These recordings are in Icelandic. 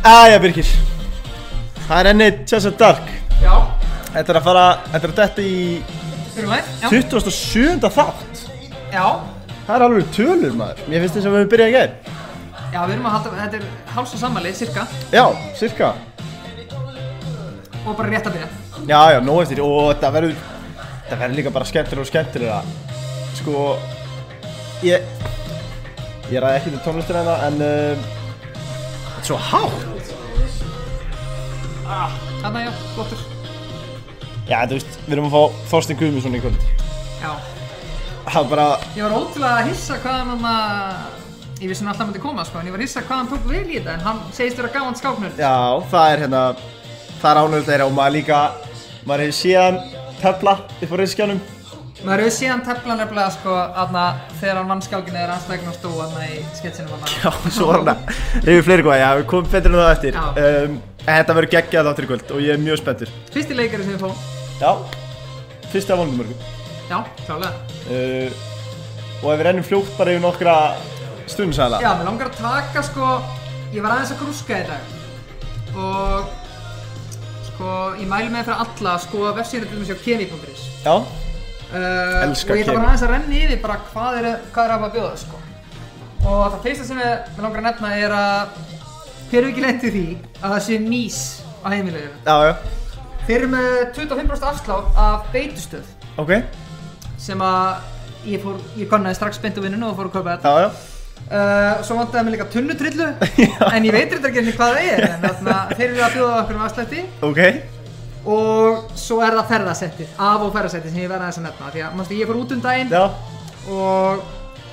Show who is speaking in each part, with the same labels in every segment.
Speaker 1: Æja Birkir Það er enni Chess Dark.
Speaker 2: Já,
Speaker 1: Þetta er að fara, þetta er að detta í
Speaker 2: læg Já,
Speaker 1: 27. þátt.
Speaker 2: Já,
Speaker 1: Það er alveg tölur maður. Mér finnst þess að við höfum byrjað í gær.
Speaker 2: Já, við erum að halda, þetta er háls og sammali, cirka
Speaker 1: Já, cirka
Speaker 2: Og bara rétt að byrja.
Speaker 1: Já, já, nóg eftir. Og þetta verður Það verður líka bara skemmtilega og skemmtilega Sko Ég Ég ræði ekki til tónlistina hérna En um, Þetta er svo hátt
Speaker 2: Þannig, já, flottur.
Speaker 1: Já, þú veist Við erum að fá Þorstein Guðmundsson í kvöld.
Speaker 2: Já,
Speaker 1: er bara
Speaker 2: ég var ótrúlega að hissa hvað hann að Ég vissi hann alltaf myndi koma, sko, en ég var hissa hvað hann tók vel í þetta En hann segist vera gaman skáknörd
Speaker 1: Já, það er hérna Það er ánöld þeirra og maður líka Maður hefur séðan tefla upp á reyskjánum
Speaker 2: Maður hefur síðan tefla nefnilega, sko, aðna Þegar hann vann skákinu slegin á stú Aðna í sketsinu hann
Speaker 1: Já, svo var hann að reyfi fleiri góða, já, við komum betur en það eftir þetta verður geggjað þáttur í kvöld og ég er mjög spenntur.
Speaker 2: Fyrsti leikari sem við fóum
Speaker 1: Já, fyrsta af vonum mörgum
Speaker 2: Já, klálega.
Speaker 1: Uh, Og ef við rennum fljótt bara yfir nokkra stundum sæla
Speaker 2: Já, mér langar að taka sko Ég var aðeins að grúska í dag. Og Sko, ég mæli með fyrir alla að skoða vefsíðan til dæmis á kemi.is
Speaker 1: Já,
Speaker 2: uh,
Speaker 1: Elska
Speaker 2: Og ég ætla
Speaker 1: Kemi.
Speaker 2: bara aðeins að renni yfir bara hvað er, hvað er að bjóða sko. Og það fyrsta sem ég mér langar að nefna er að Hver er ekki lendið því að það sé mís á heimileginu
Speaker 1: já, já,
Speaker 2: Þeir eru með 25% afslátt af beitustöð.
Speaker 1: Ok.
Speaker 2: Sem að ég fór, ég konnaði strax beint úr vinnunu og fór að kaupa þetta.
Speaker 1: Já, já,
Speaker 2: Uh, svo vantaði mér líka tunnutrillu en ég veit þetta ekki hvað það er en þarna, þeir eru að bjóða okkur um afslætti.
Speaker 1: Ok.
Speaker 2: Og svo er það ferðasettið, af og ferðasettið sem ég verða aðeins að nefna því að mástu, ég fór út um daginn
Speaker 1: Já,
Speaker 2: og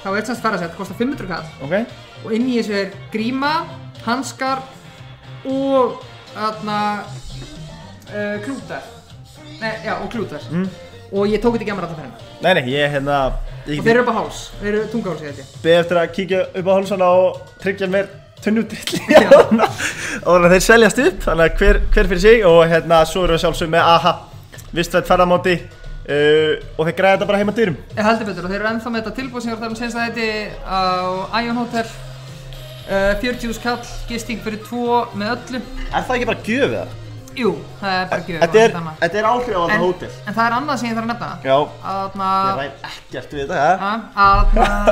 Speaker 2: þá er semst ferðasett, kostar 500 kall.
Speaker 1: Ok.
Speaker 2: Og inn í þessu er gríma, hanskar og þarna uh, klútar Nei, já, og klútar
Speaker 1: Mm.
Speaker 2: og ég tók þetta ekki að mér alltaf fyrir
Speaker 1: Nei, nei, ég hérna Ég
Speaker 2: og þeir eru upp á háls, þeir eru tungaháls ég held ég.
Speaker 1: Beðið eftir að kíkja upp á hálsana og tryggja mér tunnudrill og þannig að þeir seljast upp þannig að hver, hver fyrir sig og hérna svo erum við sjálfsög með AHA vistvætt ferðamáti uh, og þeir græða þetta bara heima dyrum.
Speaker 2: Ég heldur betur og þeir eru ennþá með þetta tilbúð sem ég var að tala um senst að þetta á Ion Hotel uh, 40 skall, gisting fyrir tvo með öllu.
Speaker 1: Er það ekki bara gjöfið það?
Speaker 2: Jú, það er bara gjöf
Speaker 1: Þetta er, áhrif á þetta hótel.
Speaker 2: en það er annað sem ég þarf að nefna.
Speaker 1: Já,
Speaker 2: að
Speaker 1: ég ræð ekkert við þetta
Speaker 2: að að,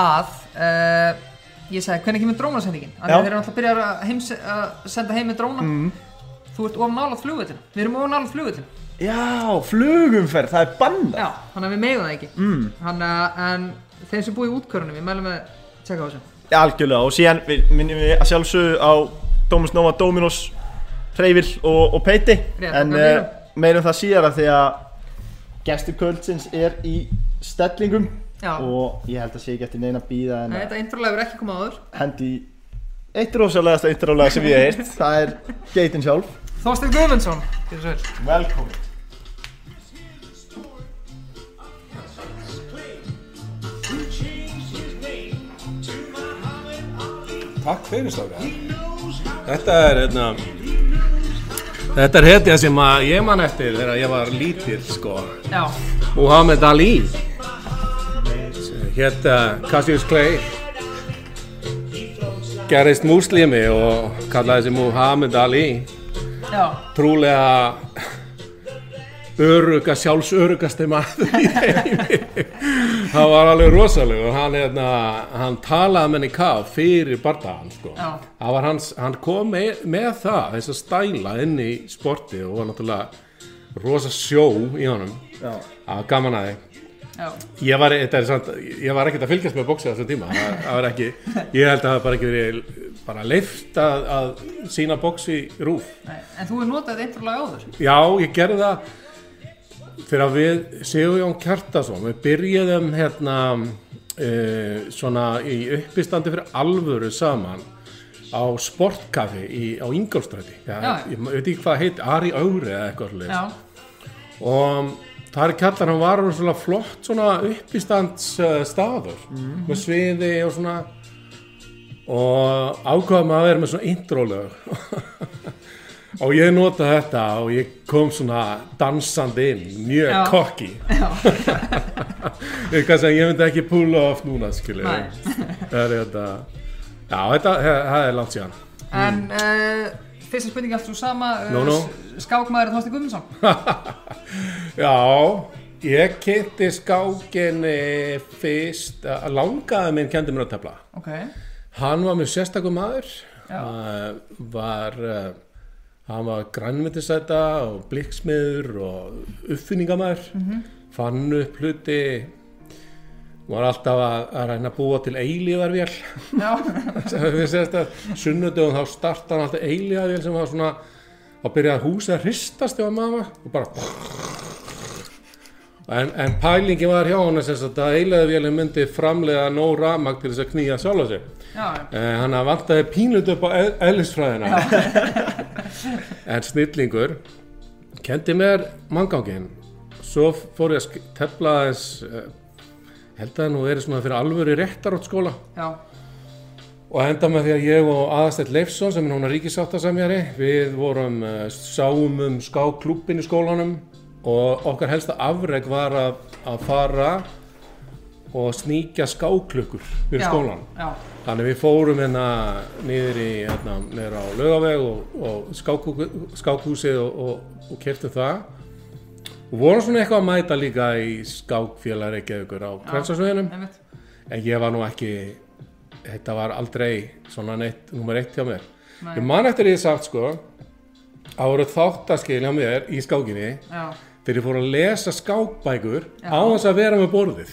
Speaker 2: að uh, ég sagði hvernig kemur drónasendingin? Þeir eru alltaf að byrja að, heims, að senda heim með dróna.
Speaker 1: Mm.
Speaker 2: þú ert of nálat flugvöldin við erum of nálat flugvöldin
Speaker 1: Já, flugumferð, það er bannað.
Speaker 2: Já, þannig að við megum það ekki.
Speaker 1: Mm.
Speaker 2: þannig að en þeim sem búi í útkörunum við mælum með að tjekka á þessu
Speaker 1: algjörlega og síðan minnum við að sjálfsögðu á Domus Nova, Dominos, Freyvill og, og Peiti. En
Speaker 2: okkar
Speaker 1: uh, meirum það síðara því að gestur kvöldsins er í stellingum.
Speaker 2: Já.
Speaker 1: og ég held að sé ekki eftir neina bíða en
Speaker 2: Nei,
Speaker 1: að
Speaker 2: þetta introlega verður ekki komað áður.
Speaker 1: hendi eitt rosalegasta introlega sem ég heyrt. Það er geitin sjálf.
Speaker 2: Þorstein Guðmundsson.
Speaker 1: Velkomin
Speaker 3: Takk fyrir strákar Þetta er hérna Þetta er hetja sem að ég man eftir þegar ég var lítill sko.
Speaker 2: Já,
Speaker 3: Muhammad Ali. Hérna Cassius Clay. Gerist múslimi og kallaði sig Muhammad Ali.
Speaker 2: Já,
Speaker 3: trúlega öruga, sjálfsörugasti maður í heimi. Hann var alveg rosaleg og hann, hérna, hann talaði menn í kaf fyrir bardagan sko. Hans, hann kom með, með það þess að stæla inn í sporti og var náttúrulega rosa sjó í honum. Það gaman að þið
Speaker 2: já.
Speaker 3: Ég var, þetta er samt, ég var ekkert að fylgjast með bóksi á þessum tíma, það, það ekki, ég held að það bara ekki verið bara leift að, að sína bóksi rúf.
Speaker 2: Nei, En þú hefur notað introlega áður?
Speaker 3: Já, ég gerði það að við Sigurjón Kjartason, við byrjuðum hérna uh, svona í uppistandi fyrir alvöru saman á sportkaffi í, á Ingolstræti. Já. Ég veit ekki hvað heit, Ari Ári eða eitthvað og það er kallar hann var svona flott svona uppistands uh, staður með sviði og svona. Og ákvaðum að vera með svona intrólög og ég nota þetta og ég kom svona dansandi inn mjög
Speaker 2: Já.
Speaker 3: kokki ég myndi ekki pulla off núna er þetta. Já þetta er langt síðan.
Speaker 2: En uh, fyrsta spurningi allt svo sama
Speaker 3: Nú, nú.
Speaker 2: s- Skákmaður Þorsti Guðmundsson.
Speaker 3: Já, ég kynnti skákinni fyrst, að langaði minn kendi mér að tefla.
Speaker 2: Ok,
Speaker 3: Hann var mjög sérstakum maður, uh, var, uh, hann var grænmyndisæta og blikksmiður og uppfinningamæður, fann upp hluti, var alltaf að, að reyna að búa til eilíðarvél. sunnudögum þá starta hann alltaf eilíðarvél sem var svona, þá byrjaði húsið að hristast þegar maður og bara En, en pælingi var hjá hann að eilíðarvélin myndi framlega nóg ramag til þess að knýja sjálfa sig. Eh, hann að vantaði pínlut upp á eð- eðlisfræðina. En snillingur kendi mér manngangin svo fór ég að tefla aðeins eh, held að það nú verið svona fyrir alvöru réttaróttskóla.
Speaker 2: Já,
Speaker 3: og enda með því að ég og Aðastætt Leifsson sem er núna ríkisáttasemjari við vorum uh, sáum um skáklúbbin í skólanum og okkar helsta afreg var að, að fara og sníkja skáklukkur fyrir
Speaker 2: já,
Speaker 3: skólan
Speaker 2: já,
Speaker 3: Þannig við fórum hérna niður í, hérna, niður á laugaveg og, og skákhú, skákhúsið og, og, og kertum það. Og vorum svona eitthvað að mæta líka í skákfélag Reykjavíkur á Krensasveginum
Speaker 2: einmitt.
Speaker 3: En ég var nú ekki, þetta var aldrei svona neitt, nummer eitt hjá mér.
Speaker 2: Nei.
Speaker 3: Ég man eftir því sagt sko, að voru þáttaskil hjá mér í skákinni
Speaker 2: Já,
Speaker 3: þegar ég fór að lesa skákbækur á þess að vera með borðið,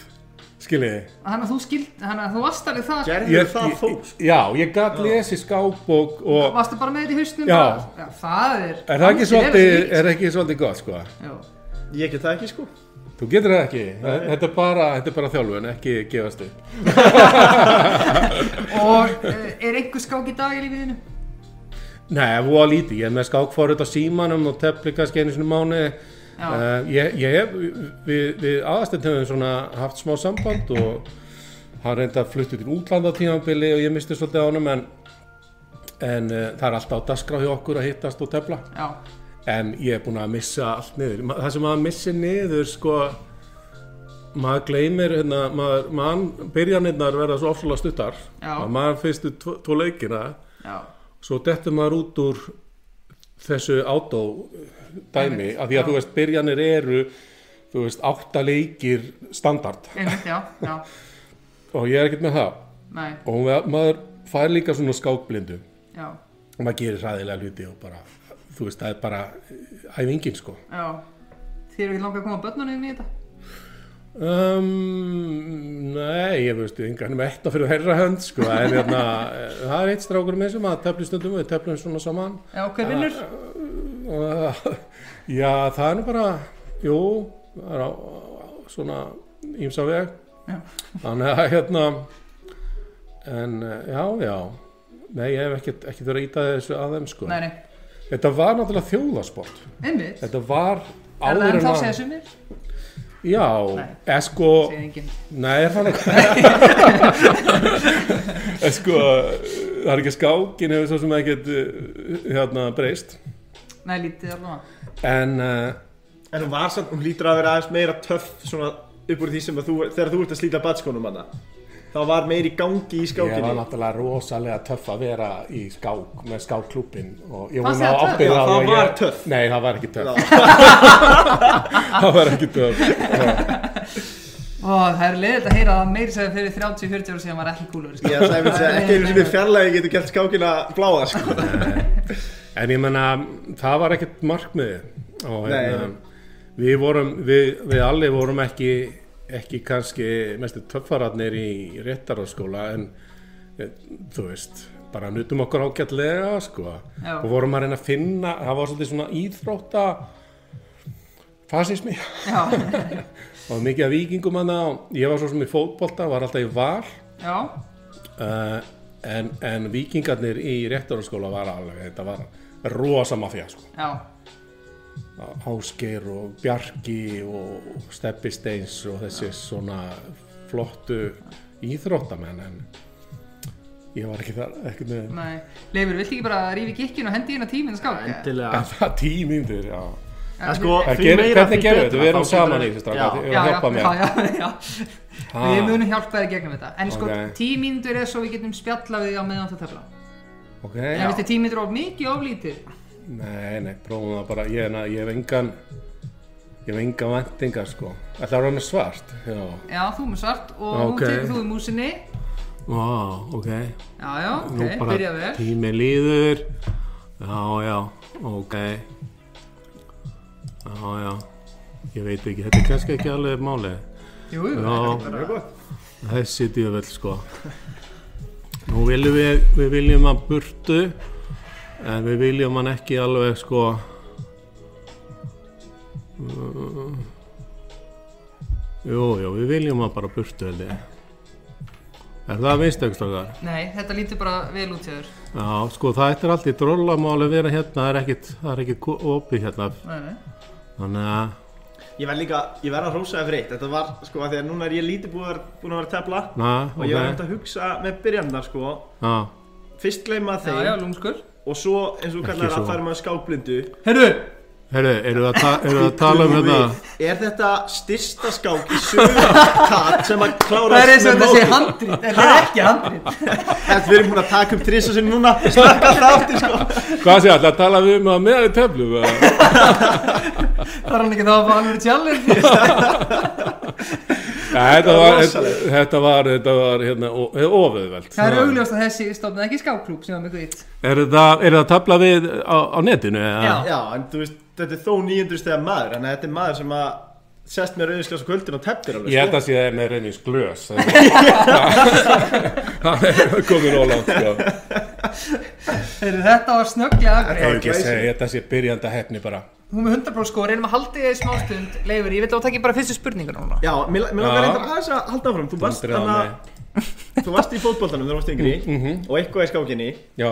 Speaker 3: skiljiði.
Speaker 2: þannig að þú skild, þannig að þú varst alveg það
Speaker 1: Gerður það þó
Speaker 3: Já, ég gætt lesið skákbók og
Speaker 2: Varstu bara með þetta í hausnum
Speaker 3: Já.
Speaker 2: já það er
Speaker 3: er það ekki svolítið, er það ekki svolítið gott sko?
Speaker 2: Já,
Speaker 1: Ég get það ekki sko
Speaker 3: Þú getur það ekki, þetta er bara, þetta er bara þjálfun, ekki gefast upp.
Speaker 2: og uh, er einhver skák í dag í lífiðinu?
Speaker 3: Nei, voða lítið, ég er með skákfórut á símanum og tefli kannski einu sinni mánu. Uh, ég, ég hef, við, við aðastend höfum svona haft smá samband og hann reynda að fluttu til útlanda á tímabili og ég misti svolítið á honum en, en uh, það er alltaf á dasgrá hjá okkur að hittast og tefla.
Speaker 2: Já,
Speaker 3: En ég er búin að missa allt niður. Það sem maður missir niður, sko, maður gleymir, hérna, maður, mann, byrjanirnar verða svo ofsalega stuttar. Maður fyrstu tvo, tvo leikina,
Speaker 2: já,
Speaker 3: svo dettur maður út úr þessu átó dæmi, af því að þú veist, byrjanir eru, þú veist, átta leikir standard.
Speaker 2: einmitt, já, já,
Speaker 3: Og ég er ekkert með það.
Speaker 2: nei,
Speaker 3: Og ma- maður fær líka svona skákblindu.
Speaker 2: já,
Speaker 3: Og maður gerir hræðilega hluti og bara, þú veist, það er bara æfingin, sko.
Speaker 2: já Þið eru ekki langað að koma börnunum í þetta?
Speaker 3: Um, nei, ég veist, engan eitt fyrir þeirra hönd, sko, en hérna, eh, það er eitt strákur með sem að tefli stundum, við teflum svona saman.
Speaker 2: Já, hver vinnur?
Speaker 3: Og, já, það er nú bara, jú, það er á, svona ímsa veg.
Speaker 2: Já.
Speaker 3: Þannig að, hérna, en, eh, já, já, nei, ég hef ekkert, verið að íta þessu að þeim, sko.
Speaker 2: Nei, nei,
Speaker 3: Þetta var náttúrulega þjóðasport.
Speaker 2: einmitt
Speaker 3: Þetta var
Speaker 2: Er það
Speaker 3: áður
Speaker 2: en
Speaker 3: en
Speaker 2: þá
Speaker 3: að,
Speaker 2: segja sumir?
Speaker 3: Já, eða sko, Nei, er það ekki? En sko það er ekki skákin hefur svo sem ekkert uh, hérna breyst.
Speaker 2: Nei, lítið allavega.
Speaker 3: En uh,
Speaker 1: En hún var samt, hún lítur að vera aðeins meira töff Svona upp úr því sem að þú Þegar þú ert að slíta batskónum hana Þá var meiri gangi í
Speaker 3: ég
Speaker 1: skákinni
Speaker 3: var náttúrulega rosalega töff að vera í skák með skákklúbin og ég
Speaker 2: Fannst
Speaker 3: vona
Speaker 2: þér það
Speaker 1: það var
Speaker 3: ég-
Speaker 1: töff.
Speaker 3: Nei, það var ekki töff það var ekki töff
Speaker 2: það er leiðilegt að heyra að meiri segja fyrir 30-40 ára síðan var ekki kúlur sko.
Speaker 1: Ég ætlaði að segja, ekki einu sinni fjarlægi getur gert skákina bláa sko.
Speaker 3: En ég menna, það var ekkert markmiði og
Speaker 1: Nei.
Speaker 3: hérna, við vorum, við, við allir vorum ekki, ekki kannski mestu töffararnir í réttararskóla en eh, þú veist, bara nutum okkur ágætlega sko. Og vorum að reyna að finna, það var svolítið svona íþrótta fasismi. Og mikið af vikingum ég var svo sem í fótbolta, var alltaf í val.
Speaker 2: Já,
Speaker 3: uh, en, en vikingarnir í réttararskóla var alveg, þetta var rosa mafja sko.
Speaker 2: Já
Speaker 3: Ásgeir og Bjarki og Steppi Steins og þessi svona flottu íþróttamenn en ég var ekki þar ekki með
Speaker 2: Nei, Leifur, viltu ekki bara rífi gikkinu og hendi inn á tíminn skáka?
Speaker 1: Endilega
Speaker 3: en það tímíndur, já
Speaker 1: En sko, meira
Speaker 3: hvernig gerum við þetta? Við erum saman í þessu, strákar.
Speaker 1: Já.
Speaker 2: Já, já,
Speaker 3: hjálpa mér.
Speaker 2: já. Við munum hjálpa þér gegnum þetta En sko,
Speaker 3: Ok.
Speaker 2: tímíndur er svo við getum spjalla við á meðan þú tefla
Speaker 3: ok,
Speaker 2: En finnst þið tímið of mikið of lítið?
Speaker 3: Nei, nei, prófum það bara. Ég, na, ég hef engan ég hef engan vendingar sko. Ætla að vera með svart? Já,
Speaker 2: Já, þú með svart og
Speaker 3: Ok.
Speaker 2: nú tekur þú í músinni.
Speaker 3: Vá, ok.
Speaker 2: Já, já, ok,
Speaker 3: nú bara
Speaker 2: byrja vel.
Speaker 3: tími líður. Já, já, ok. Já, já. Ég veit ekki, þetta er kannski ekki alveg málið.
Speaker 2: Jú, jú,
Speaker 3: Já.
Speaker 2: þetta er bara
Speaker 3: þessi djöfell sko. Nú viljum við við viljum hann burtu en við viljum hann ekki alveg sko. Uh, jú, jú, við viljum hann bara burtu held ég. Er það vinstökstakar?
Speaker 2: Nei, þetta lítur bara vel út hjá þér.
Speaker 3: Já, sko það ættir allt í drollamáli vera hérna, það er ekkit, það er ekkit opið hérna,
Speaker 2: Nei, nei.
Speaker 3: Þannig að
Speaker 1: Ég verð líka, ég verð að hrósa það fyrir eitt. Þetta var, sko, að því að núna er ég lítið búin að, búin að vera tefla. Og ég var hægt að hugsa með byrjannar, sko.
Speaker 3: Já,
Speaker 1: Fyrst gleyma
Speaker 2: Já,
Speaker 1: þeim.
Speaker 2: já, lúmskur
Speaker 1: Og svo, eins og kallar
Speaker 3: svo.
Speaker 1: að fara með skákblindu
Speaker 2: Herru,
Speaker 3: herru, eru það, ta eru það að tala um hérna?
Speaker 1: Við. Er þetta styrsta skák í sögur kat sem að
Speaker 2: það
Speaker 1: klára
Speaker 2: er eins og þetta sé handrít En þetta er ekki handrít
Speaker 1: Þetta við erum búin að taka upp þrissa sinni núna. Snakka alltaf aftur, sko.
Speaker 3: Hvað sé alltaf tala við um að með í töflu?
Speaker 2: Það er hann ekki þá að fá alveg challenge?
Speaker 3: Ja, þetta, var, þetta, var, þetta var hérna, oföðveld.
Speaker 2: Það er augljóst að þessi stofnaði ekki skákklúb sem var með guðitt
Speaker 3: Er það, er það að tafla við á, á netinu? eða?
Speaker 2: Já.
Speaker 1: Já, en þú veist, þetta er þó 900 stegar maður að þetta er maður sem að sest með á kvöldin og tefnir alveg
Speaker 3: Ég held
Speaker 1: sko.
Speaker 3: að sé það með reynins glös. Það er komin ólátt, sko.
Speaker 2: Þetta var snögglega
Speaker 3: er ekki að sé byrjanda hefni bara.
Speaker 2: Hún með 100% sko, reynum að halda þig í smástund Leifur, ég veit að þú takkir bara fyrstu spurningur núna
Speaker 1: Já, mér, mér langar
Speaker 3: Já.
Speaker 1: reyndar aðeins að halda áfram Þú varst,
Speaker 3: Aldrei að
Speaker 1: þú varst í fótboltanum þegar þú varst yngri
Speaker 3: Mhm.
Speaker 1: Og eitthvað í skákinni
Speaker 3: Já.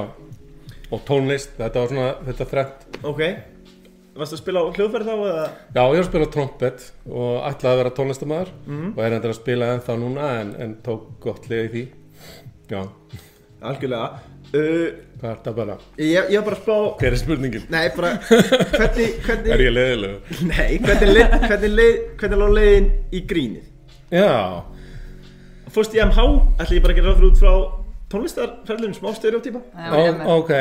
Speaker 3: Og tónlist, þetta var svona, þetta þrennt.
Speaker 1: Ok Varst að spila á hljóðfæri þá eða?
Speaker 3: Já, ég har spilað trompet og ætlaði að vera tónlistamæður og er endur að spila ennþá núna en, en tók gott lið í því. Já,
Speaker 1: Algjörlega uh,
Speaker 3: hvað er þetta bara?
Speaker 1: ég, ég var bara að spá
Speaker 3: Hver er spurningin?
Speaker 1: Nei, bara Hvernig, hvernig
Speaker 3: Er ég leiðilegu?
Speaker 1: Nei, hvernig, leið, hvernig, leið, hvernig lá leiðin í grínið?
Speaker 3: Já,
Speaker 1: Fórst í MH, ætla ég bara að gera ráð fyrir út frá tónlistarferðlunum smá stereotypa
Speaker 2: Það var ég með.
Speaker 3: Ó, ok,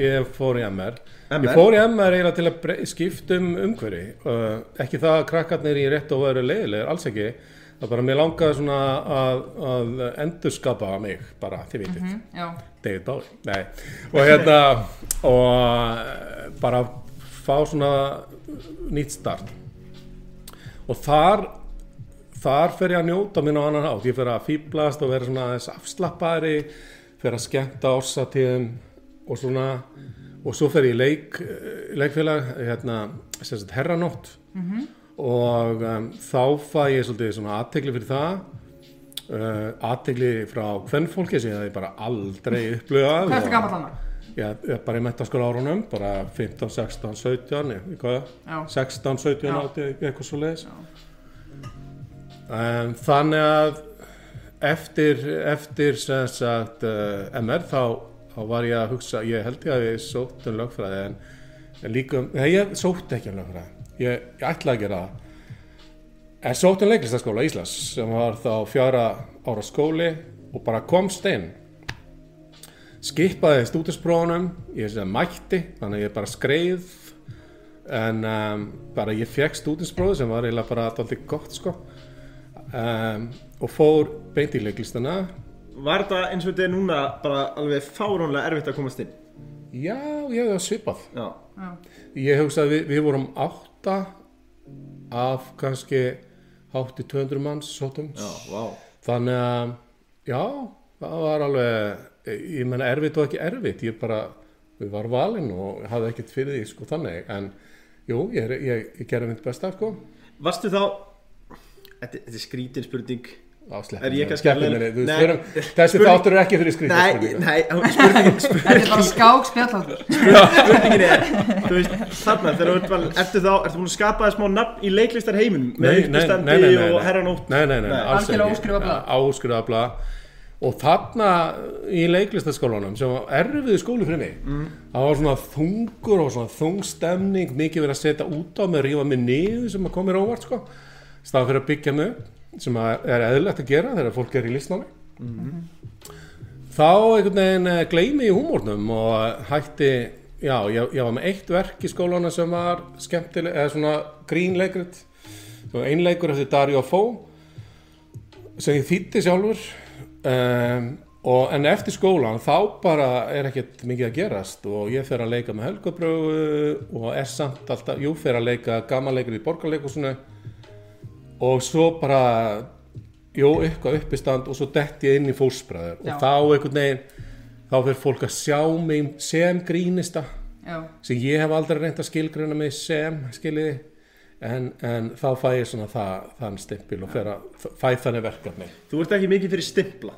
Speaker 3: ég fór í MR.
Speaker 1: MR?
Speaker 3: Ég fór í MR eiginlega til að skipta um umhverfi. Uh, ekki það að krakkarnir í rétt og veru leiðilegir, alls ekki. Það bara mér langaði svona að, að endurskapa mig, bara, þið vitið.
Speaker 2: Mhm, Já,
Speaker 3: David Bowie, nei. Og hérna og eh, bara fá svona nýtt start. Og þar þar fer ég að njóta minn á annan hátt. Ég fer að fýblast og vera svona aðeins afslappari fer að skemmta ársatíðum og svona. Og svo fer ég í leik, eh, leikfélag hérna, sem sagt herranótt og um, þá fæ ég svolítið svona aðtegli fyrir það uh, aðtegli frá hvernfólki sem ég bara aldrei upplöðað
Speaker 2: hvað ertu gammal annað?
Speaker 3: Já, ég er bara í mentaskóla árunum, bara 15, 16, 17, ég- hvað,
Speaker 2: Já.
Speaker 3: 16, 17,
Speaker 2: Já.
Speaker 3: 18, eitthvað svo leiðis. Um, þannig að eftir, eftir sem sagt uh, MR þá, þá var ég að hugsa, ég held ég að ég sótt um lögfræði en, en líka, um- nei ég sótt ekki um lögfræði, ég, ég ætlaði að gera það. En sótt um leiklistaskóla Íslands sem var þá fjara ára skóli og bara komst inn skipaði stúdinsprófunum ég sem mætti, þannig að ég bara skreið en um, bara ég fekk stúdinsprófi sem var eiginlega bara alltaf gott sko. Um, og fór beint í leiklistana.
Speaker 1: Var þetta eins og þetta er núna bara alveg fárónlega erfitt að komast inn?
Speaker 3: já, ég hef svipað.
Speaker 1: Já.
Speaker 3: Ég hugsa að við, við vorum átta af kannski hátti 200 manns sótum
Speaker 1: Já, vá.
Speaker 3: Þannig að já, það var alveg ég menna erfitt og ekki erfitt. Ég bara, við var valinn og hafði ekkert fyrir því sko þannig. En jú, ég, ég, ég gerði mitt besta sko.
Speaker 1: Varstu þá Þetta, þetta er skrítin spurning Er ég kannski
Speaker 3: við erum- þessi þáttur er ekki fyrir skrítið
Speaker 1: Nei, spurningin,
Speaker 2: þetta er bara skák spjallháttur.
Speaker 1: Spurningin er Þú veist, þarna, þegar þú ert bara Ertu þá, ertu búin að skapa þér smá nafn í leiklistar heiminum Með
Speaker 3: nei,
Speaker 1: og herranótt?
Speaker 3: Nei, nei, nei,
Speaker 1: Nei,
Speaker 3: alls
Speaker 2: algjörlega
Speaker 3: ekki.
Speaker 2: blað.
Speaker 3: Og þarna í leiklistaskólanum sem var erfiðu skóli fyrir mig
Speaker 1: Mm.
Speaker 3: það var svona þungur og svona þungstemning mikið verið að setja út á mig rífa mig niður sem að koma mér óvart sko. Staðan fyrir að byggja mig upp sem er eðlilegt að gera þegar fólk er í listnámi. Þá einhvern veginn eh, gleymi ég húmórnum og hætti, já, ég, ég var með eitt verk í skólana sem var skemmtileg, eða svona grínleikrit, einleikur eftir Dario Fó sem ég þýtti sjálfur um, og, en eftir skólan þá bara er ekkert mikið að gerast og ég fer að leika með helgabrögu og er samt alltaf, jú, fer að leika gamanleikur í borgarleikusinu og svo bara jú, eitthvað uppistand og svo dett ég inn í fósbræður og þá einhvern veginn þá fyrir fólk að sjá mig sem grínista
Speaker 2: Já,
Speaker 3: sem ég hef aldrei reynt að skilgruna mig sem skiljiði? En, en þá fæ ég svona það, þann stimpil og fer að, fæ þannig verkefni.
Speaker 1: Þú ert ekki mikið fyrir stimpla?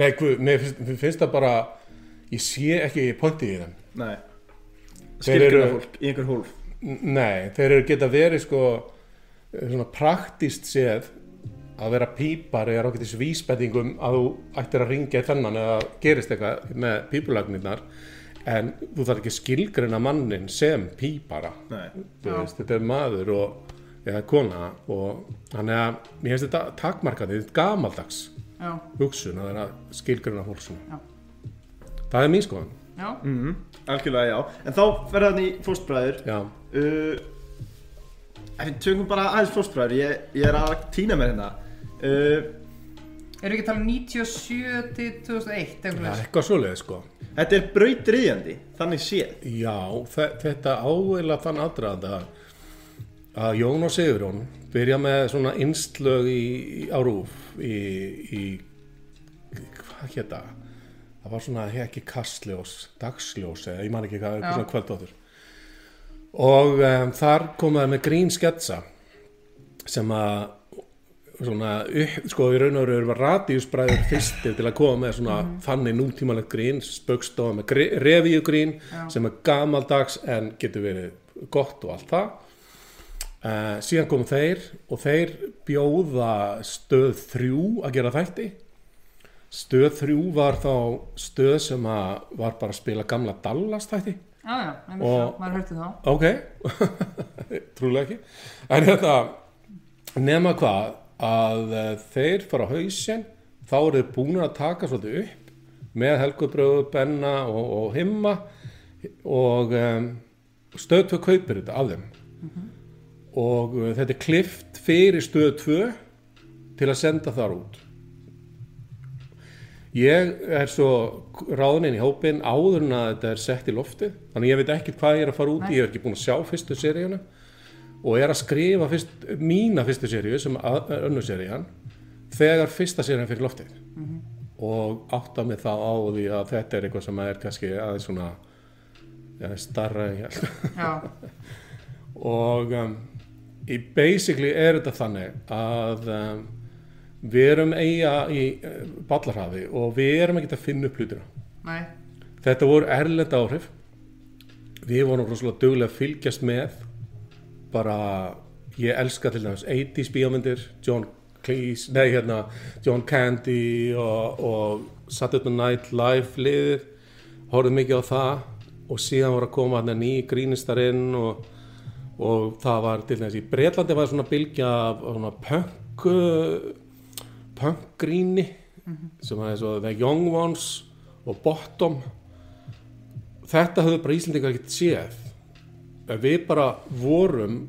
Speaker 3: Nei, mér finnst, finnst það bara ég sé ekki pointið í þeim.
Speaker 1: Nei.
Speaker 3: Þeir
Speaker 1: Skilgruna
Speaker 3: eru-
Speaker 1: fólk í einhver hólf?
Speaker 3: Nei, þeir eru geta verið sko svona praktist séð að vera pípari er ákveðtis vísbendingum að þú ættir að ringja í þennan eða gerist eitthvað með pípulagnirnar en þú þarf ekki að skilgrina mannin sem pípara.
Speaker 1: Nei.
Speaker 3: Þú
Speaker 2: Já.
Speaker 3: veist, þetta er maður og eða kona og þannig að mér finnst þetta takmarkandi, þetta er gamaldags
Speaker 2: já,
Speaker 3: hugsun að vera skilgrina fólksum
Speaker 2: Já.
Speaker 3: það er mín skoðan
Speaker 1: mm Algjörlega já. En þá verða hann í fóstbræður.
Speaker 3: Já,
Speaker 1: uh, Ef við tökum bara aðeins fóstbræður. Ég, ég er að týna mér hérna. Uh,
Speaker 2: Erum við ekki að tala um 97 til 2001 eitthvað leys?
Speaker 3: eitthvað svoleið sko.
Speaker 1: Þetta er brautriðjandi Þannig séð.
Speaker 3: Já, þe þetta áveila þann aðdraðanda að Jón og Sigurjón byrja með svona innslög í, í, á rúf í, í hvað hétta það? Var svona ekki kastljós dagsljós eða ég man ekki hvað, eitthvað svona kvöldóttur og um, þar komaði með grín sketsa sem að svona, upp, sko í raun og veru var radíusbræður fyrstir til að koma með svona þannig nútímalegt grín spöggstofa með revíugrín
Speaker 2: Já.
Speaker 3: sem er gamaldags en getur verið gott og allt það. Uh, síðan komu þeir og þeir bjóða stöð þrjú að gera þætti. Stöð þrjú var þá stöð sem að var bara að spila gamla Dallas þætti
Speaker 2: Já, já, maður hörti þá.
Speaker 3: Ok, trúlega ekki. En þetta, nema hvað að uh, þeir fara á hausinn þá eru þeir búin að taka svolítið upp með Helgubröðu, Benna og, og Himma og um, stöð 2 kaupir þetta af þeim. Og uh, þetta er klift fyrir stöð 2 til að senda þar út Ég er svo ráðin í hópin áður en að þetta er sett í loftið. Þannig ég veit ekki hvað ég er að fara út í.
Speaker 2: Nei.
Speaker 3: ég er ekki búin að sjá fyrstu seríuna. Og er að skrifa fyrst, mína fyrstu seríu sem önnur serían þegar fyrsta serían fyrir loftið. Og átta mig þá á því að þetta er eitthvað sem er kannski aðeins svona ja, starra og um, basically er þetta þannig að um, við erum eiga í uh, ballarhafi og við erum ekki að finna upp hlutina.
Speaker 2: Nei,
Speaker 3: þetta voru erlenda áhrif. Við vorum rosalega duglega að fylgjast með. Bara ég elska til dæmis 80s bíómyndir John Cleese, nei hérna John Candy og, og Saturday Night Live liðið. Horfði mikið á það og síðan voru að koma hann ný grínistarinn og, og það var til dæmis í Bretlandi var svona bylgja af svona punk uh, punk gríni sem var eins og The Young Ones og Bottom. Þetta höfðu bara Íslandingar ekkert séð. Við bara vorum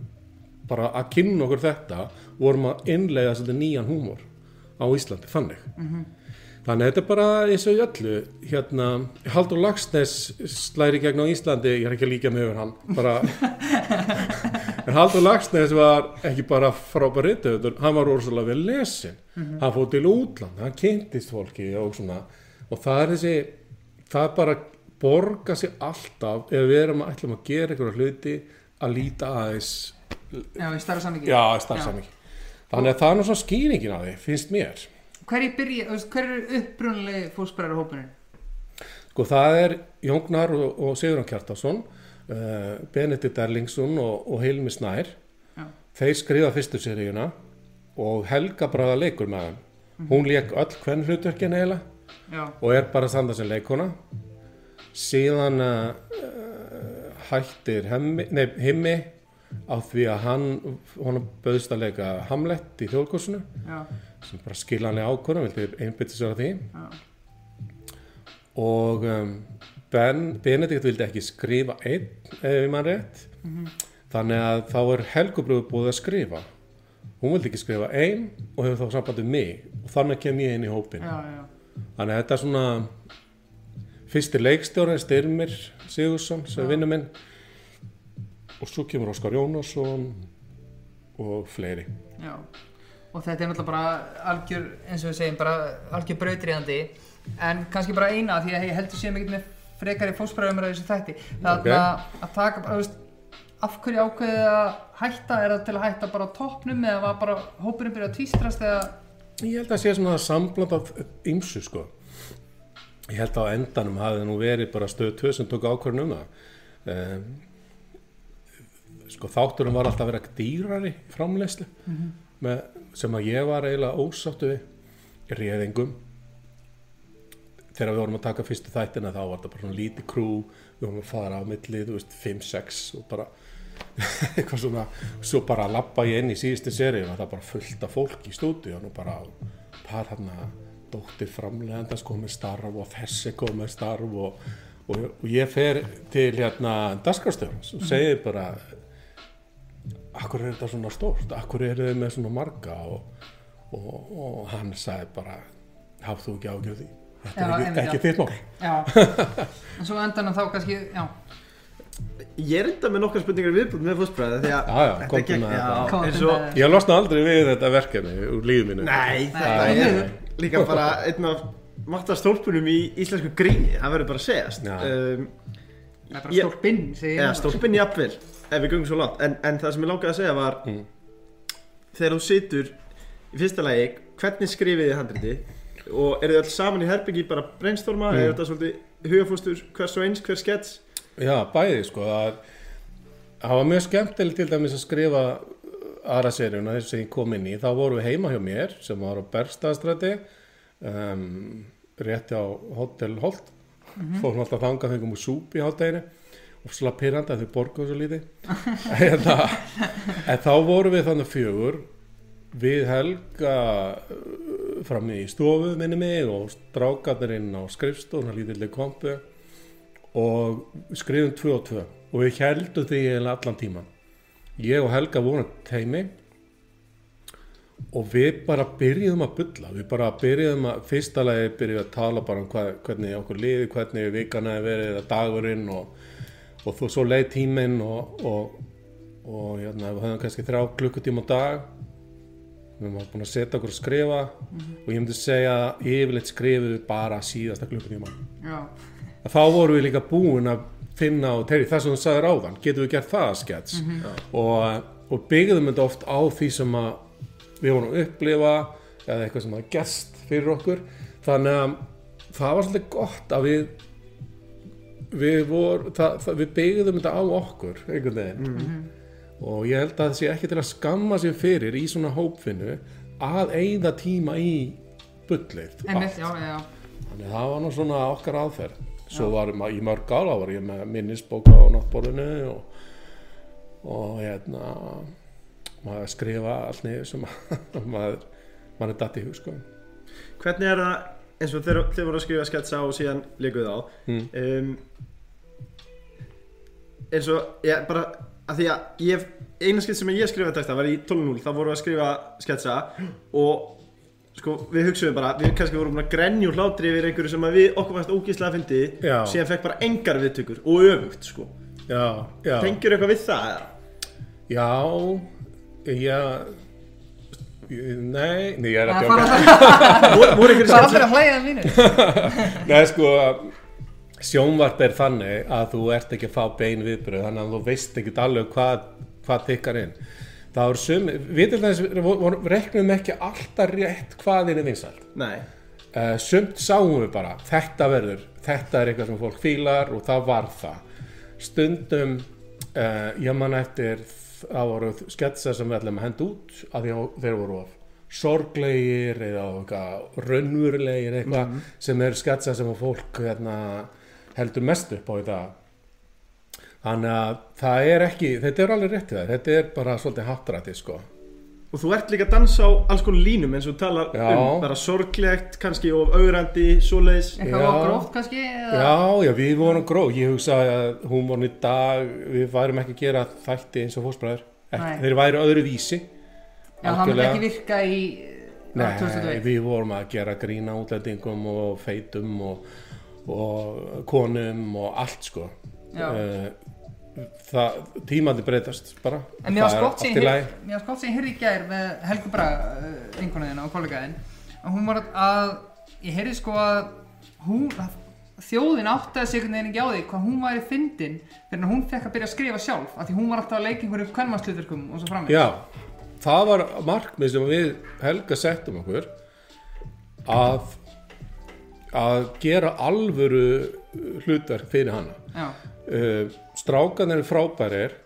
Speaker 3: bara að kynna okkur þetta vorum að innlega svolítið nýjan húmor á Íslandi, þannig. Þannig að þetta er bara eins og öllu hérna, Haldur Lagsnes slæri gegn á Íslandi, ég er ekki að líka með yfir hann bara en Haldur Lagsnes var ekki bara frábær rithöfundur, hann var orðslega vel lesin hann fór til útland, hann kynntist fólki og svona. Og það er þessi, það er bara borga sig alltaf ef við erum að ætlum að gera einhverja hluti að líta aðeins
Speaker 2: já, í starra sammingi
Speaker 3: já, starfsamingi þannig að það er svona skýringin að því, finnst mér.
Speaker 2: Hver er upprunalegi fósbræður hópurinn?
Speaker 3: sko það er Jóngnar og, og Sigurðan Kjartason uh, Benedikt Erlingsson og, og Hilmi Snær.
Speaker 2: Já.
Speaker 3: þeir skrifa fyrstu seríuna og Helga Braga leikur með þeim. Hún leik öll hvern hlutverkin
Speaker 2: Já,
Speaker 3: og er bara að standa sem leikona síðan uh, hættir hemmi, nei, himmi á því að hann hún bauðst að leika Hamlet í þjóðkursinu sem bara skiljanlega ákvörðum vildi einbytti sér að því.
Speaker 2: Já,
Speaker 3: og um, ben, Benedikt vildi ekki skrifa einn ef mann rétt. Þannig að þá er Helgubröðu búið að skrifa. Hún vildi ekki skrifa einn og hefur þá samband um mig. Og þannig kem ég inn í hópin
Speaker 2: Já, já.
Speaker 3: þannig að þetta er svona fyrsti leikstjóri Styrmir Sigursson sem er vinnu minn. Og svo kemur Óskar Jónasson og fleiri.
Speaker 2: Já, og þetta er náttúrulega bara algjör, eins og við segjum, bara algjör brautriðandi. En kannski bara eina því að ég heldur séum ekkert með frekari fósbræðumræðu þessu þætti það
Speaker 3: Ok.
Speaker 2: að, taka bara, veist af hverju ákveðið að hætta, er það til að hætta bara á toppnum eða var bara hópurinn byrja að tvístrast eða
Speaker 3: Ég held að sé svona sambland af ymsu sko. Ég held að á endanum hafði nú verið bara stöð 2 sem tók ákvörðun um það. Um, sko þátturum var alltaf að vera dýrari framleyslu með, sem að ég var eiginlega ósáttu við réðingum. Þegar við vorum að taka fyrstu þættina þá var þetta bara svona lítið krú, við vorum að fara á millið, þú veist, 5-6 og bara eitthvað svona, svo bara lappa ég inn í síðustu seríu og það er bara fullt af fólk í stúdíun og bara par hérna dóttir framlegandast komið starf og þessi komið starf og, og, og ég fer til hérna daskarstjórnans og segir bara akkur er þetta svona stórt, akkur eru þið með svona marga? Og, og hann sagði bara hafðu þú ekki ágjörði þetta
Speaker 2: Já,
Speaker 3: er ekki, þitt mál.
Speaker 2: En svo endanum þá kannski, já,
Speaker 1: Ég er enda með nokkar spurningar viðbútt með fósbræði því að
Speaker 3: Já,
Speaker 1: þetta gekk- og
Speaker 3: ég losna aldrei við þetta verkefni úr lífið mínu.
Speaker 1: Nei, þetta er líka bara einn af mattastólpunum í íslensku gríni það verður bara að segjast. Um,
Speaker 2: það er bara
Speaker 1: Ég-
Speaker 2: stólpinn
Speaker 1: stólpinn jafnvel ef við göngum svo langt. En, en það sem ég langaði að segja var
Speaker 3: Mm.
Speaker 1: þegar þú situr í fyrsta lagi hvernig skrifið þið handriti og eru þið öll saman í herbyggi bara brainstorma
Speaker 3: Mm.
Speaker 1: er þetta svolítið hugafóstur hvers og eins, hver skets?
Speaker 3: Já, bæði sko það, var mjög skemmtilegt til dæmis að skrifa aðra seríuna þess að ég kom inn í. Þá vorum við heima hjá mér sem var á Bergstaðstræti um, rétti á Hotel Holt. Fórum alltaf þangað fengum úr súpi í hátteginu og slá pyrrandi að þau borguðu svo lítið. En, það, en þá vorum við þannig fjögur við Helga fram í stofu minni mig og strákarnir inn á skrifstofn að lítillega kompu og skrifum tvö og tvö. Og við heldum því allan tíman ég og Helga vorum teimi og við bara byrjuðum að bulla. Við bara byrjuðum að fyrsta lagi byrjuðum að tala bara um hvað, hvernig okkur liði hvernig vikana hefur verið eða dagurinn og, og þú svo leið tíminn og, og, og hérna, við höfum kannski þrjá klukkutíma dag við höfum búin að setja okkur að skrifa og ég myndi segja að yfirleitt skrifum við bara síðasta klukkutíma.
Speaker 2: Já,
Speaker 3: að þá vorum við líka búin að finna og tegri það sem þú sagðir áðan, getum við gert það skets og, og byggðum þetta oft á því sem að við vorum að upplifa eða eitthvað sem að gerst fyrir okkur. Þannig að það var svolítið gott að við við, vor, það, það, við byggðum þetta á okkur einhvern veginn og ég held að það sé ekki til að skamma sér fyrir í svona hópfinnu að eigða tíma í
Speaker 2: já, já, já
Speaker 3: Þannig að það var nú svona okkar aðferð. Svo var ma- í mörg ála var ég með minnisbóka á náttborðinu og, og hérna maður skrifa allt niður sem maður, maður er datt í hug sko.
Speaker 1: hvernig er það eins og þeir, þeir voru að skrifa sketsa og síðan líkuð á
Speaker 3: Mm.
Speaker 1: um, eins og ég bara að því að ég eina skets sem ég skrifaði texta var í 12.0 þá voru við að skrifa sketsa og sko við hugsaðum bara við kannski vorum búin að grenja úr hlátri yfir einhverju sem að við okkur fannst ógíslega að fyndi
Speaker 3: Já.
Speaker 1: síðan fekk bara engar viðtökur og öfugt sko
Speaker 3: Já, já,
Speaker 1: tengir eitthvað við það eða?
Speaker 3: já, já, nei, nei, ég er að
Speaker 2: það
Speaker 3: djóka.
Speaker 2: fara
Speaker 1: voru, voru einhverju
Speaker 2: það er
Speaker 1: sketsa
Speaker 2: allir að hlæja að mínu
Speaker 3: Nei, sko, sjónvarp er þannig að þú ert ekki að fá bein viðbröð, þannig að þú veist ekki alveg hvað, hvað tikkar inn. Það voru sum, við til við reknum ekki alltaf rétt hvað er vinsælt.
Speaker 1: nei
Speaker 3: Uh, sumt sáum við bara, þetta verður, þetta er eitthvað sem fólk fílar og það var það. Stundum, uh, ég man eftir, það voru sketsa sem við ætlum að henda út að því að þeir voru of sorglegir eða eitthvað raunverulegir eitthvað sem eru sketsa sem fólk hérna, heldur mest upp á í dag. Þannig að það er ekki, þetta er alveg rétt í það, þetta er bara svolítið hattrætti sko.
Speaker 1: og þú ert líka að dansa á alls konar línum eins og þú talar
Speaker 3: Já.
Speaker 1: um bara sorglegt, kannski of augrandi, svoleiðis
Speaker 2: Eitthvað
Speaker 3: Já.
Speaker 2: gróft kannski eða-
Speaker 3: Já, já, við vorum gróð, ég hugsa að húmórn í dag, við værum ekki að gera þætti eins og fósbræður,
Speaker 2: Nei.
Speaker 3: þeir væri öðru vísi.
Speaker 2: Já, það myndi ekki virka í
Speaker 3: Nei,
Speaker 2: á 2021.
Speaker 3: við vorum að gera grína útlendingum og feitum og, og konum og allt sko. Eh, Það, tímandi breytast bara.
Speaker 2: En mér var
Speaker 3: allt
Speaker 2: sem
Speaker 3: í
Speaker 2: ég var heyrði í gær með Helgu Braga, vinkonuðina og kollegaðin og hún var að, ég heyrði sko að hún, að þjóðin áttaði sig einhvern veginn ekki á því hvað hún væri fyndin þegar hún fekk að byrja að skrifa sjálf af því hún var alltaf að leika einhverju kvennmannslutverkum og svo framvegis.
Speaker 3: Já, það var markmið sem við Helga settum okkur að að gera alvöru hlutverk fyrir hana uh, strákan eru frábærir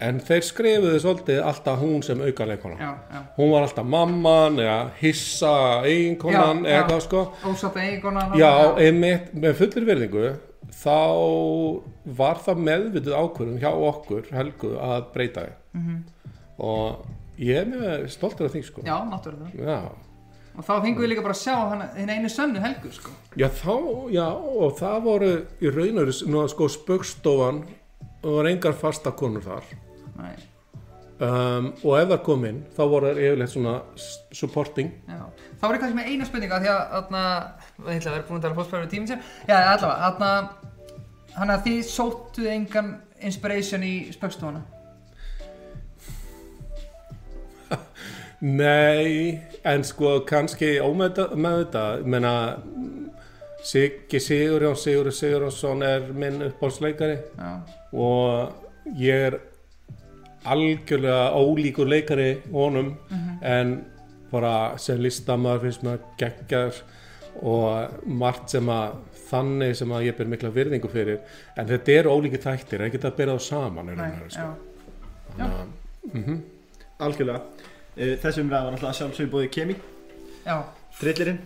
Speaker 3: en þeir skrifuðu svolítið alltaf hún sem aukaleikona
Speaker 2: já, já.
Speaker 3: hún var alltaf mamman eða hissa eiginkonan eða hvað sko
Speaker 2: Ósátt eiginkonan.
Speaker 3: já, einmitt, með fullir virðingu þá var það meðvitið ákvörðum hjá okkur Helgu að breyta þig
Speaker 2: Mhm.
Speaker 3: og ég er með stoltur af því sko
Speaker 2: Já, náttúrulega.
Speaker 3: já,
Speaker 2: Og þá fengum við líka bara að sjá hinn einu sönnu Helgu, sko.
Speaker 3: Já, þá, já, og það voru í raunur, nú sko spöggstofan og var engar fasta konur þar um, og ef það kom inn, þá voru það yfirleitt svona supporting
Speaker 2: já. Þá ég kannski með eina spurninga því að, þarna, ég ætla að vera búin að tala fórspæður í tíminn sér. Já, allavega, þarna, hann að þið sóttuð engan inspiration í spöggstofana.
Speaker 3: Nei, en sko kannski ómeð með þetta, ég meina Siggi Sigurjón Sigur Sigurjónsson er minn uppbólsleikari
Speaker 2: Já,
Speaker 3: og ég er algjörlega ólíkur leikari honum en bara sem listamæður finnst mér geggjar og margt sem að þannig sem að ég ber mikla virðingu fyrir. En þetta eru ólíki þættir, það geta að bera þá saman
Speaker 2: nei,
Speaker 3: og veru,
Speaker 2: já.
Speaker 3: sko. Þannig að-
Speaker 1: algjörlega þessum ræða var náttúrulega sjálfsögur bóði Kemi.
Speaker 2: Já,
Speaker 1: drillirinn,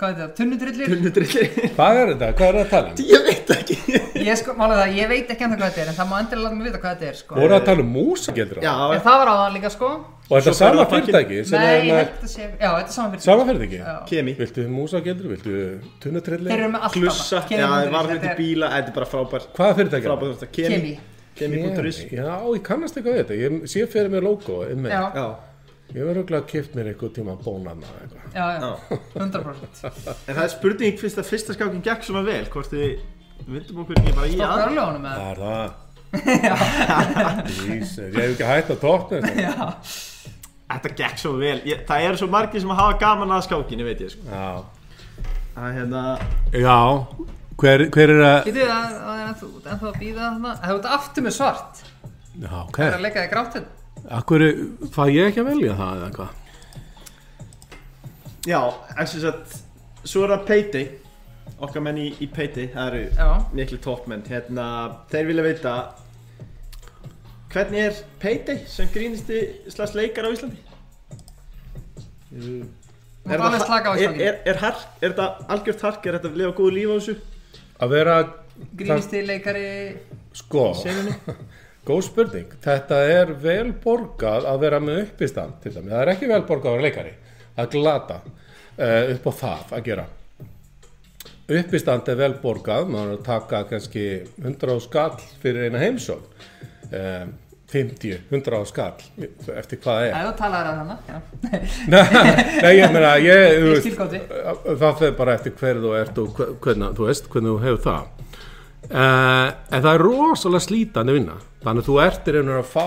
Speaker 2: hvað er þetta? Tunnudrillir?
Speaker 1: tunnudrillir
Speaker 3: Hvað er þetta? Hvað er það að tala um?
Speaker 1: ég veit ekki.
Speaker 2: Ég sko, málega það, ég veit ekki ennþá hvað þetta er, en það má endilega láta mig vita hvað þetta er, sko.
Speaker 3: Voru að tala um músagildur
Speaker 1: já,
Speaker 2: En það var á það líka, sko.
Speaker 3: Og þetta er sama
Speaker 1: ferðapakkinn.
Speaker 3: fyrirtæki sem
Speaker 2: Nei,
Speaker 3: er
Speaker 2: ég held að sé, já, þetta er saman fyrir.
Speaker 3: sama fyrirtæki?
Speaker 2: Já.
Speaker 1: Kemi.
Speaker 3: Viltu músagildur, viltu tunnutrilli
Speaker 2: Þeir eru með allt
Speaker 1: klussa, já, það var
Speaker 2: þetta
Speaker 1: þetta
Speaker 3: fyrirtæki?
Speaker 1: þetta,
Speaker 3: Já, ég kannast eitthvað við þetta. Ég sé fyrir mér logo einmitt.
Speaker 2: Já,
Speaker 1: já,
Speaker 3: Ég verður örugglega að kipt mér eitthvað tíma bónana eða eitthvað.
Speaker 2: já, já,
Speaker 1: já.
Speaker 2: 100%.
Speaker 1: en það er spurning fyrst að fyrsta skákin gekk svona vel hvort þið vindum okkur ekki bara í
Speaker 2: Stoppa
Speaker 1: að
Speaker 2: örlögunum með
Speaker 3: Það er það. Jesus, Ég hef ekki hægt að tókna þetta.
Speaker 2: Já,
Speaker 1: þetta gekk svo vel. Ég, það eru svo margir sem hafa gaman að skákinni veit ég sko.
Speaker 3: Já,
Speaker 1: það er hérna
Speaker 3: Já. Hver, hver er að
Speaker 2: Vitið þið að það er ennþá, að býða þarna? Það hefur þetta aftur með svart.
Speaker 3: Já, ok.
Speaker 2: Það er að leika þig grátt hérna
Speaker 3: Akkur, fæ ég ekki að velja það eða eitthvað
Speaker 1: já, en sem sagt svo er það Payday okkar menn í, í Payday það eru
Speaker 2: Já,
Speaker 1: miklu toppmenn hérna, þeir vilja veita hvernig er Payday sem grínisti slags leikar á Íslandi? Er það-
Speaker 2: slaka á
Speaker 1: er, er, er, er þetta algjört hark, er þetta að lifa góðu líf á þessu?
Speaker 3: Að vera
Speaker 2: Grínisti leikari
Speaker 3: Sko? góð spurning. Þetta er vel borgað að vera með uppistand til dæmi Það er ekki vel borgað að vera leikari. Að glata uh, upp á það að gera. Uppistand er vel borgað. Maður er að taka kannski 100 á skall fyrir eina heimsókn. Uh, 50, 100 á skall eftir hvað það er.
Speaker 2: Þú talaður að hana já.
Speaker 3: Nei, ég meina, ég,
Speaker 2: skilgáti
Speaker 3: það fyrir bara eftir hver þú ert og hve- hvernig, þú veist, hvernig þú hefur það. Uh, en það er rosalega slítandi vinna. Þannig að þú ert í rauninu að fá,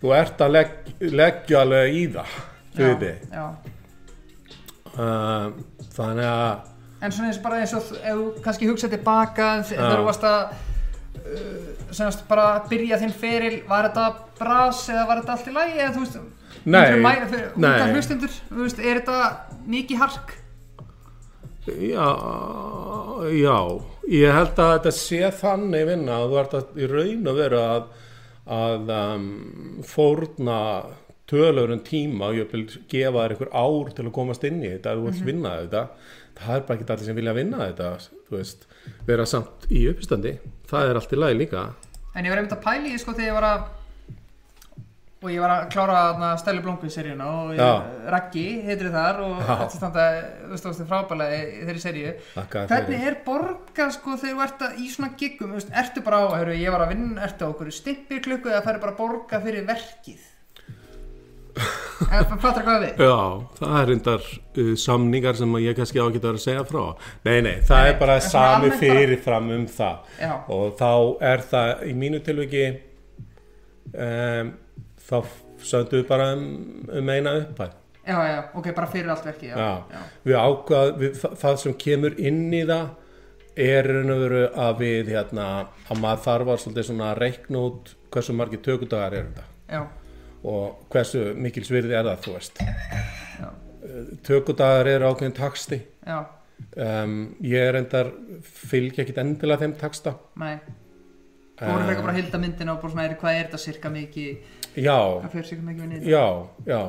Speaker 3: þú ert að legg, leggja alveg í það, þú veit þið.
Speaker 2: Já,
Speaker 3: þannig að,
Speaker 2: En svona eins og bara eins og ef þú kannski hugsa tilbaka þegar þú varst að uh, bara byrja þinn feril var þetta bras eða var þetta allt í lagi eða þú veist
Speaker 3: Nei,
Speaker 2: mæla fyrir
Speaker 3: nei.
Speaker 2: hlustundur veist, er þetta mikið hark
Speaker 3: já, já, ég held að þetta sé þannig vinna að þú ert að, í raun að vera að, að um, fórna tölurinn tíma og ég vil gefa þér einhver ár til að komast inn í þetta ef þú vilt vinna þetta. Það er bara ekki allir sem vilja vinna þetta þú veist, vera samt í uppstandi það er allt í lagi líka.
Speaker 2: En ég var einmitt að pæla í sko þegar ég var að og ég var að klára þarna Stæli Blónku seríuna og. Raggi heitir þar og þetta standa þú veist, frábælega í þeirri seríu. Hvernig er borgað sko þegar þú ert að, í svona giggum, þú veist, ertu bara á heru, ég var að vinna, ertu á okkur stimpir klukku eða færi bara að borga fyrir verkið? Eða fattar hvað við?
Speaker 3: Já, það er reyndar uh, samningar sem ég kannski á að geta að segja frá. Nei, nei, það
Speaker 2: Nei,
Speaker 3: er bara sami fyrirfram um það.
Speaker 2: Já.
Speaker 3: og þá er það í mínu tilviki um, þá söndum við bara um, um eina upphæð.
Speaker 2: Já, já, ok, bara fyrir allt verkið já,
Speaker 3: Já, við ákvað við, það, sem kemur inn í það er veru að við hérna, að maður þarf að svona reikna út hversu margir tökudagar eru þetta.
Speaker 2: Já,
Speaker 3: og hversu mikil svirði er það, þú veist.
Speaker 2: Já,
Speaker 3: tökudagar eru ákveðin taksti.
Speaker 2: Já,
Speaker 3: um, ég er endar fylgja ekkit endilega þeim taksta.
Speaker 2: Nei. Þú voru frekar bara að hilda myndina og bara svona, er, hvað er þetta cirka mikið
Speaker 3: já,
Speaker 2: hvað fyrir cirka mikið við niður
Speaker 3: já, já,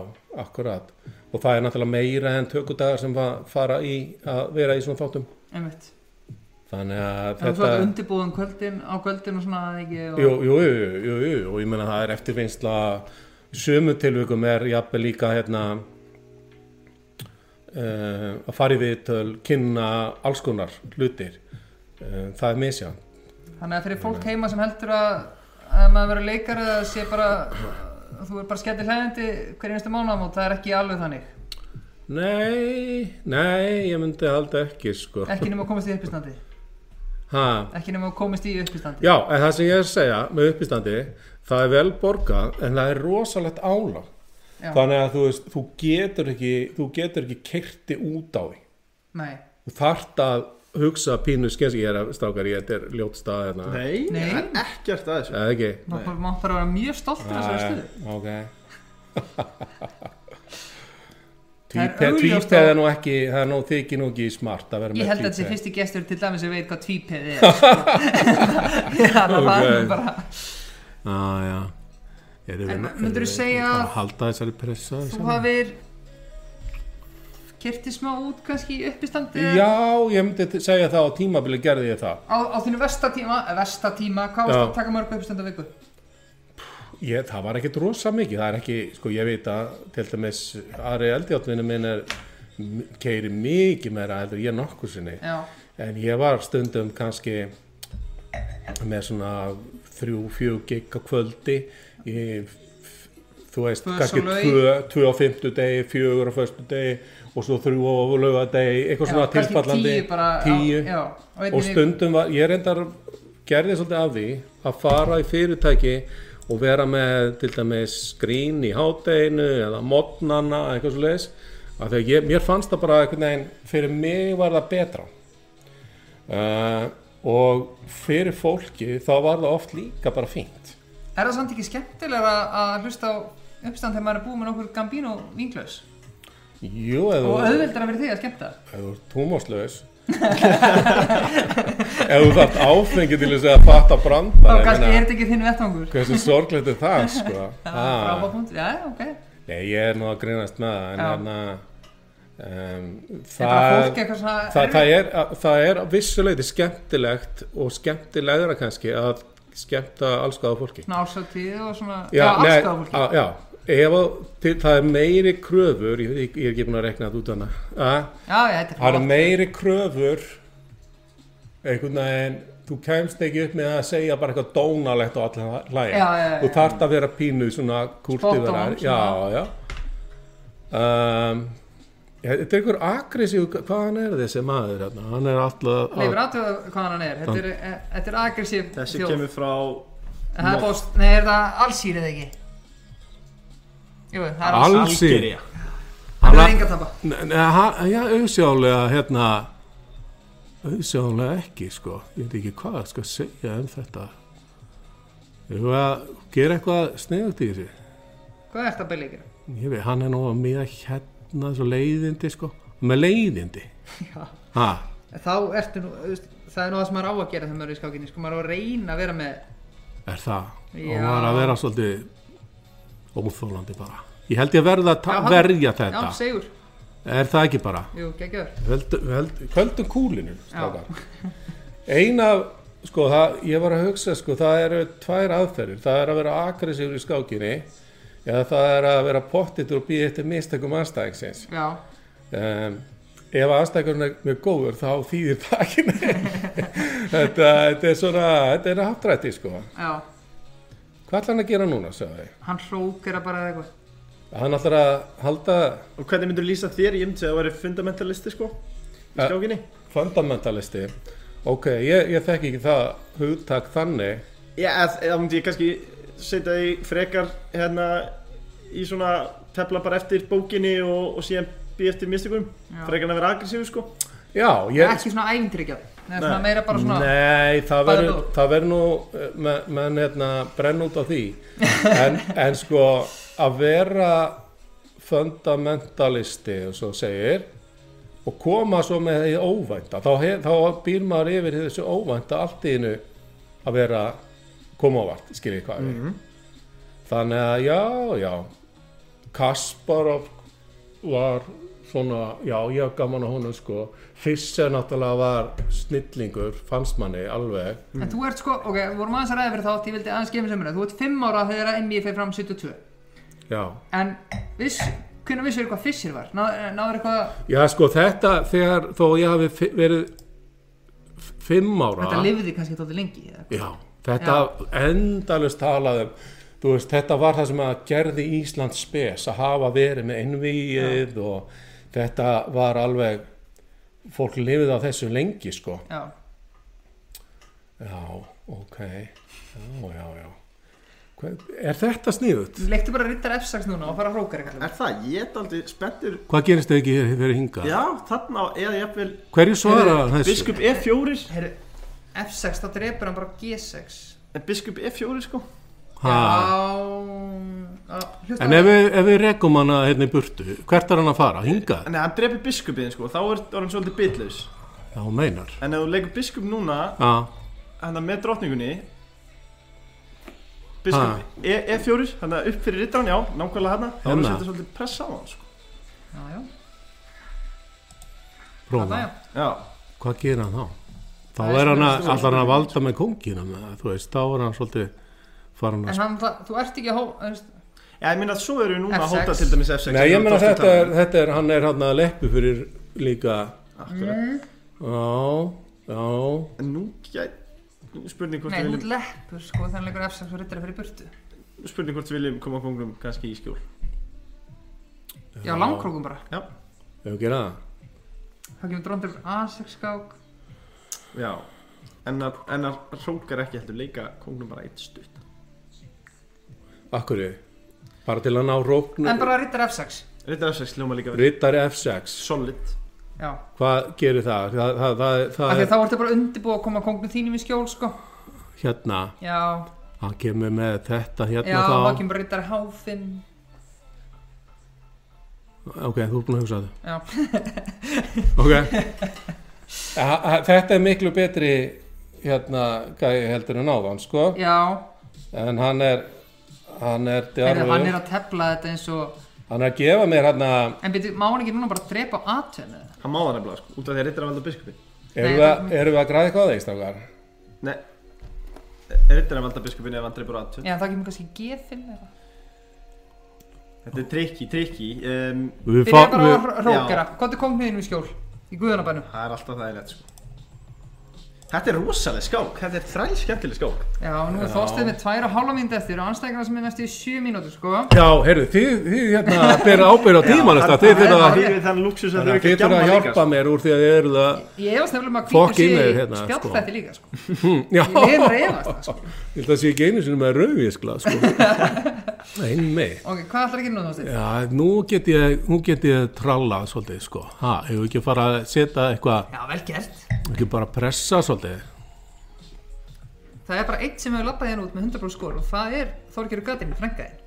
Speaker 3: akkurat. Og það er náttúrulega meira en tökudagar sem fa- fara í að vera í svona þáttum.
Speaker 2: Einmitt.
Speaker 3: Þannig að
Speaker 2: Það er
Speaker 3: þetta
Speaker 2: svona undirbúðum kvöldin á kvöldin og svona að ekki og...
Speaker 3: jú, jú, jú, jú, og ég meina það er eftirvinnsla í sömu tilvikum er jafnvel líka hérna uh, að fara í viðtöl kynna alls konar hlutir. Uh, það er misja
Speaker 2: Þannig að fyrir fólk heima sem heldur að, að maður verður leikar eða sé bara þú er bara skemmti hlæðandi hver einstu mánamót, það er ekki alveg þannig?
Speaker 3: Nei, nei, ég myndi halda ekki sko.
Speaker 2: Ekki nema að komast í uppistandi?
Speaker 3: Ha,
Speaker 2: ekki nema að komast í uppistandi?
Speaker 3: Já, en það sem ég er að segja með uppistandi það er vel borgað en það er rosalegt álag.
Speaker 2: Já.
Speaker 3: þannig að þú veist, þú getur ekki þú getur ekki kerti út á því.
Speaker 2: Nei,
Speaker 3: þú þarft að hugsa pínu skens ég er að strákar ég þetta er ljót stað hérna
Speaker 1: Nei,
Speaker 2: Nei.
Speaker 1: það er ekkert að þessu
Speaker 3: ekki
Speaker 2: maður má bara vera mjög stoltur af þessari stuðu
Speaker 3: Æ, ok
Speaker 2: er
Speaker 3: tvípeð
Speaker 2: að-
Speaker 3: er nú ekki það er nú þykir nú ekki smart að vera
Speaker 2: Ég
Speaker 3: með
Speaker 2: held að þessi
Speaker 3: tvípeð.
Speaker 2: fyrsti gestur til dæmis sem veit hvað tvípeð er sko. Já, það var
Speaker 3: Ok.
Speaker 2: nú bara
Speaker 3: ah, við-
Speaker 2: myndirðu
Speaker 3: erum við
Speaker 2: segja að
Speaker 3: að halda þessari pressa
Speaker 2: Þú
Speaker 3: saman?
Speaker 2: Kerti smá út kannski í uppistandi
Speaker 3: já, ég myndi segja það á tímabili gerði ég það
Speaker 2: Á, á þínu vestatíma, eh, vestatíma, hvað varst
Speaker 3: Já.
Speaker 2: að taka mörg uppistandi á viku?
Speaker 3: ég, það var ekkit rosa mikið það er ekki, sko ég veit að til dæmis Ari Eldjáttvinni minn er keiri mikið meira heldur ég nokkur sinni
Speaker 2: Já,
Speaker 3: En ég var stundum kannski með svona þrjú, fjög gig á kvöldi í, þú veist, kannski
Speaker 2: sólög.
Speaker 3: tvö, tvö á fymtu degi, fjögur á föstu degi og svo þrjú á laugadegi, eitthvað svona tilfallandi.
Speaker 2: tíu bara
Speaker 3: Tíu.
Speaker 2: Já, já
Speaker 3: og stundum var, ég reyndar gerði svolítið af því að fara í fyrirtæki og vera með til dæmis skrín í hádeginu eða modnana, eitthvað svo leiðis að þegar ég, mér fannst það bara einhvern veginn, fyrir mig var það betra uh, og fyrir fólki þá var það oft líka bara fínt
Speaker 2: Er það samt ekki skemmtilega að hlusta á uppstand þegar maður er búið með nokkur Gambino vinglaus?
Speaker 3: Jú, eða
Speaker 2: Og
Speaker 3: þú-
Speaker 2: auðveldara fyrir því að skemmta?
Speaker 3: ef þú ert húmóslaus ef þú þarft áfengi til þess að fatta branda
Speaker 2: Þá kannski er þetta ekki þinn vettvangur.
Speaker 3: hversu sorglegt er það sko? Ah.
Speaker 2: Frábápunkt, já, ok.
Speaker 3: Nei, ég er nú að grínast með það en
Speaker 2: Já.
Speaker 3: hérna um,
Speaker 2: Er
Speaker 3: það, það, það, er, það er að vissuleiti skemmtilegt og skemmtilegra kannski að skemmta allskáða fólki.
Speaker 2: Svona ásættíð og svona
Speaker 3: Já, nei,
Speaker 2: allskáða fólki.
Speaker 3: á- já ef það er meiri kröfur ég, ég, ég er ekki búin að rekna þetta út hana
Speaker 2: þetta er
Speaker 3: það
Speaker 2: flott.
Speaker 3: meiri kröfur einhvern veginn þú kemst ekki upp með að segja bara eitthvað dónalegt og
Speaker 2: já, já,
Speaker 3: þú
Speaker 2: já.
Speaker 3: þarft að vera pínu svona
Speaker 2: Spot on,
Speaker 3: já, já um, þetta er einhver agressív hvaðan er þessi maður hérna? hann er alltaf
Speaker 2: Leifur aðtöða hvað hann er Þetta er, eh, þetta er aggressív
Speaker 1: Þessi
Speaker 2: þjóð.
Speaker 1: kemur frá
Speaker 2: er nei, er það allsýr eða ekki? Jú, það er
Speaker 3: Al-
Speaker 2: allsýr
Speaker 3: Alsír.
Speaker 1: Algeria
Speaker 2: Hann
Speaker 3: Alla-
Speaker 2: er enga
Speaker 3: ha- já, auðsjálega hérna auðsjálega ekki sko. Ég veit ekki hvað ég skal segja um þetta. Ég veit að gera eitthvað sniðugt í þessu?
Speaker 2: Hvað er þetta að ekki?
Speaker 3: ég veit, hann er nú að miða hérna svo leiðindi sko. Með leiðindi?
Speaker 2: Já.
Speaker 3: Ha,
Speaker 2: Þá ertu nú, þú veist, það er nú það sem maður á að gera þegar maður er í skákinni Sko. Maður á að reyna að vera með
Speaker 3: er það?
Speaker 2: Já.
Speaker 3: og maður að vera svolítið óþólandi bara. Ég held ég að verða að verja þetta.
Speaker 2: Já, segur.
Speaker 3: Er það ekki bara?
Speaker 2: Jú,
Speaker 3: Höldum held, höldum kúlinu eina sko það, ég var að hugsa sko það eru tvær aðferðir. Það er að vera aggressífur í skákinni Já, það er að vera pottitur og býða eftir mistökum aðstæðingsins.
Speaker 2: Já,
Speaker 3: Um, ef aðstæðingurinn er mjög góður þá þýðir það ekki þetta, þetta er svona, þetta er aftrætti sko.
Speaker 2: já,
Speaker 3: Hvað ætlar hann að gera núna, sagði þið?
Speaker 2: hann hrókera bara eða eitthvað
Speaker 3: Hann ætlar að halda
Speaker 1: Og hvernig myndur lýsa þér? Myndi segja að það væri fundamentalisti sko Í
Speaker 3: Ja.
Speaker 1: skákinni
Speaker 3: fundamentalisti. Ok, ég, ég þekki ekki það hugtak þannig.
Speaker 1: Já, eða myndi ég kannski setja því frekar hérna í svona tefla bara eftir bókinni og, og síðan býð eftir mistökum
Speaker 2: Já.
Speaker 1: frekar en að vera aggressífu sko
Speaker 3: Já, ég...
Speaker 2: Ekki svona er
Speaker 1: Nei.
Speaker 2: svona meira bara svona
Speaker 3: Nei, það verður nú me- menn hérna brenn út á því. En, en sko að vera fundamentalisti og svo segir og koma svo með því óvænta þá, þá býr maður yfir þessu óvænta allt í innu að vera koma ávart, skiljið hvað við þannig að já, já Kasparov var svona, já, ég haf gaman á honum sko, Fischer náttúrulega var snillingur, fannst manni alveg,
Speaker 2: En þú ert sko, ok, við vorum aðeins að ræða fyrir þátt Ég vildi aðeins gefa mér sem Þú ert 5 ára þegar að NBA fyrir fram 72
Speaker 3: já.
Speaker 2: En viss, hvernig vissur hvað Fischer var? Ná, náður eitthvað
Speaker 3: já sko þetta, þegar þó ég hafi fi- verið f- fimm ára
Speaker 2: Þetta lifði kannski tótið lengi eða?
Speaker 3: já, þetta endalust talaðum þú veist, þetta var það sem að gerði Ísland spes að hafa verið með innvíið og þetta var alveg fólk lifið á þessu lengi sko
Speaker 2: Já,
Speaker 3: Já, ok Já, já, já Hvað, Er þetta sniðut?
Speaker 2: leiktu bara rittar F6 núna og fara að hróka
Speaker 1: Er það? Ég er aldrei spenntur
Speaker 3: Hvað gerist þau ekki fyrir hinga?
Speaker 1: Já, þarna eða jafnvel
Speaker 3: Hverju svara þessu?
Speaker 1: Biskup E4
Speaker 2: Heyrðu, F6, þá drepur hann bara G6
Speaker 1: En Biskup E4 sko
Speaker 3: Ha.
Speaker 2: Já,
Speaker 3: En ef við, ef við rekum hana hérna í burtu Hvert er hann að fara? Hinga?
Speaker 1: Nei, hann drefur biskupið sko. Þá er hann svolítið bitlaus.
Speaker 3: Já, hún meinar.
Speaker 1: En ef þú leikur biskup núna Hann með drottningunni Biskup e, E4 Hann upp fyrir rittaran, já, nákvæmlega hann Þá er hann svolítið pressa á hann sko.
Speaker 2: Já, já,
Speaker 3: prófa.
Speaker 2: Já.
Speaker 1: Já.
Speaker 3: Hvað gerir hann þá? Þá
Speaker 2: Það er
Speaker 3: er hann að, allar hann að valda með kóngina með, Þú veist, þá er hann svolítið farin
Speaker 2: En
Speaker 3: að
Speaker 2: hann, það, þú ert ekki að hó, veist,
Speaker 1: Já, ég minna að svo eru núna að
Speaker 2: F6.
Speaker 1: hóta til dæmis F6
Speaker 3: Nei, ég
Speaker 1: sem við
Speaker 3: þetta er, þetta er, hann er hann að leppu fyrir líka.
Speaker 1: Um. Akkurat.
Speaker 3: Já, já.
Speaker 1: En nú gæt Spurning hvort
Speaker 2: nei,
Speaker 1: við
Speaker 2: þú
Speaker 1: viljum
Speaker 2: leppur sko Þannig leikur F6 og rittari fyrir burtu.
Speaker 1: Spurning hvort við viljum koma konglum kannski í skjól.
Speaker 2: Já, langkrókum bara.
Speaker 1: Já.
Speaker 3: Ef við gera það?
Speaker 2: Það kemur dróndur A6 skák.
Speaker 1: Já. En að, en að hrókar ekki heldur leika konglum bara eitt stutt.
Speaker 3: Akkur bara til að ná róknu
Speaker 2: En bara rittar F6
Speaker 1: Rittar F6 hljóma líka verið
Speaker 3: Rittari F6
Speaker 1: Solid.
Speaker 2: Já,
Speaker 3: Hvað gerir það? Það, það, það, það er
Speaker 2: þá ertu bara undirbúið að koma kongnum þínum í skjól sko.
Speaker 3: Hérna.
Speaker 2: Já,
Speaker 3: Hann kemur með þetta
Speaker 2: já,
Speaker 3: hérna
Speaker 2: þá.
Speaker 3: þá
Speaker 2: kemur bara rittar H5
Speaker 3: Ok, þú er búin að hugsa það
Speaker 2: Já,
Speaker 3: Ok. Ha- ha- Þetta er miklu betri hérna gæi heldur en áðan sko.
Speaker 2: Já.
Speaker 3: En hann er hann er djarfur.
Speaker 2: Hann er að tefla þetta eins og
Speaker 3: hann er að gefa mér hérna
Speaker 2: En byrju, má hann ekki núna bara drepa á atönu?
Speaker 1: Hann má það nefnilega sko Út af því að rittar að valda biskupi.
Speaker 3: Erum
Speaker 2: Nei,
Speaker 3: við, að- erum við að græða eitthvað á þeir strákar?
Speaker 1: Nei. Rittar að valda biskupin ef hann dreipur aðtönd
Speaker 2: Já, það kemur kannski G5 eða?
Speaker 1: Þetta er trikki, trikki um,
Speaker 3: við,
Speaker 2: Byrja bara að hrókera. Hvað er þínum í skjól? Í guðanabænum.
Speaker 1: Það er alltaf það sko Þetta er rosaleg skák. Þetta er þræl skemmtileg skák.
Speaker 2: Já, nú er þóstið með tvær og hálfa mínúti eftir og anstækina sem er næstu í sjö mínútur sko.
Speaker 3: Já, heyrðu, þið, þið hérna bera ábyrð á tíman þið
Speaker 1: Það
Speaker 3: þurfa
Speaker 1: er
Speaker 3: að
Speaker 1: að
Speaker 3: að þið þurfa að hjálpa mér úr því að þið eru það
Speaker 2: Ég efast nefnilega
Speaker 3: Fokk
Speaker 2: að
Speaker 3: í
Speaker 2: hvítur
Speaker 3: mig
Speaker 2: sé
Speaker 3: hérna, sko.
Speaker 2: spjallfætti líka sko.
Speaker 3: Hm, já,
Speaker 2: Ég er að efast það sko.
Speaker 3: Ég held að sé ekki einu sinni með rauðvískla sko. einmi
Speaker 2: Ok, hvað ætlar að gera nú
Speaker 3: ekki bara pressa svolítið.
Speaker 2: Það er bara eitt sem hefur labbað hérna út með 100% skor og það er Þorgerur Gatinn, frænkaðin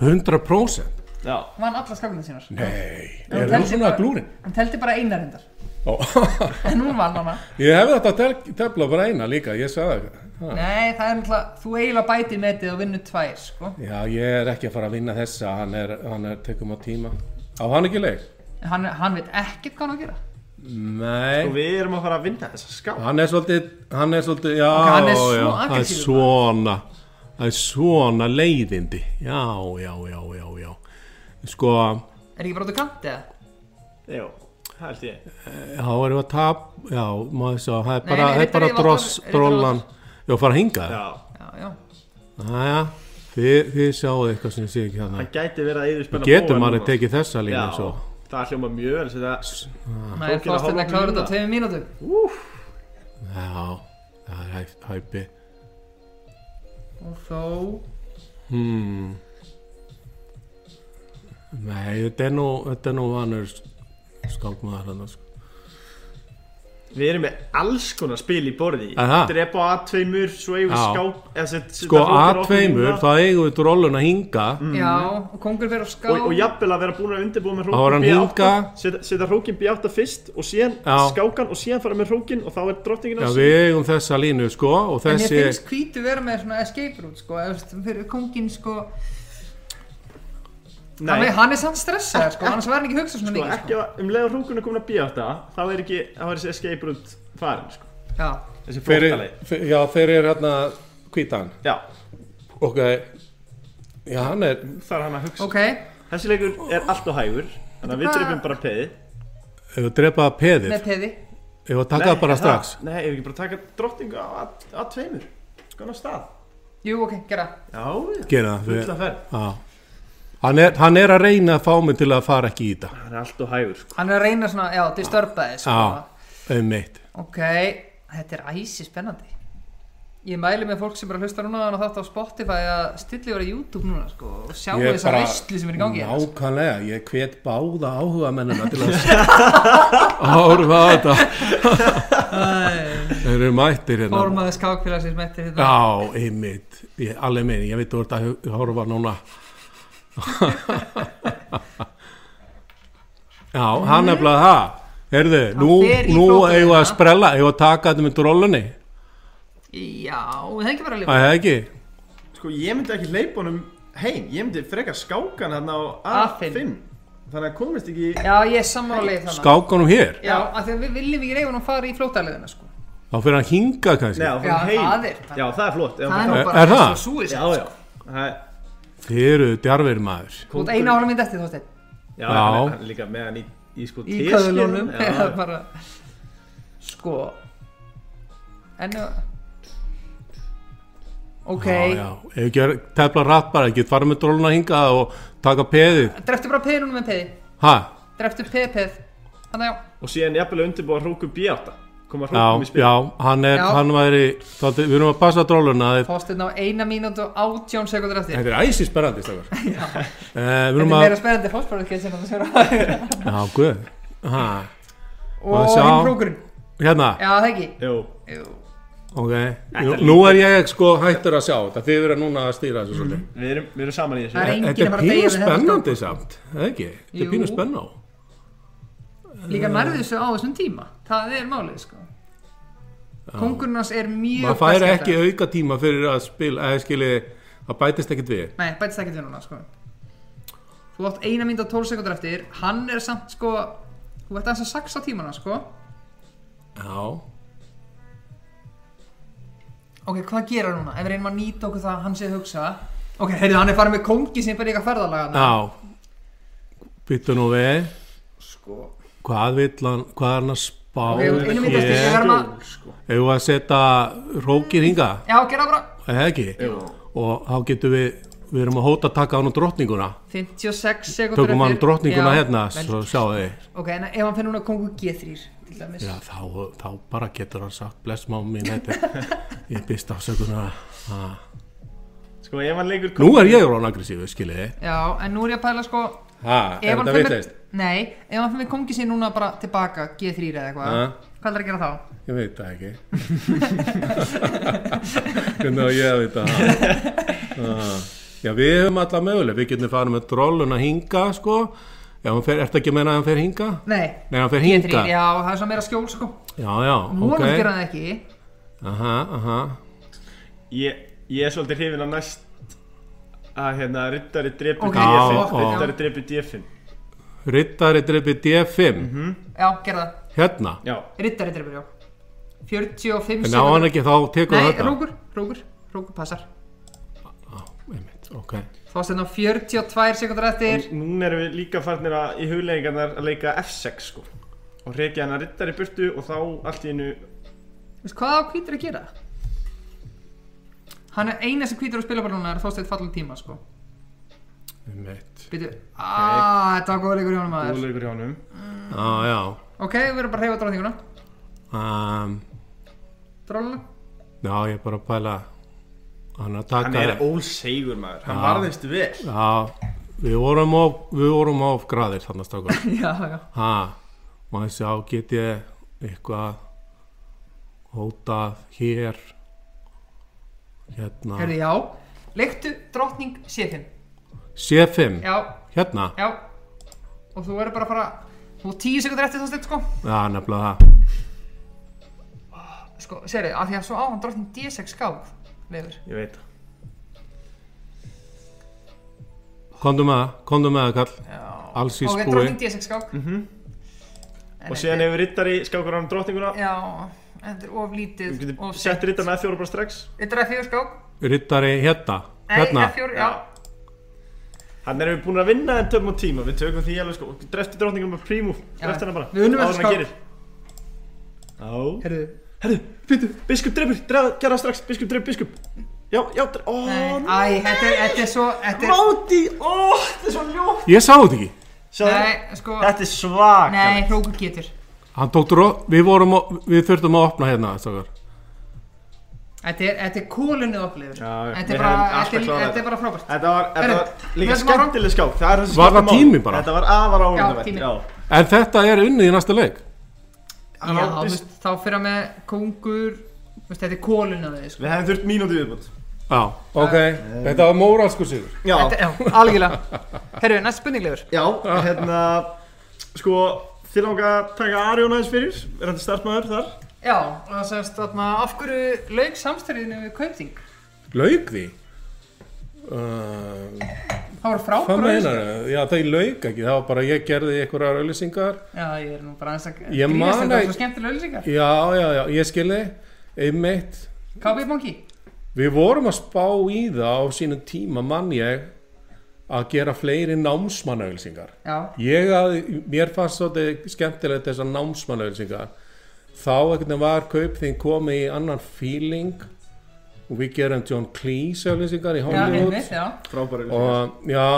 Speaker 3: 100%?
Speaker 1: Já
Speaker 2: Vann alla skakuna sínar
Speaker 3: Nei,
Speaker 2: Já,
Speaker 3: er
Speaker 2: teldi
Speaker 3: það svona
Speaker 2: bara-
Speaker 3: glúrin?
Speaker 2: Hann teldi bara einar hendar
Speaker 3: Ó,
Speaker 2: En hún vann hana
Speaker 3: ég hefði þetta að tel- tefla bara eina líka, ég sagði það.
Speaker 2: Nei, það er náttúrulega Þú eiginlega bætir metið og vinnur tvær sko
Speaker 3: Já, ég er ekki að fara að vinna þessa, hann er, hann er tekum á tíma. Á hann ekki leik?
Speaker 2: En hann, hann veit ekkert hvað hann á að gera
Speaker 3: Nei,
Speaker 1: Og við erum að fara að vinna þessa skák.
Speaker 3: Hann er svolítið, hann er svolítið, já,
Speaker 2: Ok, hann er svo
Speaker 3: já, hann er
Speaker 2: aggressífur,
Speaker 3: svona. það er svona leiðindi. Já, já, já, já, já. Sko,
Speaker 2: Er ekki bara út á kant eða?
Speaker 1: Jú, það held ég.
Speaker 3: Þá erum við að tap já, maður svo, það er
Speaker 2: Nei,
Speaker 3: bara,
Speaker 2: nei,
Speaker 3: það er
Speaker 2: riddari
Speaker 3: bara
Speaker 2: var
Speaker 3: dross,
Speaker 2: bara-
Speaker 3: drollan. Já, fara að hinga
Speaker 1: Já,
Speaker 2: Já, já.
Speaker 3: Jæja, þið, þið sjáu eitthvað sem ég sé ekki hérna.
Speaker 1: Það gæti verið að yfir spenna
Speaker 3: getur maður tekið þessa línu
Speaker 1: Já,
Speaker 3: svo
Speaker 1: það hljóma mjög vel það
Speaker 2: hérna
Speaker 1: hálfa
Speaker 2: að klára þetta á
Speaker 1: mínútu?
Speaker 2: tveimur mínútum
Speaker 3: já, það er hæ- hæpi
Speaker 2: Og þó
Speaker 3: hmm. nei, þetta er nú þetta er nú vanur skákmaður hann sko.
Speaker 1: Við erum með alls konar spil í borði. Drepa á A2-mur, svo eigum við
Speaker 3: Já.
Speaker 1: skáp eða set-
Speaker 3: sko
Speaker 1: hrókar á okkur
Speaker 3: A2
Speaker 1: núna.
Speaker 3: þá eigum við drollun að hinga
Speaker 2: Já, og kongur fyrir á ská
Speaker 1: og, og jafnvel að vera búin að undirbúa með
Speaker 3: Þá var hann
Speaker 1: hrókin
Speaker 3: hinga.
Speaker 1: B8 setja, setja hrókin B8 fyrst og síðan
Speaker 3: Já.
Speaker 1: skákan og síðan fara með hrókin og þá er drottningin
Speaker 3: já,
Speaker 1: á
Speaker 3: við eigum þessa línu sko og
Speaker 2: En ég finnst hvítu vera með svona escape route sko eða, Fyrir kongin sko
Speaker 1: Nei,
Speaker 2: hann er samt stressaður sko. Annars var hann ekki að hugsa svona
Speaker 1: sko
Speaker 2: mikið
Speaker 1: ekki
Speaker 2: sko.
Speaker 1: að um leið og hrókun er komin að B8 þá er ekki, þá er þessi escape route farin sko.
Speaker 2: Já,
Speaker 1: þessi
Speaker 3: fyr, já, þeir eru hérna hvítan.
Speaker 1: Já,
Speaker 3: ok. Já, hann er
Speaker 1: það er hann að hugsa.
Speaker 2: Ok.
Speaker 1: Þessi leikur er allt og hægur Þannig að við dreipum bara peði.
Speaker 3: Ef við drepa peðið.
Speaker 2: Með peði.
Speaker 3: Ef við taka það bara strax.
Speaker 1: Nei, ef við ekki bara taka drottningu á að, að tveimur. Skoðan á stað.
Speaker 2: Jú, ok, gera.
Speaker 1: Já,
Speaker 3: gera það
Speaker 1: fulla
Speaker 3: við,
Speaker 1: ferð.
Speaker 3: Já. Hann, er, hann er að reyna að fá mig til að fara ekki í þetta.
Speaker 1: Það er allt og hægur sko.
Speaker 2: Hann er að reyna svona, já, disturba þið sko.
Speaker 3: Já, um mitt
Speaker 2: Ok, þetta er æsi spennandi. Ég mæli með fólk sem bara hlustar núna og þátt á Spotify að stilla yfir á YouTube núna sko og sjá
Speaker 3: Ég
Speaker 2: þessa
Speaker 3: bara-
Speaker 2: veistli sem er í gangi hérna, sko.
Speaker 3: nákvæmlega, ég hvet báða áhuga mennina til að horfa á þetta. Þeir eru mættir hérna.
Speaker 2: Formaði skákfélagsins mettir þetta
Speaker 3: Já, einmitt, ég, alveg meini, ég veit þú ert að horfa núna Já, hann er bara það Herðu, nú, nú eigum við að sprella, eigum við að taka þetta með drollunni?
Speaker 2: Já, það er ekki bara að
Speaker 3: Það
Speaker 2: lifa
Speaker 3: er ekki.
Speaker 1: Sko, ég myndi ekki leipa honum heim. Ég myndi frekar skákan hann á
Speaker 2: A5.
Speaker 1: A5 Þannig að komist ekki
Speaker 2: Já, ég er sammálið þannig
Speaker 3: Skákanum hér,
Speaker 2: Já, af því að við viljum ekki reyfa hann að fara í flótaliðina sko.
Speaker 3: Þá fyrir hann hingað kannski.
Speaker 1: Nei,
Speaker 2: Já,
Speaker 1: fyrir heim.
Speaker 2: það er-
Speaker 1: Já, það er flott.
Speaker 2: Það er
Speaker 3: Er-
Speaker 2: bara
Speaker 3: er það?
Speaker 2: svo
Speaker 1: Já, já. Það er-
Speaker 3: Þið eru djarfir maður.
Speaker 2: Þú ert eina ára mynd eftir þóttir
Speaker 1: Já,
Speaker 3: Já.
Speaker 1: Hann, er, hann líka með hann í, í sko
Speaker 2: Í köðlunum. bara Sko. En uh, Ok.
Speaker 3: Ef tefla rætt bara, ekki fara með drolluna hingað og taka peðið.
Speaker 2: Dreftu bara peðinum með peði.
Speaker 3: Ha,
Speaker 2: Dreftu peð peð. Þannig já.
Speaker 1: Og síðan jafnvel undirbúa hrókum B8 Koma
Speaker 3: já,
Speaker 1: hrókum í spil.
Speaker 3: já, hann er,
Speaker 2: Já.
Speaker 3: hann væri við erum að passa drolluna þið-
Speaker 2: Fórst hérna á eina mínútu og átjón sekundur eftir.
Speaker 3: Þetta er æsi sperrandi, uh, Við
Speaker 2: Þetta er meira það sér að
Speaker 3: já, guð. Ha,
Speaker 2: Og hinn prókurinn
Speaker 3: Hérna,
Speaker 2: Já, það ekki?
Speaker 1: Jú.
Speaker 2: Jú.
Speaker 3: ok.
Speaker 1: Þetta
Speaker 3: Nú,
Speaker 1: er
Speaker 3: ég sko hættur að sjá þetta. Þið verður núna að stýra þessu svolítið.
Speaker 1: Við erum, við erum saman í
Speaker 2: Það
Speaker 1: þessu
Speaker 2: enginn
Speaker 3: Þetta er pínu
Speaker 2: þetta
Speaker 3: spennandi samt, eða ekki? Þetta
Speaker 2: Jú.
Speaker 3: er pínu spenná
Speaker 2: Líka nærðu þessu á þessum tíma Það er málið sko. Kongurinn hans er mjög
Speaker 3: Maður færi ekki auka tíma fyrir að spila eða skilji, það bætist ekkert við.
Speaker 2: Nei, bætist ekki til núna sko. Þú átt eina mynd og 12 sekundur eftir. Hann er samt sko Þú ert aðeins að saksa tímana sko.
Speaker 3: Já,
Speaker 2: Ok, hvað gera núna? Ef við reynum að nýta okkur það að hann sé að hugsa. Ok, heyrðu, hann er farið með kongi sem bara eitthvað ferðalaga
Speaker 3: já. Byttu nú við.
Speaker 2: Sko.
Speaker 3: Hvað vill hann, hvað er hann að
Speaker 2: ég
Speaker 3: hér?
Speaker 2: verðum að
Speaker 3: að setja rókir hinga
Speaker 2: Já, gera bara.
Speaker 3: Eða ekki?
Speaker 1: Jú.
Speaker 3: og þá getum við við erum að hóta að taka hann á drottninguna.
Speaker 2: 56 sekundur
Speaker 3: tökum hann drottninguna
Speaker 2: Já,
Speaker 3: hérna
Speaker 2: vel.
Speaker 3: svo sjáu þið.
Speaker 2: Ok, en ef hann finnur núna kongur G3 til dæmis.
Speaker 3: Já, þá, þá bara getur hann sagt bless þetta ég byrst afsökunar ha.
Speaker 1: Sko ef hann leikur
Speaker 3: Nú er ég rón aggressífu, skiljiði.
Speaker 2: Já, en nú er ég að pæla sko.
Speaker 3: Ha,
Speaker 2: ef
Speaker 3: er
Speaker 2: hann
Speaker 3: þetta vitleist?
Speaker 2: Nei, ef hann fyrir með kongi sér núna bara tilbaka G3 eða eitthvað? Hvað er að gera þá?
Speaker 3: Ég veit það ekki Hvernig á ég að vita það Ha. Já, við höfum alla möguleg Við getum farið með drollun að hinga sko Já, hann fer, ertu ekki að menna að hann fer hinga?
Speaker 2: Nei,
Speaker 3: Nei, hann fer
Speaker 2: G3,
Speaker 3: hinga
Speaker 2: já, það er svo meira skjól sko
Speaker 3: Já, já,
Speaker 2: Nú
Speaker 3: ok
Speaker 2: okay. gera það ekki
Speaker 3: Aha, aha
Speaker 1: ég, ég er svolítið hrifin að næst að hérna rittari drepu
Speaker 2: Ok,
Speaker 1: D5
Speaker 3: já, já.
Speaker 1: Rittari drepu D5
Speaker 3: Rittari dreipið D5
Speaker 2: Já, gera það.
Speaker 3: Hérna?
Speaker 1: Já.
Speaker 2: Rittari drefur, já. 45
Speaker 3: En á hann ekki þá tekur
Speaker 2: Nei,
Speaker 3: þetta?
Speaker 2: Rókur, rókur, rókur passar.
Speaker 3: Ok.
Speaker 2: Þorsteinn á 42 sekundur eftir.
Speaker 1: En núna erum við líka farnir að í hugleikingarnar að leika F6 sko. Og reykja hann að rittar í burtu og þá allt í einu
Speaker 2: Veist hvað á hvítur að gera? Hann er eina sem hvítur að spila bara núna er Þorsteinn fallan tíma sko
Speaker 3: Einmitt.
Speaker 2: Býtu, aaa, þetta var góður leikur hjá honum maður.
Speaker 1: Góðleikur hjá honum.
Speaker 3: Já, já.
Speaker 2: Ok, við erum bara að reyfa dráðninguna
Speaker 3: um,
Speaker 2: Dróluna
Speaker 3: Já, ég er bara að pæla. Hann að
Speaker 1: hann
Speaker 3: taka
Speaker 1: er ólsegur maður, hann
Speaker 3: Já.
Speaker 1: varðist vel.
Speaker 3: Já, við vorum of, við vorum of graðir þarna strákar.
Speaker 2: Já, já.
Speaker 3: Ha, maður sjá, get ég eitthvað hótað hér? Hérna.
Speaker 2: Herði, já. Leiktu drottning C5
Speaker 3: C5,
Speaker 2: Já,
Speaker 3: hérna.
Speaker 2: Já. Og þú verður bara að fara Þú er 10 sekundur eftir Þorsteinn sko.
Speaker 3: Já, nefnilega það.
Speaker 2: Sko, sérðu, af því að svo á hann drottning D6 skák Leifur.
Speaker 1: Ég veit. Það
Speaker 3: Komdu með það, komdu með það kall
Speaker 2: Já.
Speaker 3: Alls í
Speaker 2: Ok,
Speaker 3: spúi.
Speaker 2: drottning D6 skák
Speaker 1: Mhm.
Speaker 2: En
Speaker 1: og síðan hefur rittari skákur hann drottninguna.
Speaker 2: Já, þetta er of lítið
Speaker 1: getum
Speaker 2: of
Speaker 1: sett rittar með F4 bara strax.
Speaker 2: Þetta er F4 skák
Speaker 1: Rittari
Speaker 3: hérna,
Speaker 2: Nei,
Speaker 3: hérna.
Speaker 2: F4, já
Speaker 1: Þannig erum við búin að vinna en töfum á tíma. Við tökum því alveg sko Drefti drottningum með prímú. Drefti hana bara.
Speaker 2: Við unnum
Speaker 1: Áður
Speaker 2: þetta
Speaker 1: hann
Speaker 2: skák.
Speaker 1: gerir. Já.
Speaker 2: Herðu.
Speaker 1: Herðu, fytu, biskup drefur Dref, Gerða strax, biskup dref, biskup. Já, já, dre- ó,
Speaker 2: Nei, æ, þetta er, þetta er svo Þetta er
Speaker 1: Máti, ó, þetta er svo ljótt.
Speaker 3: Ég sá þetta ekki.
Speaker 1: Sjáðu,
Speaker 2: Nei, sko
Speaker 1: Þetta er svak
Speaker 2: Nei, hrókur getur
Speaker 3: Hann tók dró, við vorum, á- við þurftum að opna hérna strákar
Speaker 2: Þetta er, þetta er
Speaker 1: Já, já,
Speaker 2: Þetta er bara, frábært.
Speaker 1: Þetta var, þetta var líka skemmtileg skák. Það er það sem
Speaker 3: Var það tími bara?
Speaker 1: Þetta var
Speaker 2: tími.
Speaker 1: Já,
Speaker 3: En þetta er unnið í næsta leik?
Speaker 2: Já, þú veist, þá fyrir að með kóngur veist, Þetta er þið, sko.
Speaker 1: Við hefum þurft mínúti viðbútt
Speaker 3: Já, ok, þetta var móralsku sigur.
Speaker 1: Já,
Speaker 2: algjörlega. Herru, næst spurning, Leifur
Speaker 1: já, hérna Sko, þið langa að taka Arjón aðeins fyrir. Er hann starfsmæður þar?
Speaker 2: Já, það semst þarna Af hverju lauk samstæriðinu við Kaupþing?
Speaker 3: Lauk því? Uh,
Speaker 2: Það voru frábæra
Speaker 3: það? Já, það lauk ekki, það var bara ég gerði einhverjar auðlýsingar
Speaker 2: Já, ég er nú bara aðeins að
Speaker 3: man
Speaker 2: Þetta var svo skemmtilega auðlýsingar
Speaker 3: Já, já, já, ég skilði einmitt.
Speaker 2: KB Banki
Speaker 3: Við vorum að spá í það á sínum tíma mann ég að gera fleiri námsmannauðlýsingar
Speaker 2: Já,
Speaker 3: Ég að, mér fannst svolítið skemmtilegt þessar námsmannauðlýsingar þá veginn var kaupþing komið í annan feeling. Og við gerum John Cleese auðlýsingar í
Speaker 2: já,
Speaker 3: Hollywood.
Speaker 2: einmitt, já.
Speaker 3: Og já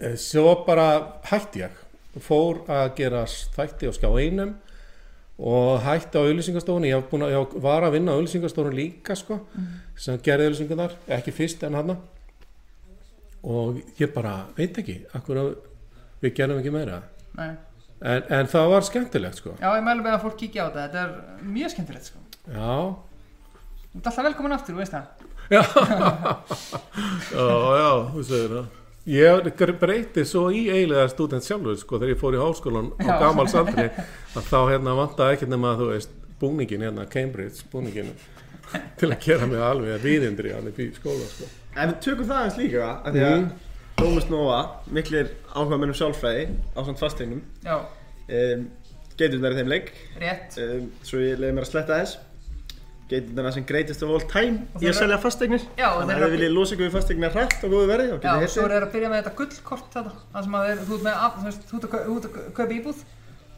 Speaker 3: eh, svo bara hætti ég. Fór að gera þætti á skjá einum og hætti á auðlýsingastofunni ég, ég var að vinna á auðlýsingastofunni líka sko, sem gerði auðlýsingarnar ekki fyrst en hana og ég bara veit ekki akkur við gerum ekki meira.
Speaker 2: Nei.
Speaker 3: En, en það var skemmtilegt sko.
Speaker 2: Já, ég mælu með að fólk kíkja á þetta. Þetta er mjög skemmtilegt, sko.
Speaker 3: Já,
Speaker 2: Þú ert alltaf velkomin aftur, þú veist það.
Speaker 3: Já, já, þú segir það. Ég breyti svo í eiginlega student sjálfur sko þegar ég fór í háskólan á
Speaker 2: Já.
Speaker 3: gammalsaldri að þá hérna vantaði ekkert nema þú veist búningin hérna, Cambridge búningin til að gera mig alveg viðindri hann upp í skóla sko.
Speaker 1: En við tökum það eins líka að Því að
Speaker 3: Mm.
Speaker 1: Tómas Nóa, miklir áhuga mennum sjálfræði á svona fasteinum um, Geiturnar í þeim leik.
Speaker 2: Rétt.
Speaker 1: Um, Svo ég leiði mér að sletta þess Geiturnar sem greatest of all time Í að selja fasteignir. Þannig að þið viljið losa ykkur við fasteignir hrætt og góðu verði og
Speaker 2: Já, svo er að byrja með þetta gullkort þetta Það sem að þú ert að ert að kaupa íbúð.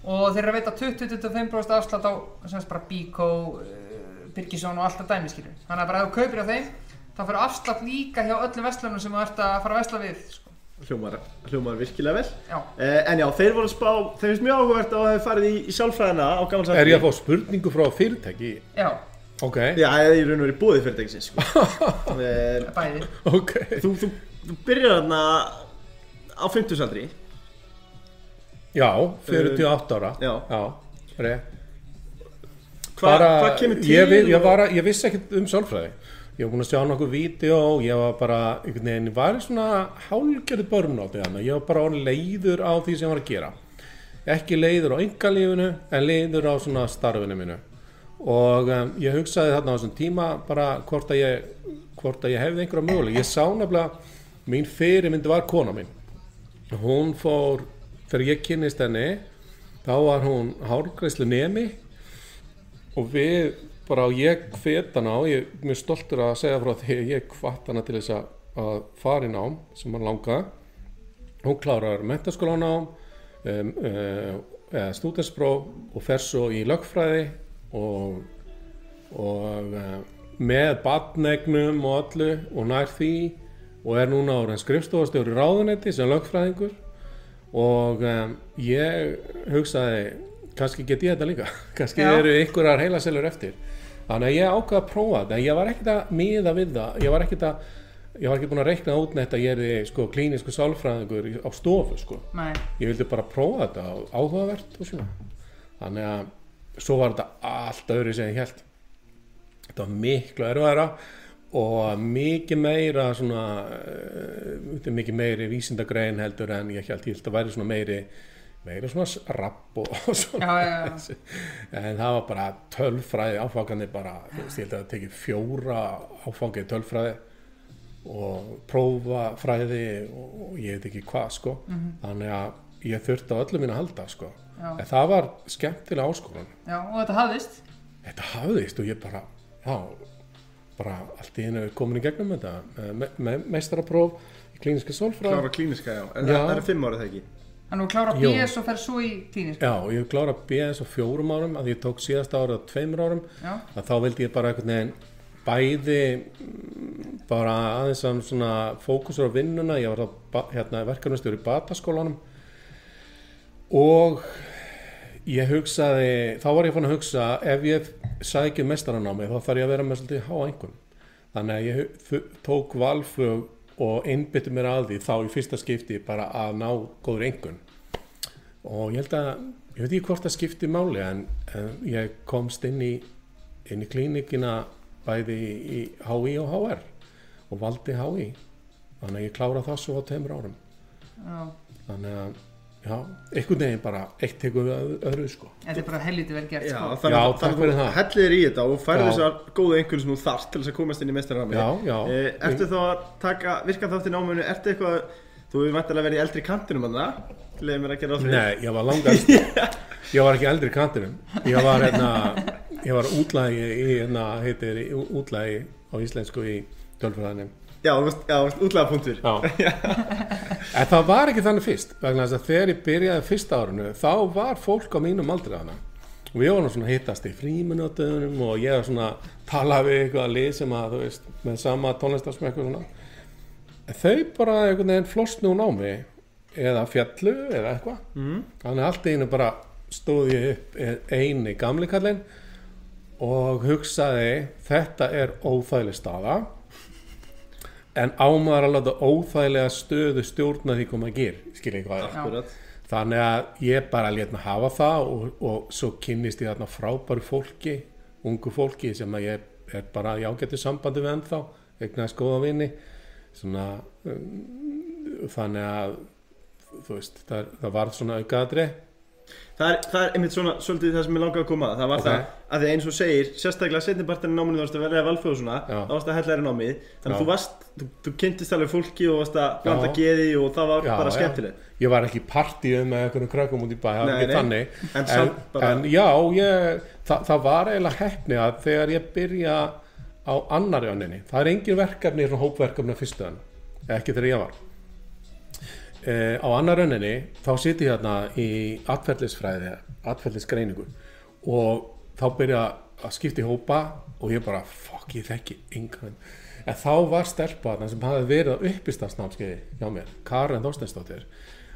Speaker 2: Og þeir eru að veita 20-25% afslátt á Bíkó, uh, Birgisson og allt það dæmi skilur Þannig að bara ef þú kaupir á þeim þá fyrir afslátt líka hjá öllum vestlunum sem þú ert að fara að vesla við sko.
Speaker 1: Hljómar, hljómar virkilega vel
Speaker 2: Já,
Speaker 1: uh, En já, þeir voru að spá Þeir finnst mjög áhugavert að hafa farið í, í sjálfræðina
Speaker 3: Er ég að fá spurningu frá fyrirtæki?
Speaker 2: já,
Speaker 3: Ok,
Speaker 1: Já, eða í raun og verið bóðið fyrirtækisins sko. um,
Speaker 2: bæði
Speaker 3: ok
Speaker 1: þú, þú, þú byrjar þarna á 50 aldri
Speaker 3: Já, 48 ára
Speaker 1: Já.
Speaker 3: Já, rétt
Speaker 1: Hva, Hvað kemur til?
Speaker 3: ég, ég, að- ég vissi ekkert um sálfræði ég var búin að sjá nokkuð vídeo ég var bara, einhvern veginn, var svona hálgjörðu börnátti þannig ég var bara orðinn leiður á því sem ég var að gera. Ekki leiður á yngalífinu en leiður á svona starfinu mínu. Og um, ég hugsaði þarna á þessum tíma bara hvort að ég hvort að ég hefði einhverja möguleg ég sá nefnilega, mín fyrirmyndi var kona mín. Hún fór þegar ég kynnist henni þá var hún hárgræslu nemi og við bara og ég hvet hana og ég er mjög stoltur að segja frá því ég hvatt hana til þess að fara í nám sem hann langaði. Hún klárar mentaskólanám um, uh, eða stúdenspróf og fer svo í lögfræði og, og uh, með badnegnum og öllu og nær því og er núna ára skrifstofastjóri ráðunetti sem lögfræðingur og um, ég hugsaði kannski get ég þetta líka. Kannski
Speaker 2: Já.
Speaker 3: eru einhverjar heilaselur eftir þannig að ég ákvaði að prófa þetta. Ég var ekkert að miða við það. Ég var ekkert að ég var ekki búin að reikna út neitt að ég er sko klínisku sálfræðingur á stofu sko. Ég vildi bara prófa þetta áhugavert og svona. Þannig að svo var þetta allt öðru sem ég held þetta var miklu erfæra og mikið meira svona uh, mikið meiri vísindagrein heldur en ég held ég held að væri svona meiri meira svona rapp og, og svona.
Speaker 2: Já, já, já.
Speaker 3: en það var bara tölfræði áfanganir bara, ég held að það tekið fjóra áfangið tölfræði og prófa fræði og, og ég veit ekki hvað sko. Þannig að ég þurfti á öllu mín að halda sko.
Speaker 2: Já.
Speaker 3: en það var skemmtilega áskorun.
Speaker 2: Já, og þetta hafðist?
Speaker 3: Þetta hafðist og ég bara já, bara allt í einu komin í gegnum þetta. Með, með, með meistarapróf í klíniska sólfræði
Speaker 1: Klára klíniska, já. En
Speaker 3: Já.
Speaker 1: það er fimm árið það ekki
Speaker 2: Þannig að þú klára. BS og fer svo í klínisk
Speaker 3: Já, ég klára BS á fjórum árum að ég tók síðasta árið á tveimur árum. Að þá vildi ég bara einhvern veginn bæði mm, bara aðeins að svona fókusur á vinnuna ég var þá hérna, verkefnastjóri í bataskólanum. Og ég hugsaði þá var ég fann að hugsa ef ég sæki mestaranámi þá þarf ég að vera með svolítið há einhvern þannig að ég tók valflug og einbytti mér að því þá í fyrsta skipti bara að ná góður einhvern og ég held að ég veit ekki hvort það skipti máli en, en ég komst inn í inn í klínikina bæði í, í HI og HR og valdi HI þannig að ég klára það svo á tveimur árum.
Speaker 2: Já.
Speaker 3: Þannig að já, einhvern veginn bara eitt tekur við öð- öðru sko
Speaker 2: Þetta er bara helviti vel gert
Speaker 1: Já,
Speaker 2: sko.
Speaker 1: þannig
Speaker 3: Já,
Speaker 1: að
Speaker 3: takk
Speaker 1: þannig
Speaker 3: fyrir
Speaker 1: að
Speaker 3: það.
Speaker 1: þú hellir í þetta og færði
Speaker 3: Já.
Speaker 1: þessar góðu einhvern sem þú þarft til þess að komast inn í mestarnámi
Speaker 3: Já, já.
Speaker 1: Eh, Ertu þá að taka virkan þátt í náminu, ertu eitthvað þú hefur vantilega verið í eldri kantinum hann það leiði mér að gera á því
Speaker 3: Nei, ég var langa ég var ekki eldri kantinum ég var hérna ég var útlægi hérna heitir útlægi á íslensku í tölfræðinni
Speaker 1: Já, já, útlaga punktur
Speaker 3: Já. en það var ekki þannig fyrst vegna þess að þegar ég byrjaði fyrsta árinu þá var fólk á mínum aldrei þarna. Og við varum svona að hittast í fríminútöðunum og ég var svona að tala við eitthvað lið sem að þú veist með sama tónlistarsmekku og svona. En þau bara einhvern veginn flosnu hún á mig eða fjallu eða eitthvað.
Speaker 1: Mm.
Speaker 3: þannig að allt í einu bara stóð ég upp eini gamli kallinn og hugsaði þetta er óþægileg staða en ámaður að láta óþægilega stöðu stjórna því koma að gera skilja ekki hvað er
Speaker 1: Akkurat.
Speaker 3: Þannig að ég bara létna hafa það og, og svo kynnist ég þarna frábæru fólki ungu fólki sem að ég er bara í ágættu sambandi við ennþá eignaðist góða vini. Svona um, þannig að þú veist, það, það varð svona aukaðri
Speaker 1: Það er, það er einmitt svona svolítið það sem ég langaði að koma að. Það var
Speaker 3: Ok.
Speaker 1: það að því eins og segir sérstaklega setnipartin í náminu þú varst að verða valfjóð og svona
Speaker 3: Já.
Speaker 1: þá varst að hella þér í námið. Þannig að þú varst, þú, þú kynntist alveg fólki og varst að blanda geði og það var
Speaker 3: Já,
Speaker 1: bara
Speaker 3: já.
Speaker 1: skemmtilegt.
Speaker 3: Ég var ekki í partíu með einhverjum krökkum út í bæ, það var ekki þannig.
Speaker 1: En
Speaker 3: en,
Speaker 1: bara-
Speaker 3: en já, ég, það, það var eiginlega heppni að þegar ég byrja á annari önninni, það er engin verkefni svona hópverkefni á fyrstu önn ekki þegar ég var e, á annar önninni þá siti ég hérna í atferðlisfræði atferðlisgreiningu og þá byrja að skipta í hópa og ég bara, fuck, ég þekki engan. En þá var stelpa þarna sem hafði verið á uppistarsnámskeiði hjá mér, Karen Þorsteinsdóttir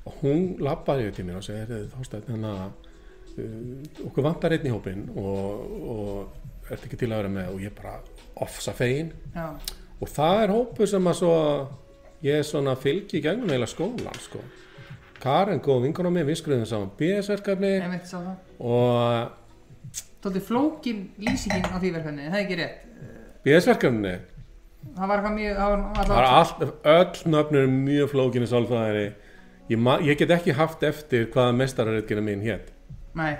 Speaker 3: og hún labbaði yfir mér og heyrðu Þorstein, hérna uh, okkur vantar einn í hópin og, og ertu ekki til að vera með? Og ég bara offsa fegin.
Speaker 2: Já,
Speaker 3: og það er hópur sem að svo ég svona fylgi í gegnum eiginlega skólan sko. Karen góð vingur á mig, við skrifum saman BS-verkefni
Speaker 2: ég það.
Speaker 3: og
Speaker 2: Tóttu flókin lýsingin á því verkefni, það er ekki rétt?
Speaker 3: BS-verkefni
Speaker 2: Það var það
Speaker 3: það er
Speaker 2: alltaf
Speaker 3: allt, öll nöfnur mjög flókinni sálfræðari ég, ma- ég get ekki haft eftir hvaða mestararriðgjörna mín hétt
Speaker 2: Nei,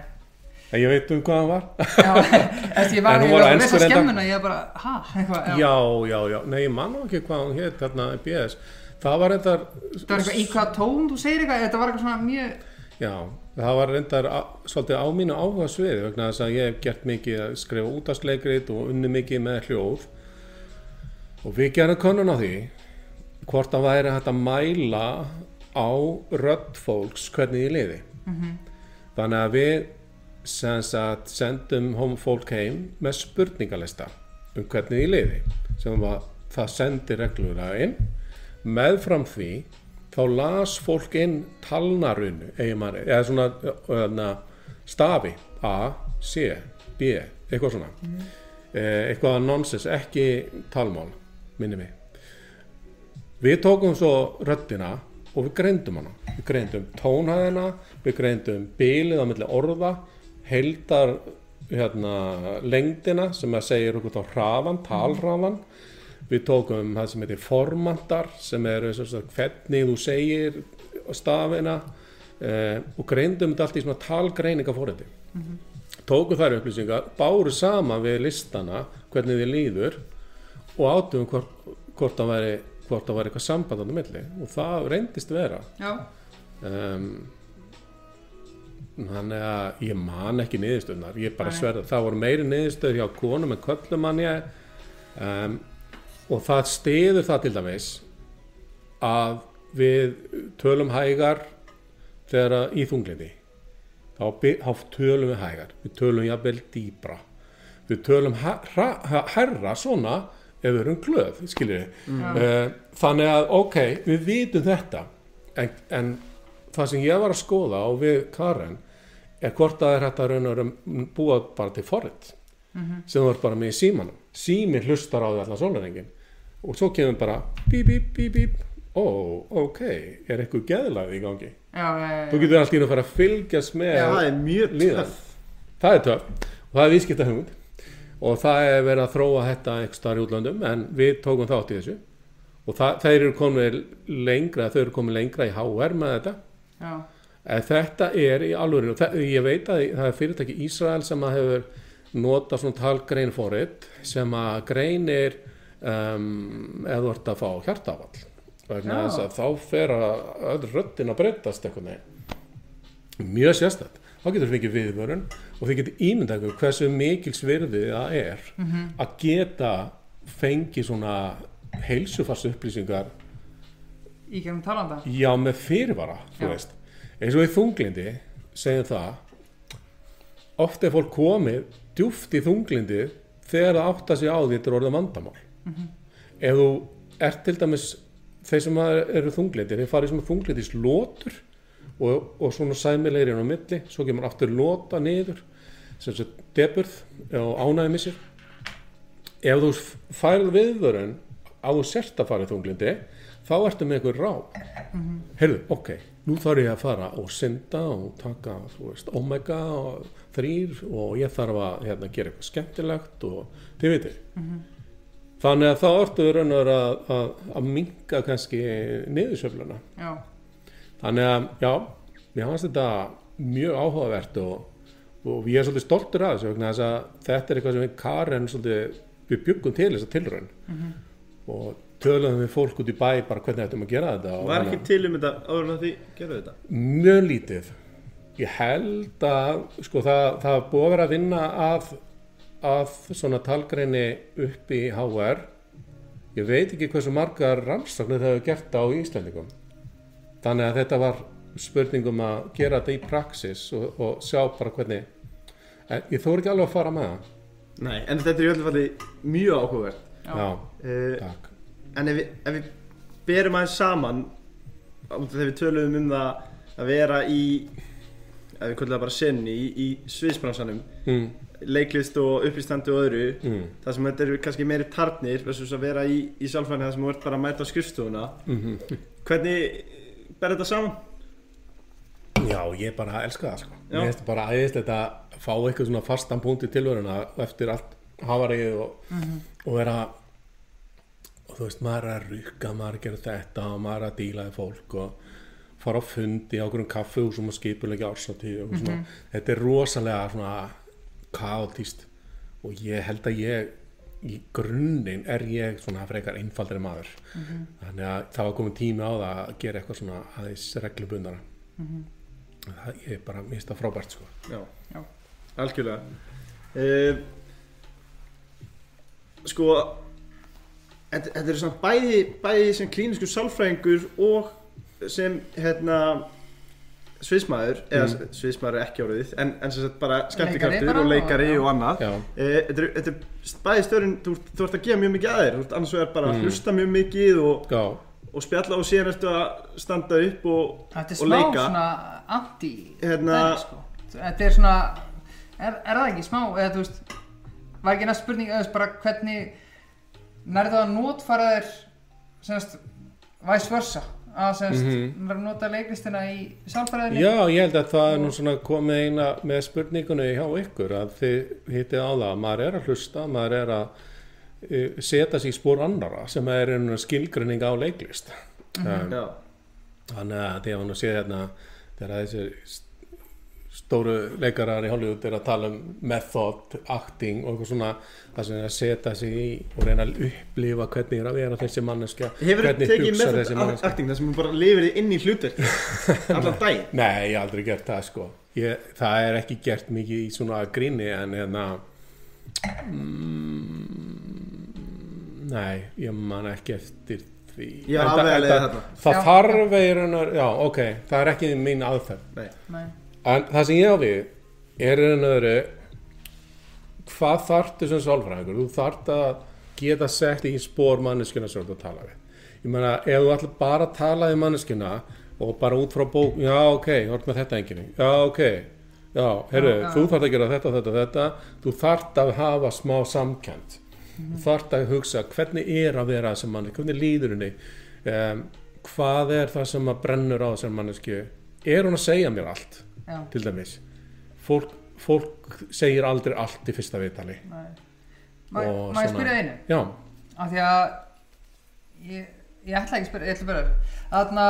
Speaker 3: ég veit um hvað hann var.
Speaker 2: Já, eftir ég var
Speaker 3: hún
Speaker 2: ég
Speaker 3: var
Speaker 2: að lesa skemmuna, ég bara, ha, eitthvað, já.
Speaker 3: já, já, já, nei ég man nú ekki hvað hann hétt þarna BS það var reyndar
Speaker 2: Það var eitthvað, í hvað tón þú segir eitthvað, þetta var eitthvað svona mjög,
Speaker 3: Já, það var reyndar á, svolítið á mínu áhuga sviði vegna þess að ég hef gert mikið að skrifa útastleikrit og unni mikið með hljóð. Og við gerum könnun á því hvort það væri hægt að mæla á rödd fólks hvernig í liði. Þannig að við sagt, sendum fólk heim með spurningalista um hvernig í liði sem var, það sendi reglulega inn. Meðfram því þá las fólk inn talnarunu eða svona öðna, stafi A, C, B eitthvað svona. Eh, eitthvað nonsens, ekki talmál minni mig. Við tókum svo röddina og við greindum hana. Við greindum tónhæðina við greindum bilið á milli orða heldar hérna, lengdina sem að segir okkur þá hrafan, talhrafan við tókum það sem heitir formantar sem eru hvernig þú segir stafina eh, og greindum þetta allt í svona talgreininga fórhætti tókum þær upplýsingar báru saman við listana hvernig þið líður og átum hvort, hvort það væri hvort það væri eitthvað samband á milli. Og það reyndist vera.
Speaker 2: Já,
Speaker 3: um, þannig að ég man ekki niðurstöðnar ég bara sverða, það voru meiri niðurstöður hjá konum en köllum man ég. Um, og það stiður það til dæmis að við tölum hægar þegar í þunglindi þá, þá tölum við hægar. Við tölum jafnvel dýbra við tölum herra, svona ef við erum glöð mm. þannig að ok, við vitum þetta. En, en það sem ég var að skoða og við Karen er hvort það er hægt að raun og raun búa bara til forrið sem þú ert bara með í símanum. Símin hlustar á því allan sólarengin og svo kemur bara bíp, bíp, bíp, bíp. Ó, ok, er eitthvað geðlaði í gangi?
Speaker 2: Já, já, já,
Speaker 3: þú getur allt í einu að fara að fylgjast með
Speaker 1: það er mjög
Speaker 3: líðan. það er töf og það er viðskipta hugmynd og það er verið að þróa þetta einhver starf í útlöndum en við tókum þátt í þessu. Og það, þeir eru komið lengra þau eru komið lengra í HR með þetta.
Speaker 2: Já,
Speaker 3: en þetta er í það, ég veit að það er fyrirtæki Ísrael sem að hefur notað svona talgrein fórit sem að greinir um, eða ert að fá hjartafall vegna þess að þá fer að öll röddin að breytast eitthvað neginn mjög sérstætt þá getur þú fengið viðvörun og þið getur ímyndað ykkur hversu mikils virði það er að geta fengið svona heilsufars upplýsingar
Speaker 2: í gegnum talanda?
Speaker 3: Já með fyrirvara þú
Speaker 2: Já.
Speaker 3: veist eins og í þunglindi segjum það oft er fólk komið djúft í þunglindi þegar það átta sig á því þetta er orðið vandamál. Ef þú ert til dæmis þeir sem eru þunglindi þeir farið sem þunglindi slótur og, og svona sæmilegir inn á milli svo kemur aftur lóta niður sem svo deburð og ánægumissir ef þú færð viðvörun á þú sért að fara í þunglindi þá ertu með einhver ráð heyrðu, ok, nú þarf ég að fara og synda og taka, þú veist, omega og þrýr og ég þarf að hérna, gera eitthvað skemmtilegt og þið veitir þannig að þá ertu raun og veru að, að, að minka kannski niðursöfluna þannig að, já, mér fannst þetta mjög áhugavert og, og ég er svolítið stoltur að þessu vegna þess að þetta er eitthvað sem við Karen svolítið, við byggum til þess að tilraun og töluðum við fólk út í bæ bara hvernig ættum að gera þetta
Speaker 1: Var ekki til um þetta áður en því gerðu þetta?
Speaker 3: mjög lítið. Ég held að sko það, það búið að vera að vinna að, að svona talgreini upp í HR ég veit ekki hversu margar rannsóknir það hefur gert á Íslandingum þannig að þetta var spurningum að gera þetta í praxis og, og sjá bara hvernig en ég þóri ekki alveg að fara með það.
Speaker 1: Nei, en þetta er í öllu falli mjög áhugavert.
Speaker 2: Já.
Speaker 3: já,
Speaker 1: uh,
Speaker 3: takk
Speaker 1: En ef við, ef við berum aðeins saman þegar við töluðum um það að vera í ef við kvöldum það bara senni í, í sviðsbransanum
Speaker 3: mm,
Speaker 1: leiklist og upplýstandi og öðru
Speaker 3: mm,
Speaker 1: það sem þetta eru kannski meiri tarnir versus að vera í, í sjálfræðinu það sem ert bara að mæta á skrifstofuna.
Speaker 3: Mm,
Speaker 1: hvernig ber þetta saman?
Speaker 3: Já, ég bara elska það sko. Mér finnst bara æðist þetta að fá eitthvað svona fastan punkt í tilvöruna eftir allt hafarið og, og vera og þú veist, maður er að rukka, maður er að gera þetta og maður er að díla við fólk og fara á fundi á okkur um kaffehúsum og skipulegja ársatíð og svona. Þetta er rosalega svona kaotíst og ég held að ég í grunninn er ég svona frekar einfaldri maður. Þannig að það var komin tími á það að gera eitthvað svona aðeins reglubundara það ég er bara mista frábært sko.
Speaker 1: Já,
Speaker 2: Já.
Speaker 1: algjörlega. Uh, Sko þetta, þetta er svona bæði, bæði sem klínisku sálfræðingur og sem hérna sviðsmaður, eða
Speaker 3: Mm.
Speaker 1: sviðsmaður er ekki áriðið, en, en sem sagt bara skemmtikraftur og leikari
Speaker 2: og-
Speaker 1: og, annað
Speaker 3: Já,
Speaker 1: e, þetta, er, þetta er bæði stöðurinn, þú, þú ert að gefa mjög mikið að þér, þú ert annars vegar bara að
Speaker 3: Mm.
Speaker 1: hlusta mjög mikið og, og spjalla og síðan ertu að standa upp og,
Speaker 2: Þetta er
Speaker 1: og
Speaker 2: smá
Speaker 1: leika
Speaker 2: svona anti
Speaker 1: Hérna-
Speaker 2: sko. Þetta er svona er, er það ekki smá eða þú veist var ekki næst spurning eða bara hvernig nærðu að notfara þér semast vice versa að semast mm að nota leiklistina í sálfræðinni?
Speaker 3: Já, ég held að það er nú svona komið eina með spurningunni hjá ykkur að þið hittið á það að maður er að hlusta, maður er að uh, setja sig í spór annara sem er einu skilgrinning á leiklist. Um,
Speaker 1: já,
Speaker 3: Þannig að því að hann sé hérna þegar þessi stóru leikarar í Hollywood er að tala um method, acting og eitthvað svona það sem er að setja sig í og reyna að upplifa hvernig er að vera þessi manneskja
Speaker 1: hefur
Speaker 3: hvernig
Speaker 1: með
Speaker 3: þessi
Speaker 1: þetta
Speaker 3: manneskja
Speaker 1: acting þar sem þú bara lifir þig inn í hlutverk allan daginn
Speaker 3: Nei, ég hef aldrei gert það sko ég, það er ekki gert mikið í svona gríni en hérna mm, Nei, ég man ekki eftir því Enda-
Speaker 1: afvegaleiðið
Speaker 3: enda-
Speaker 1: þarna.
Speaker 3: Það
Speaker 2: Já.
Speaker 3: þarf eiginlega, já ok það er ekki mín aðferð
Speaker 1: Nei.
Speaker 2: Nei.
Speaker 3: En það sem ég á við er einu öðru hvað þarftu sem sálfræðingur? Þú þarft að geta sett í spór manneskina sem þú tala við. Ég meina, ef þú ætlar bara að tala við manneskina og bara út frá bók, já ok, þú ert með þetta enginni, já ok, já,
Speaker 2: já.
Speaker 3: þú þarft að gera þetta, þetta, þetta, þú þarft að hafa smá samkjönd. Þú þarft að hugsa hvernig er að vera þessum manni, hvernig líður henni, um, hvað er það sem að brennur á þessum mannesku, er hún að segja mér allt?
Speaker 2: Já,
Speaker 3: til dæmis. Fólk, fólk segir aldrei allt í fyrsta viðtali.
Speaker 2: Má ég spyrja einu?
Speaker 3: já,
Speaker 2: af því að ég, ég ætla ekki að ég ætla að spyrja þarna,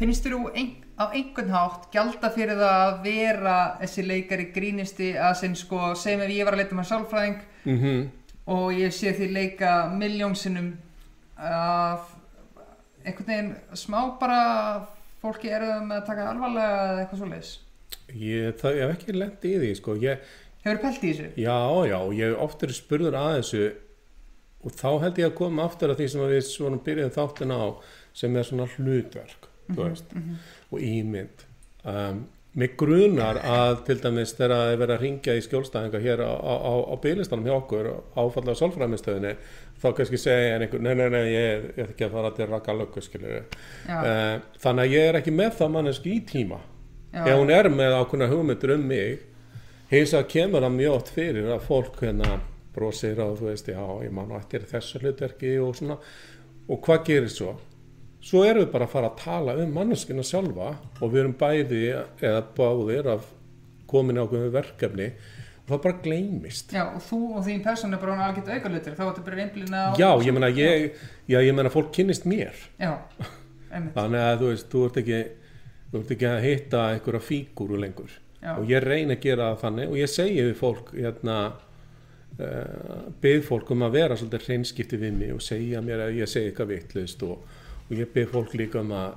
Speaker 2: finnst þú ein, á einhvern hátt gjalda fyrir það að vera þessi leikari grínisti að sinn sko, segjum ef ég var að leita með sálfræðing
Speaker 3: mm
Speaker 2: og ég sé því leika miljónsinnum að einhvern veginn smá bara fólki eru með að taka alvarlega eða eitthvað svoleiðis
Speaker 3: ég, það, ég hef ekki lent í því sko. ég,
Speaker 2: hefur pælt í þessu?
Speaker 3: já, já, ég hef oft verið spurður að þessu og þá held ég að koma aftur að því sem við svona byrjuðum þáttin á sem er svona hlutverk þú veist, og ímynd. Um, mig grunar að til dæmis þegar það er verið að ringja í skjólstæðinga hér á, á, á, á bygglistanum hjá okkur áfallega sálfræðmistöðinni þá kannski segja en einhver, nei, nei, nei, ég ég er ekki að fara til raka löggu, skilur
Speaker 2: Já,
Speaker 3: uh, þannig að ég er ekki með það manneski í tíma ef hún er með ákveðna hugmyndur um mig hins að kemur það mjög oft fyrir að fólk hérna brosir og þú veist, já, ég nú eftir þessu hlutverki og svona. Og hvað gerir svo? Svo erum við bara að fara að tala um manneskina sjálfa og við erum bæði eða báðir af komin ákveðinu verkefni. Og það bara gleymist.
Speaker 2: Já, og þú og þín persónu er bara algjört aukalutur þá ertu bara einblina á
Speaker 3: Já, ég meina, ég, já, ég meina fólk kynnist mér.
Speaker 2: Já, einmitt.
Speaker 3: Þannig að þú veist, þú ert ekki þú ert ekki að hitta einhverja fígúru lengur.
Speaker 2: Já.
Speaker 3: og ég reyni að gera það þannig og ég segi við fólk hérna, uh, byrð fólk um að vera svolítið hreinskipti við mig og segja mér að ég segi eitthvað vittlust og, og ég byrð fólk líka um að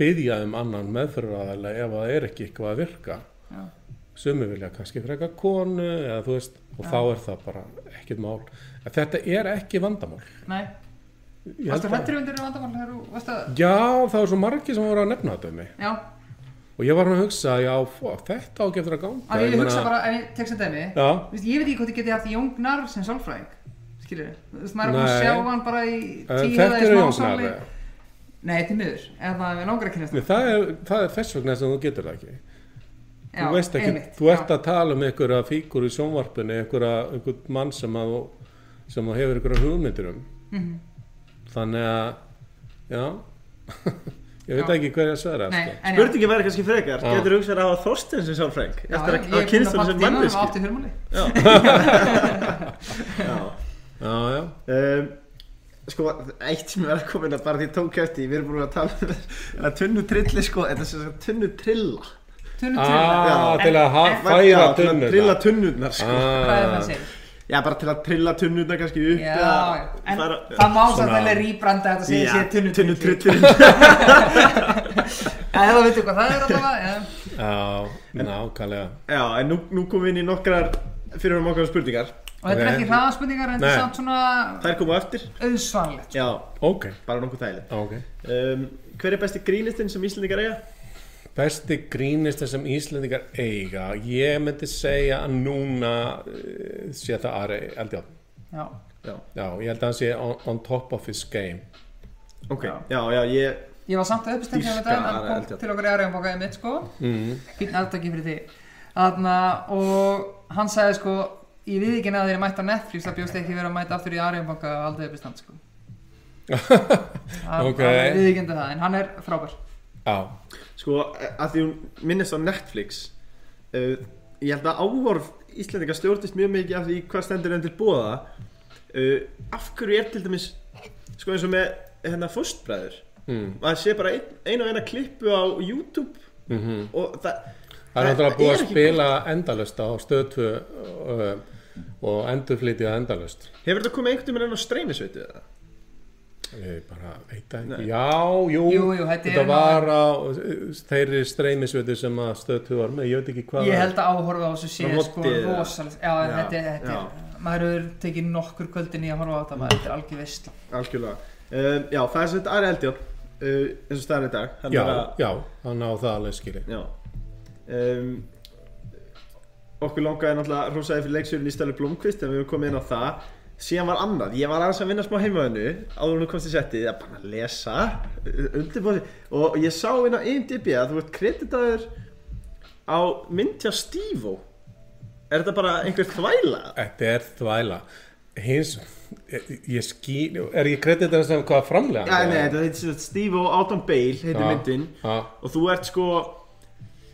Speaker 3: byðja um annan meðfyrirraðalega ef það er ekki eitthvað að virka.
Speaker 2: Já,
Speaker 3: sumi vilja kannski freka konu eða veist og þá er það bara ekkert mál. En þetta er ekki vandamál.
Speaker 2: Nei. Varstu hrættur undir vandamál að
Speaker 3: Já, það var svo margir sem voru að nefna þetta um mig.
Speaker 2: Já,
Speaker 3: og ég var hann að hugsa, já, fó, þetta á getur að ganga.
Speaker 2: Því ég
Speaker 3: meina-
Speaker 2: hugsa bara ef ég tek sem dæmi Vist, ég veit ekki hvort ég geti haft Jóngnar sem sálfræðing skilur veist, maður er að sjá hann bara í
Speaker 3: en
Speaker 2: tíu
Speaker 3: þetta
Speaker 2: eða í smásáli
Speaker 3: jónknar
Speaker 2: nei, til miður, eða það er langar að kynast
Speaker 3: Nei, það er, það er þess vegna sem þú getur það ekki.
Speaker 2: Já,
Speaker 3: þú veist ekki,
Speaker 2: einmitt,
Speaker 3: þú ert
Speaker 2: já.
Speaker 3: að tala um einhverja fíkur í sjónvarpinu einhverja, einhver mann sem að sem að hefur einhverja hugmyndir um.
Speaker 2: Mhm.
Speaker 3: þannig að já ég veit
Speaker 2: Já.
Speaker 3: ekki hverja svara sko.
Speaker 1: Spurningi væri kannski frekar,
Speaker 3: Já.
Speaker 1: getur hugsað að hafa Þorstein sem sálfræng eftir að hafa
Speaker 2: búin
Speaker 1: kynst
Speaker 2: að
Speaker 1: hann sem
Speaker 2: fjörmáli
Speaker 1: Já.
Speaker 3: já, já,
Speaker 1: Um, sko, eitt sem er að koma inn að bara því tók eftir, við erum búin að tala um að tunnu trilli sko, þetta er sem sagt tunnu trilla
Speaker 2: tunnu
Speaker 3: Ah,
Speaker 2: trilla
Speaker 3: til að færa tunnurnar.
Speaker 1: trilla tunnurnar sko.
Speaker 2: hvað er það
Speaker 3: ah,
Speaker 2: að segja?
Speaker 1: Já, bara til að trilla tunnurnar kannski upp
Speaker 2: Já,
Speaker 1: eða
Speaker 2: já. en
Speaker 1: fara-
Speaker 2: það má samt alveg rýbranda þetta segja
Speaker 1: Já,
Speaker 2: sér tunnu
Speaker 1: tunnu
Speaker 2: trilla
Speaker 1: trilli
Speaker 2: eða það veitum hvað það er allavega já.
Speaker 3: já, nákvæmlega.
Speaker 1: Já, en nú, nú komum við inn í nokkrar fyrir um okkar spurningar.
Speaker 2: Og þetta er ekki hraðaspurningar en þetta
Speaker 3: Nei.
Speaker 2: er samt svona
Speaker 1: Þær komu á eftir
Speaker 2: auðsvanlegt.
Speaker 1: Já,
Speaker 3: ok,
Speaker 1: bara nokkuð þægilegt.
Speaker 3: Ok.
Speaker 1: Um, Hver er besti grínistinn sem Íslendingar eiga?
Speaker 3: Besti grínista sem Íslendingar eiga Ég myndi segja að núna uh, sé það Ari Eldjárn
Speaker 2: já,
Speaker 1: Já,
Speaker 3: Já, ég held að hann sé on, on top of his game
Speaker 1: ok
Speaker 2: Já.
Speaker 1: Já, já, ég
Speaker 2: ég var samt hjá
Speaker 1: Dýrka
Speaker 2: þetta en hann kom
Speaker 1: Eldjárn.
Speaker 2: til okkur í Arjónbókaði mitt sko
Speaker 3: mm.
Speaker 2: fín aðdaki fyrir því Þarna, og hann sagði sko ég við ekki að þeir mætt á Netflix það bjóst ekki verið að mæta aftur í Arjónbanka og aldrei uppistand sko hann,
Speaker 3: Ok.
Speaker 2: hann við ekki það en hann er frábær
Speaker 3: Já,
Speaker 1: Sko, að því hún minnist á Netflix uh, Ég held að áhorf Íslendingar stjórnist mjög mikið af því hvað stendur enn til bóða uh, Af hverju er til dæmis Sko eins og með hérna fóstbræður
Speaker 3: mm.
Speaker 1: Maður sé bara ein, ein og eina klippu á YouTube.
Speaker 3: Mm
Speaker 1: Og það
Speaker 3: Það er náttúrulega búið að spila endalust á stöðtu og endurflytja endalust
Speaker 1: Hefur þetta komið einhvern veginn á streymisveitu eða?
Speaker 3: Ég bara veit það
Speaker 1: Nei.
Speaker 3: ekki Já, jú,
Speaker 2: Jú, jú, þetta
Speaker 3: var á uh, þeirri streymisveitu sem að stöðtu var með, ég veit ekki hvað
Speaker 2: ég held að áhorfa á þessu sé
Speaker 1: Svona
Speaker 2: sko rosalega já,
Speaker 1: Já,
Speaker 2: þetta, þetta er maður hefur tekið nokkur kvöldin í að horfa á þetta maður, er algjör veistla
Speaker 1: Algjörlega. Um, Já, það er svona Ari Eldjón uh, eins og staðan í dag
Speaker 3: Já,
Speaker 1: að,
Speaker 3: já, hann á það alveg skilji
Speaker 1: Já. Um, Okkur langaði náttúrulega Rósaði fyrir leiksjörun í stælu Blomqvist En við höfum komið inn á það Síðan var annað, ég var aðeins að vinna smá heimaðinu Áður þú komst í settið, að bara lesa Undirbóði Og ég sá inn á IMDb að þú ert kreditaður Á mynd hjá Stífó Er þetta bara einhver þvæla?
Speaker 3: Þetta er þvæla. Hins, ég, skil Er ég kredit þess að hvað framlega
Speaker 1: Já, nei, þetta heitir Stífó Áton Bale heitir myndin.
Speaker 3: Já,
Speaker 1: og þú ert sko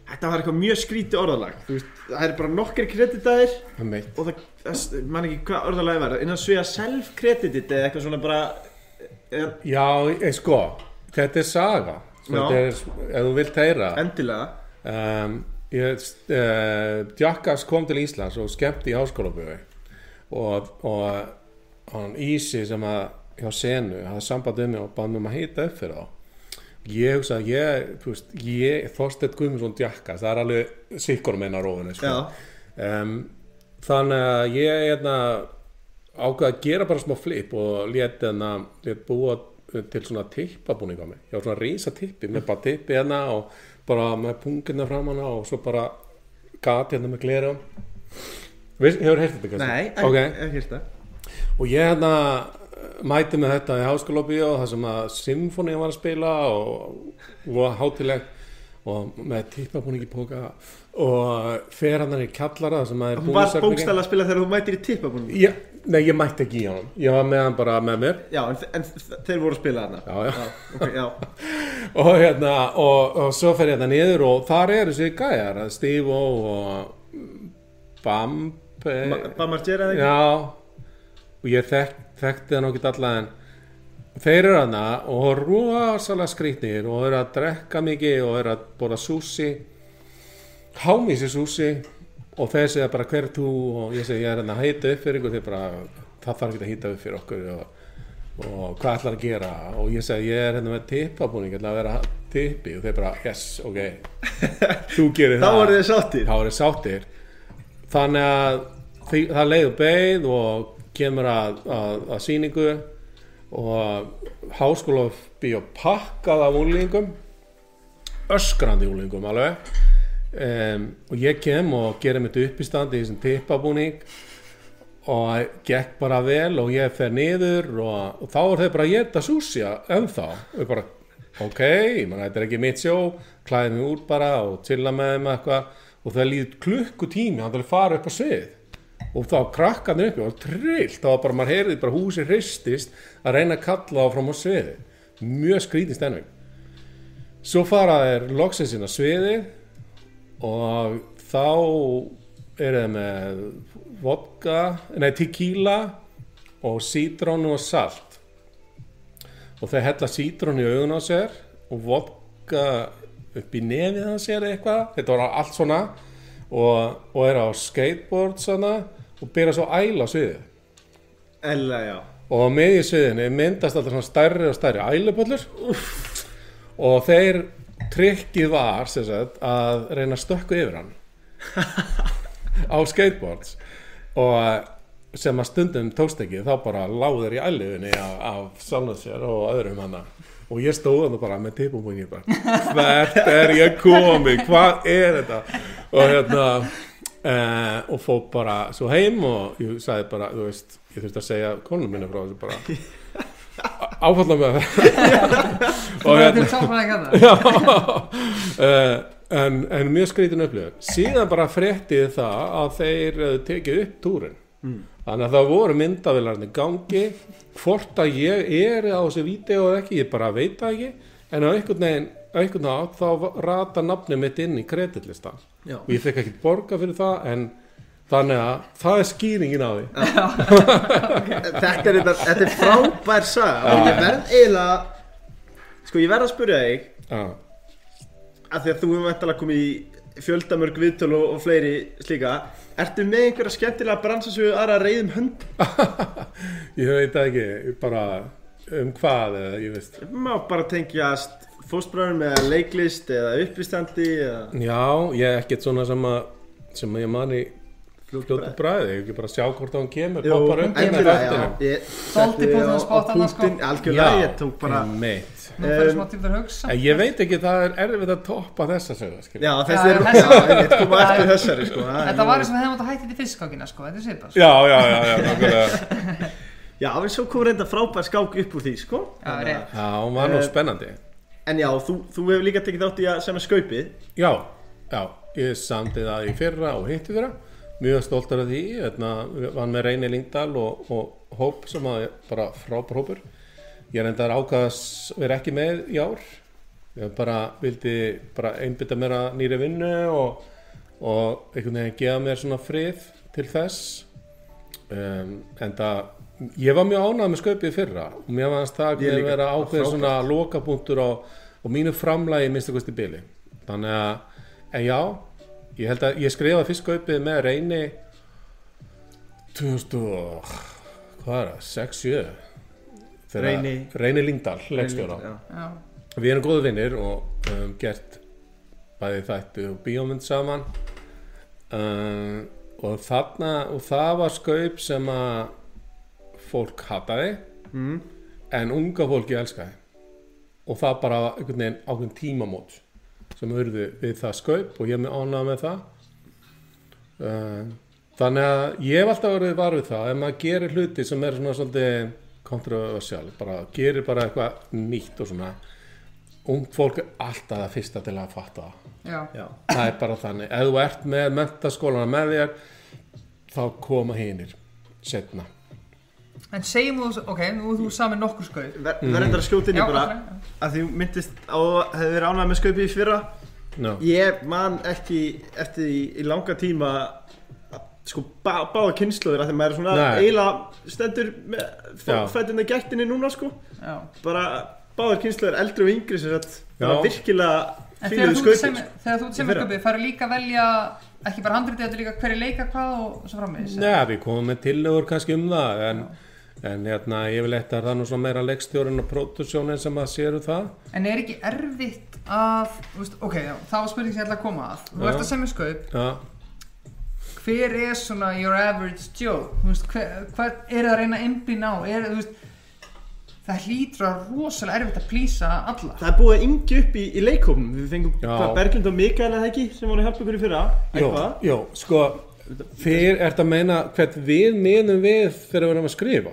Speaker 1: þetta var eitthvað mjög skríti orðalag. Veist, það er bara nokkri kreditaðir og það, það man ekki hvað orðalagi var. Innan svega self-credited eða eitthvað svona bara er,
Speaker 3: Já, ég, sko, þetta er saga.
Speaker 1: Já.
Speaker 3: Þetta er, ef þú vilt heyra.
Speaker 1: Endilega.
Speaker 3: Um, ég, uh, Jackass kom til Íslands og skemmti í háskólabögu og, og hann Ísi sem að hjá senu hafði samband um mig og bað mér um að hýta upp fyrir þá ég hugsa að ég, þú veist, ég Þorsteinn Guðmundsson Jackass, það er alveg sikkur meina rófinu sko. um, þannig að ég hérna, ákveða að gera bara smá flip og lét, hérna, lét búa til svona tippabúning á mig. Ég var svona rísa tippi, með bara tippi hérna og bara með pungina fram hana og svo bara gat hérna með Veist, hefur heyrt þetta kannski?
Speaker 1: nei, ekki, ekki hérsta
Speaker 3: og ég hérna mæti með þetta í háskólabíu og það sem að symfóni var að spila og var hátileg og með tippabúning í póka og fer hann í kjallara þar sem að er
Speaker 1: hún var bókstæla að spila þegar þú mætir í tippabunum
Speaker 3: Já, nei, ég mætti ekki í honum. Ég var með hann bara með mér.
Speaker 1: Já, en, en þeir voru að spila þarna?
Speaker 3: Já, já.
Speaker 1: Ok, já,
Speaker 3: Og hérna, og, og svo fer ég þetta niður og þar eru þessi gæjar Steve og Bamp
Speaker 1: Ma- Bamar Gera eða ekki?
Speaker 3: Já Og ég þek, þekkti það nokkið alla en Þeir eru hana og rosalega skrýtnir og eru að drekka mikið og eru að bóra súsi Hámísi súsi og þeir segja bara hver er þú? Og ég segi ég er hérna að heita upp fyrir ykkur. Þeir bara það þarf ekki að heita upp fyrir okkur og, og hvað ætlar að gera? Og ég segi ég er hérna með tippabúning ég ætla að vera tippi. Og þeir bara yes, ok. Þú gerir það. þá er þið sáttir. Þannig að það leiður beigð og kemur að, að, að sýningu og háskóla býja pakkað af úlingum öskrandi úlingum alveg. Um, og ég kem og gerir mitt upp í standi í þessum tippabúning og gekk bara vel og ég fer niður og, og þá er þeir bara að geta súsja ennþá. Og ég bara ok, man, þetta er ekki mitt sjó klæði mig út bara og chilla með þeim eitthvað. Og það líður klukkutími hann til að fara upp á svið og þá krakkaði upp og trillt þá var bara maður heyrði bara húsi hristist að reyna að kalla þá fram á sviði mjög skrítið stennving svo fara þeir loksins inn á sviði og þá eru þeir með vodka, nei tequila og sítrónu og salt. Og þeir hella sítrónu í augun á sér og vodka upp í nefið hans sér eitthvað. Þetta var allt svona. Og, og er á skateboard svona og byrja svo æla á sviðið.
Speaker 1: Ella, já.
Speaker 3: Og á miðju sviðinu myndast alltaf svona stærri og stærri ælupöllur og þeir trikkið var sagt, að reyna að stökku yfir hann á skateboards. Og sem að stundum tókst ekki þá bara láður í æliðinni af, af Salnað sér og öðrum hana. Og ég stóð hann bara með tipum hvert er ég komið, hvað er þetta? Og hérna eh, og fór bara svo heim og ég sagði bara, þú veist ég þurfti að segja konum minni frá þessu bara. Áfalla með
Speaker 2: það
Speaker 3: uh, en, en mjög skrítin upplifun. Síðan bara fréttið það að þeir uh, tekið upp túrin. Þannig að það voru myndavilarnir gangi. Hvort að ég er á þessu vídeo eða ekki, ég bara veit það ekki. En á einhvern veginn einhvern veginn þá rata nafnið mitt inn í kreditlistan
Speaker 1: Já.
Speaker 3: og ég fekk ekki borga fyrir það en þannig að það er skýringin á því.
Speaker 1: Þetta er, þetta, er frábær saga. Og ég verð eiginlega Sko ég verð að spyrja þig að því að þú hefur vantalega komið í fjöldamörg viðtöl og, og fleiri slíka. Ertu með einhverja skemmtilega bransasögu aðra reyðum hönd?
Speaker 3: ég veit ekki bara um hvað eða ég veist.
Speaker 1: Má bara tengjast fóstbræðum eða leiklist eða uppistandi eða
Speaker 3: Já, ég er ekkert svona sem að sem að ég mani fljótu bræði, ég ekki bara sjá hvort hann kemur.
Speaker 1: Jú,
Speaker 3: poppar upp með
Speaker 1: setti
Speaker 2: punkturinn
Speaker 1: á-
Speaker 2: á spot
Speaker 1: á
Speaker 2: þarna, sko.
Speaker 1: Algjörlega, ég tók bara Um,
Speaker 2: smá tíma fyrir að hugsa.
Speaker 3: En ég veit ekki, það er erfitt að toppa þessa skilur.
Speaker 1: Já, þessi er, koma eftir þessari, sko. Það er
Speaker 2: Þetta var eins og við hefum átt að hætti þetta í fiskskákina sko, þetta er svipað sko.
Speaker 3: já, já, já, já, nákvæmlega.
Speaker 1: Já, við svo komum reynda frábær skák upp úr því, sko. Að-
Speaker 3: já, hún var nú
Speaker 1: Eh,
Speaker 3: spennandi
Speaker 1: En já, þú, þú hefur líka tekið þátt í að semja skaupið.
Speaker 3: Já, já, ég samdi það í fyrra og hitti fyrra mjög stoltur af því, hérna, við varum með Reyni Lingdal og, og hóp sem að bara frábær hópur. Ég reyndar ákvaðast vera ekki með í ár. Ég bara vildi bara einbytta mér að nýri vinnu og, og einhvern veginn gefa mér svona frið til þess. Um, en það ég var mjög ánægð með skaupið í fyrra og mér fannst það að
Speaker 1: líka.
Speaker 3: vera
Speaker 1: frábært.
Speaker 3: svona lokapunktur á, og mínu framlægi minnst að kosti bili þannig að, en já ég held að ég skrifaði fyrst skaupið með reyni 2000 og hvað er það, 6-7 Þegar-
Speaker 1: Reyni-
Speaker 3: Reyni Lingdal, leikstjóra
Speaker 1: Já.
Speaker 2: Já,
Speaker 3: Við erum góðu vinnir og um, gert bæði þættu og bíómynd saman um, og þarna og það var skaup sem að fólk hataði
Speaker 1: Mm.
Speaker 3: en unga fólki elskaði. Og það bara einhvern veginn ákveðin tímamót sem urðu við það skaup og ég er með ánað með það. Um, þannig að ég hef alltaf verið var við það ef maður gerir hluti sem er svona svolítið kontroversial, bara gerir bara eitthvað nýtt og svona ung fólk er alltaf það fyrsta til að fatta það.
Speaker 2: Já,
Speaker 1: Já.
Speaker 3: það er bara þannig, ef þú ert með mentaskólana með þér þá koma hinir setna
Speaker 2: En segjum þú, ok, nú er þú saman nokkur skauð
Speaker 1: Ver, Verður þetta að skjóta inn í
Speaker 2: Já,
Speaker 1: bara
Speaker 2: já.
Speaker 1: að því myndist á hefði verið ánægð með skaupið í fyrra
Speaker 3: no.
Speaker 1: Ég man ekki eftir því í langa tíma að, sko bá, báða kynnslóðir að því maður er svona
Speaker 3: Nei.
Speaker 1: eiginlega stendur með
Speaker 3: Já.
Speaker 1: fættina gættinni núna sko
Speaker 2: Já.
Speaker 1: bara báðar kynnslóðir eldri og yngri sem sagt bara virkilega
Speaker 2: En þegar
Speaker 1: fíluðu
Speaker 2: þú ert
Speaker 1: skaupið
Speaker 2: sem,
Speaker 1: sko.
Speaker 2: þegar þú ert sem
Speaker 1: Í fyrra.
Speaker 2: sköpið, færðu líka að velja ekki bara handritið, þetta líka hverju leika hvað og svo framvegis
Speaker 3: Nei, við komum með tillögur kannski um það en, en hérna, ég vil eitthvað það er nú svona meira leikstjórinn og pródusjónin sem að séru það.
Speaker 2: En er ekki erfitt að, þú veist, ok, já, það var spurning sem ég ætla að koma að. Þú ert að semja skaup,
Speaker 3: Já,
Speaker 2: hver er svona your average Joe? Þú veist, hver, hvað er það að reyna að einblýna á? Er, veist, það hlýtur að rosalega erfitt að plýsa alla.
Speaker 1: Það er búið að yngja upp í, í leikhófnum Við fengum Berglind og Mikael eða ekki sem voru að hjálpa ykkur í fyrra.
Speaker 3: Jó,
Speaker 1: Eitthvað?
Speaker 3: jó, sko Fyrir ert að meina hvert við minnum við fyrir að vera að skrifa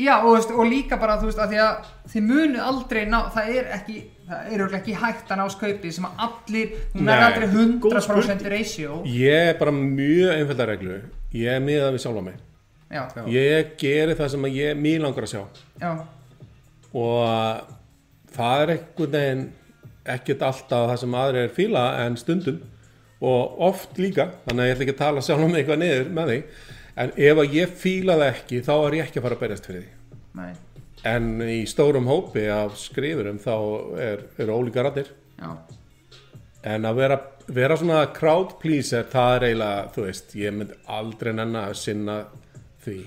Speaker 2: Já, og, veist, og líka bara, þú veist, að því að þið munu aldrei ná, það er ekki, það er örugglega ekki hægt að ná skaupi sem að allir, hún er aldrei
Speaker 1: Góð
Speaker 2: 100%
Speaker 1: spurning.
Speaker 2: ratio.
Speaker 3: Ég er bara mjög einfalda reglu. Ég er miðað við sjálfa mig.
Speaker 2: Já.
Speaker 3: Ég geri það sem að ég mjög langar að sjá.
Speaker 2: Já,
Speaker 3: og það er einhvern veginn ekkert alltaf það sem aðri er fíla en stundum. Og oft líka þannig að ég ætla ekki að tala sjálf um eitthvað niður með því en ef að ég fíla það ekki þá er ég ekki að fara að berjast fyrir því.
Speaker 2: Nei,
Speaker 3: en í stórum hópi af skrifurum þá er, er ólíka rættir
Speaker 2: já,
Speaker 3: en að vera, vera svona crowd pleaser það er eiginlega, þú veist ég myndi aldrei nenna að sinna því.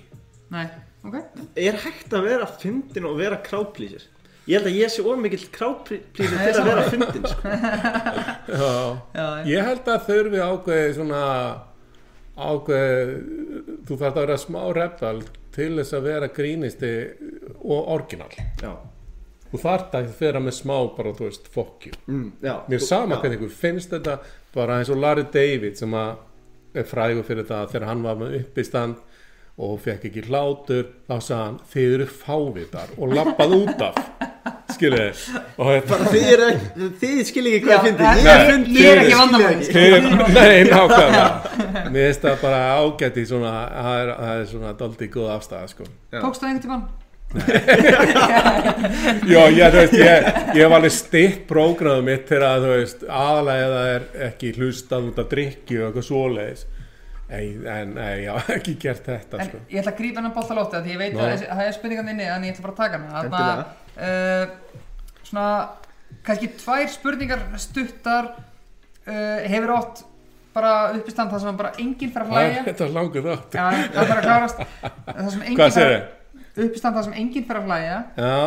Speaker 2: Nei, ok,
Speaker 1: Er hægt að vera fyndin og vera crowdpleaser? Ég held að ég sé ómikill crowdpleaser
Speaker 2: Nei,
Speaker 1: til að vera fyndin sko.
Speaker 3: Já,
Speaker 2: já,
Speaker 3: ég held að þurfi ákveði svona ákveði þú þarf að vera smá rebel til þess að vera grínisti og orginal.
Speaker 1: Já,
Speaker 3: þú þarf að vera með smá bara, þú veist, fokkju
Speaker 1: mm,
Speaker 3: mér sama hvernig ykkur finnst þetta bara eins og Larry David sem er frægur fyrir það þegar hann var með uppistand og fekk ekki hlátur þá sagði hann þið eru fávitar og lappað út af þetta
Speaker 1: Bara þið eru ekki, þið skiljið ekki hvað fyndi.
Speaker 2: það-
Speaker 1: Ég
Speaker 2: er ekki vandamál.
Speaker 3: Þið- Nei, nákvæmlega. Mér finnst það bara ágætt í svona það er, það er svona doldi góð afstæða sko.
Speaker 2: Tókstu það einhvern tímann?
Speaker 3: Já, ég, þú veist, ég, ég hef alveg stitt prógraðum mitt til að, þú veist, aðalega það er ekki hlustað út að drikki og eitthvað svoleiðis. En nei, ég hef ekki gert þetta,
Speaker 2: En
Speaker 3: sko.
Speaker 2: ég ætla að grípa hennar bolta lóti Því ég veit
Speaker 3: Nú.
Speaker 2: að það er spurningan inni En ég ætla bara að taka uh, Svona Kannski tvær spurningar stuttar. Uh, Hefur átt bara uppistand Það sem bara enginn fer að
Speaker 3: er
Speaker 2: hlæja?
Speaker 3: þetta langur þátt
Speaker 2: Já, það þarf að enginn
Speaker 3: Hvað segir þið?
Speaker 2: Uppistand það sem enginn fer að hlæja.
Speaker 3: Já,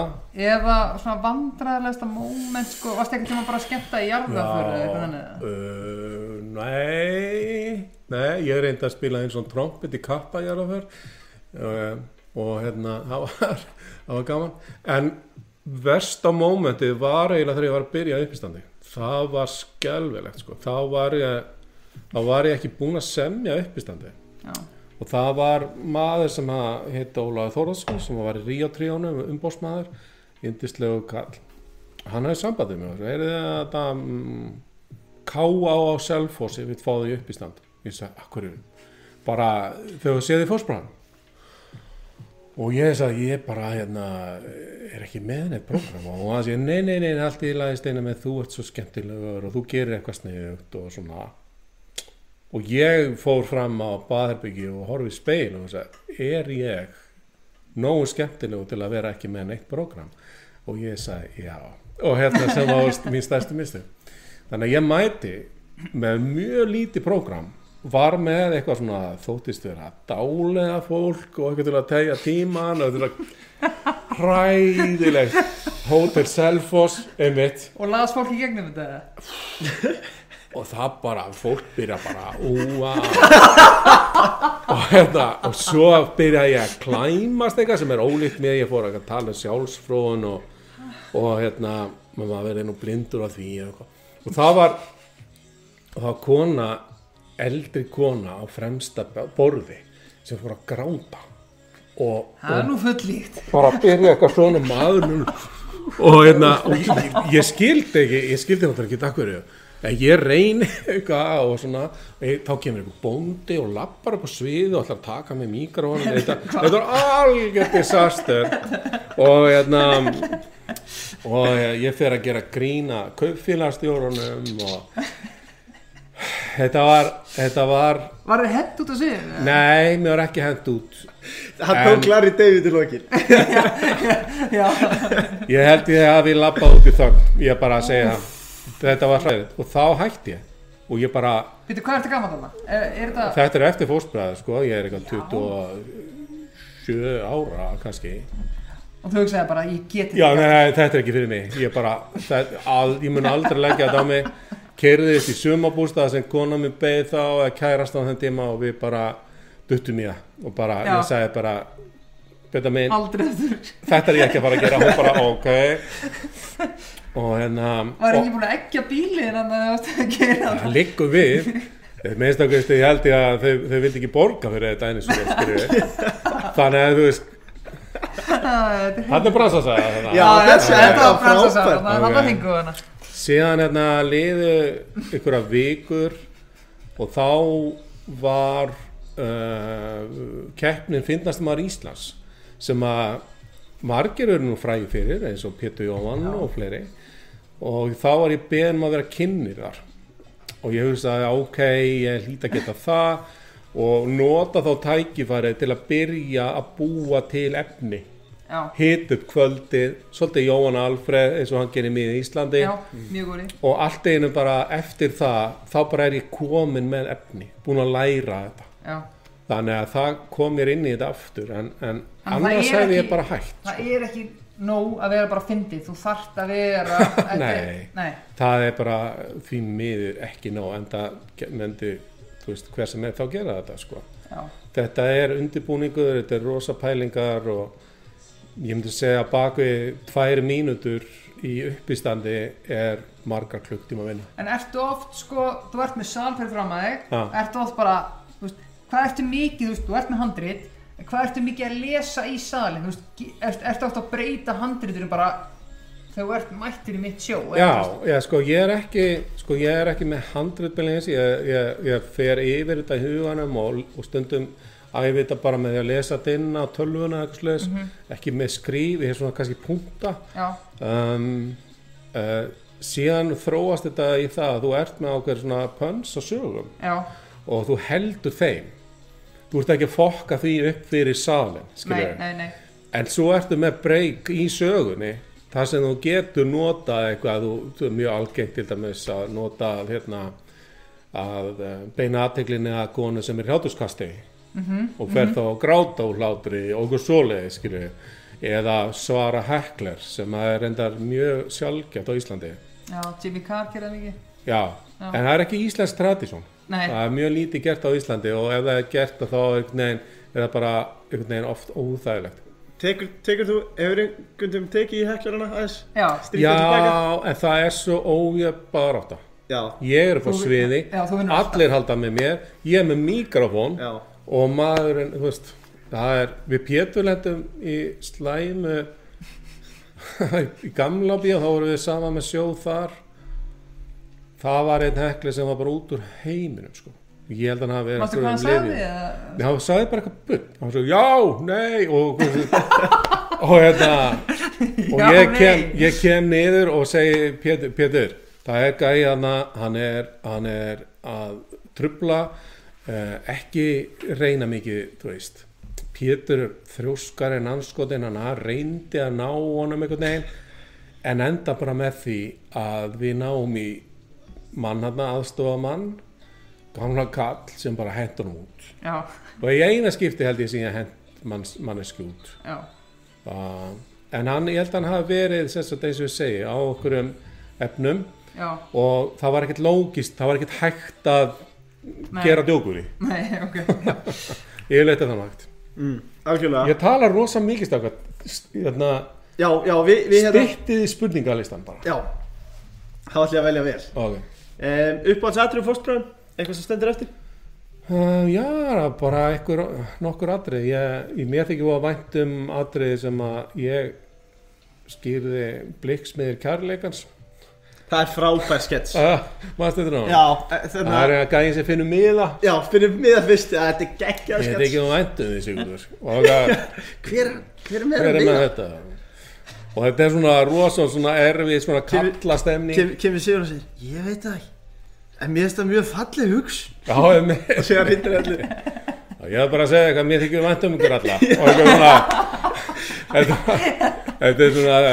Speaker 2: Eða svona vandræðilegasta moment sko, Varst ekki bara að skemmta í jarðaföru eða eitthvað þannig
Speaker 3: uh, nei, nei, ég reyndi að spila eins og trompet í kappa er fyrr uh, og hérna, það var, það var gaman. En versta mómentið var eiginlega þegar ég var að byrja uppistandi. Það var skelvilegt sko. Þá var ég, þá var ég ekki búinn að semja uppistandi.
Speaker 2: Já,
Speaker 3: og það var maður sem hitt Ólaður Þórðarsson sem var í Ríó tríónu umbósmaður, indislegu kall hann hefði sambandið mér er þetta mm, K.A. á Selfossi við fáðu upp í stand ég sagði, akkur bara þegar þú séði fórsprann og ég sagði, ég bara hérna, er ekki með neitt program og hann sagði, nei, nei, nei, allt í lagi steina með þú ert svo skemmtilegur og þú gerir eitthvað sniðugt og svona. Og ég fór fram á baðherbyggi og horfið speil og sagði, er ég nógu skemmtilegu til að vera ekki með neitt program og ég sagði, já. Og hérna sem var mín stærstu mistu þannig að ég mæti með mjög lítið program var með eitthvað svona þóttist vera dálega fólk og eitthvað til að tegja tíman og til að hræðilegt. Hotel Selfoss einmitt.
Speaker 2: Og las fólk í gegnum þetta
Speaker 3: og það bara, fólk byrja bara úa. Og hérna, og svo byrja ég að klæmast eitthvað sem er ólíkt mér, ég fór að tala um sjálfsfróðun og, og hérna maður verið nú blindur af því eitthvað. og það var og það var kona, eldri kona á fremsta borði sem fór að gráta og,
Speaker 2: Það er nú fullíkt
Speaker 3: bara að byrja eitthvað svona maður og hérna ég, ég skildi ekki, ég skildi náttúrulega ekki takkur en ég reyni eitthvað og svona ég, þá kemur einhver bóndi og lappar upp á sviði og ætlar að taka með mikrofónu þetta, þetta var algjör disaster. Og hérna og ég, ég fer að gera grína kaupfélagstjórunum og þetta var þetta var,
Speaker 2: Var þið hent út á sig?
Speaker 3: nei, mér var ekki hent út.
Speaker 1: Hann
Speaker 3: En-
Speaker 1: tók Larry David í lokin.
Speaker 2: Já,
Speaker 3: Ég held ég að við lappa út í þögn Ég er bara að segja. Það Þetta var hræðið og þá hætti ég. Og ég bara,
Speaker 2: Býtu, hvað ertu gaman þarna? Er, er þetta...
Speaker 3: þetta er eftir fósbræði sko. Ég er eitthvað 27 ára kannski.
Speaker 2: Og þú hugsaði bara, ég geti
Speaker 3: Já, nei, nei, þetta er ekki fyrir mig. Ég bara, þetta, al, ég mun aldrei leggja þetta á mig Keiriðist í sumabústað sem kona mér beið þá eða kærast á þenn tíma og við bara duttum í það. Og bara,
Speaker 2: Já.
Speaker 3: ég sagði bara Betta minn,
Speaker 2: Aldrei þetta
Speaker 3: þetta er ég ekki að fara að gera. Hún bara, ok. Og hérna
Speaker 2: Var
Speaker 3: og-
Speaker 2: ekki búin að eggja bílinn en það varst að gera
Speaker 3: það liggur við. Minnst okkur ég held ég að þau, þau vildi ekki borga fyrir þetta einu svo þannig að þú veist
Speaker 2: það
Speaker 3: hann er brasa að segja
Speaker 1: Já,
Speaker 2: Já,
Speaker 1: þessi
Speaker 2: þetta
Speaker 1: þetta
Speaker 2: var
Speaker 1: var
Speaker 2: að
Speaker 1: frábært.
Speaker 2: sagða Það
Speaker 3: Ok.
Speaker 2: var fengu hana
Speaker 3: síðan hérna liðu ykkur af vikur og þá var uh, keppnin finnast maður Íslands sem að margir eru nú fræði fyrir eins og Pétur Jóhann og fleiri. Og þá var ég beðin um að vera kynnir þar. Og ég hugsaði ok, ég hlýta að geta það. Og nota þá tækifæri til að byrja að búa til efni hit upp kvöldið, svolítið Jóhann Alfreð eins og hann gerir mig í Íslandi.
Speaker 2: Já, mjög
Speaker 3: og allt einu bara eftir það þá bara er ég komin með efni búin að læra þetta.
Speaker 2: Já.
Speaker 3: Þannig að það kom mér inn í þetta aftur en, en annars hefði ég bara hægt
Speaker 2: Það er ekki nóg að vera bara fyndið Þú þarft að vera er-
Speaker 3: Nei.
Speaker 2: Nei,
Speaker 3: það er bara því miður ekki nóg en það þú veist, hver sem er þá gera þetta sko.
Speaker 2: já.
Speaker 3: Þetta er undirbúningur, þetta er rosa pælingar og ég myndi segja að bak við tvær mínútur í uppistandi er margar klukktíma vinna.
Speaker 2: En ertu oft, sko, þú ert með salferð fram að þig,
Speaker 3: Já.
Speaker 2: ertu oft bara, þú veist, hvað ertu mikið, þú veist, þú ert með handrit, hvað ertu mikið að lesa í salin, þú veist, ert, ertu oft að breyta handritinu bara þegar þú ert mættur í mitt sjó?
Speaker 3: Já, já, sko ég er ekki, sko ég er ekki með handritbælingins, ég, ég, ég fer yfir þetta í huganum og, og stundum æfi þetta bara með því að lesa þetta inn á tölvuna eða eitthvað slags, ekki með skrýf, er svona kannski punkta.
Speaker 2: Já,
Speaker 3: um, uh, síðan þróast þetta í það að þú ert með ákveður svona pöns og sögum.
Speaker 2: Já,
Speaker 3: og þú heldur þeim. Þú ert ekki að fokka því upp fyrir salin
Speaker 2: nei,
Speaker 3: en svo ertu með breyk í sögunni þar sem þú getur nota eitthvað þú, þú er mjög algengt til dæmis að nota hérna að eh, beina aðteglinni að konu sem er hjátuskasti -hmm, og fer þá að gráta úr hlátri og okkur svoleiði skilju eða svara hekler sem er reyndar mjög sjálfgeft á Íslandi.
Speaker 2: Já, Jimmy Carr gerði það mikið,
Speaker 3: já,
Speaker 2: Já.
Speaker 3: en það er ekki íslensk tradísjón
Speaker 2: nei,
Speaker 3: það er mjög lítið gert á Íslandi og ef það er gert þá er það bara oft óþægilegt.
Speaker 1: Tekur, tekur þú, hefur einhvern veginn tekið í heklarana aðeins?
Speaker 2: já?
Speaker 3: Já, en það er svo ójöf barátta.
Speaker 1: Já,
Speaker 3: Ég er upp á sviði,
Speaker 2: já,
Speaker 3: allir halda með mér, ég er með mikrofón
Speaker 1: já,
Speaker 3: og maðurinn, þú veist, það er, við Pétur lendum í slæmu í gamla bíó, þá vorum við saman með sjóð þar. Það var einn hekli sem var bara út úr heiminum, sko. Ég held að hann hafi verið
Speaker 2: mástu hvað hann
Speaker 3: einhverjum
Speaker 2: sagði?
Speaker 3: Já, hann sagði bara eitthvað bull hann sagði, já, nei og, og hérna og
Speaker 2: Já,
Speaker 3: ég, kem, ég kem niður og segi Pétur, Pétur það er gæði hana hann er, hann er að trubla ekki reyna mikið, þú veist. Pétur þrjóskar en anskotin hann reyndi að ná honum einhvern veginn en enda bara með því að við náum í mann hann aðstofa mann gamla kall sem bara hendur hann út.
Speaker 2: Já,
Speaker 3: og í eina skipti held ég sem ég manns, mannesku út. Uh, en hann, ég held að hann hafi verið þess að ég segi á okkurum efnum.
Speaker 2: Já,
Speaker 3: og það var ekkert lógist, það var ekkert hægt að
Speaker 2: Nei.
Speaker 3: gera djókur í
Speaker 2: nei, ok,
Speaker 3: ég leita þannig hægt
Speaker 1: mm, algjörlega.
Speaker 3: Ég tala rosa mikið stakka hérna,
Speaker 1: Já, já, við, við hérna
Speaker 3: stittið í spurningalistan bara.
Speaker 1: Já, þá ætlum ég að velja vel.
Speaker 3: Okay.
Speaker 1: um, Uppáhalds atriðum fórstbræðum, eitthvað sem stendur eftir?
Speaker 3: Uh, já, bara einhver, nokkur atrið ég, ég mér þykir að vænt um atrið sem að ég skýrði blikksmiðir kærleikans
Speaker 1: Það er frábær skets
Speaker 3: uh, maður stöndur á
Speaker 1: Já, e,
Speaker 3: það er að gæðin sem finnur miða.
Speaker 1: Já, mig að fyrst að þetta er geggjað
Speaker 3: ég
Speaker 1: skets
Speaker 3: þykir að vænt um því Sigurður og það,
Speaker 1: Hver, hver er með
Speaker 3: hver er með þetta? Og þetta er svona rosa svona erfið svona
Speaker 1: Kemur-
Speaker 3: kalla stemning
Speaker 1: Kem, Kemur Sigur og segir, ég veit það ekki. En mér finnst það mjög falleg hugs
Speaker 3: já, ég með
Speaker 1: Og segja hrindir allir
Speaker 3: ég er bara að segja eitthvað, mér þykir um ykkur alla. Og eitthvað svona þetta, þetta er svona na,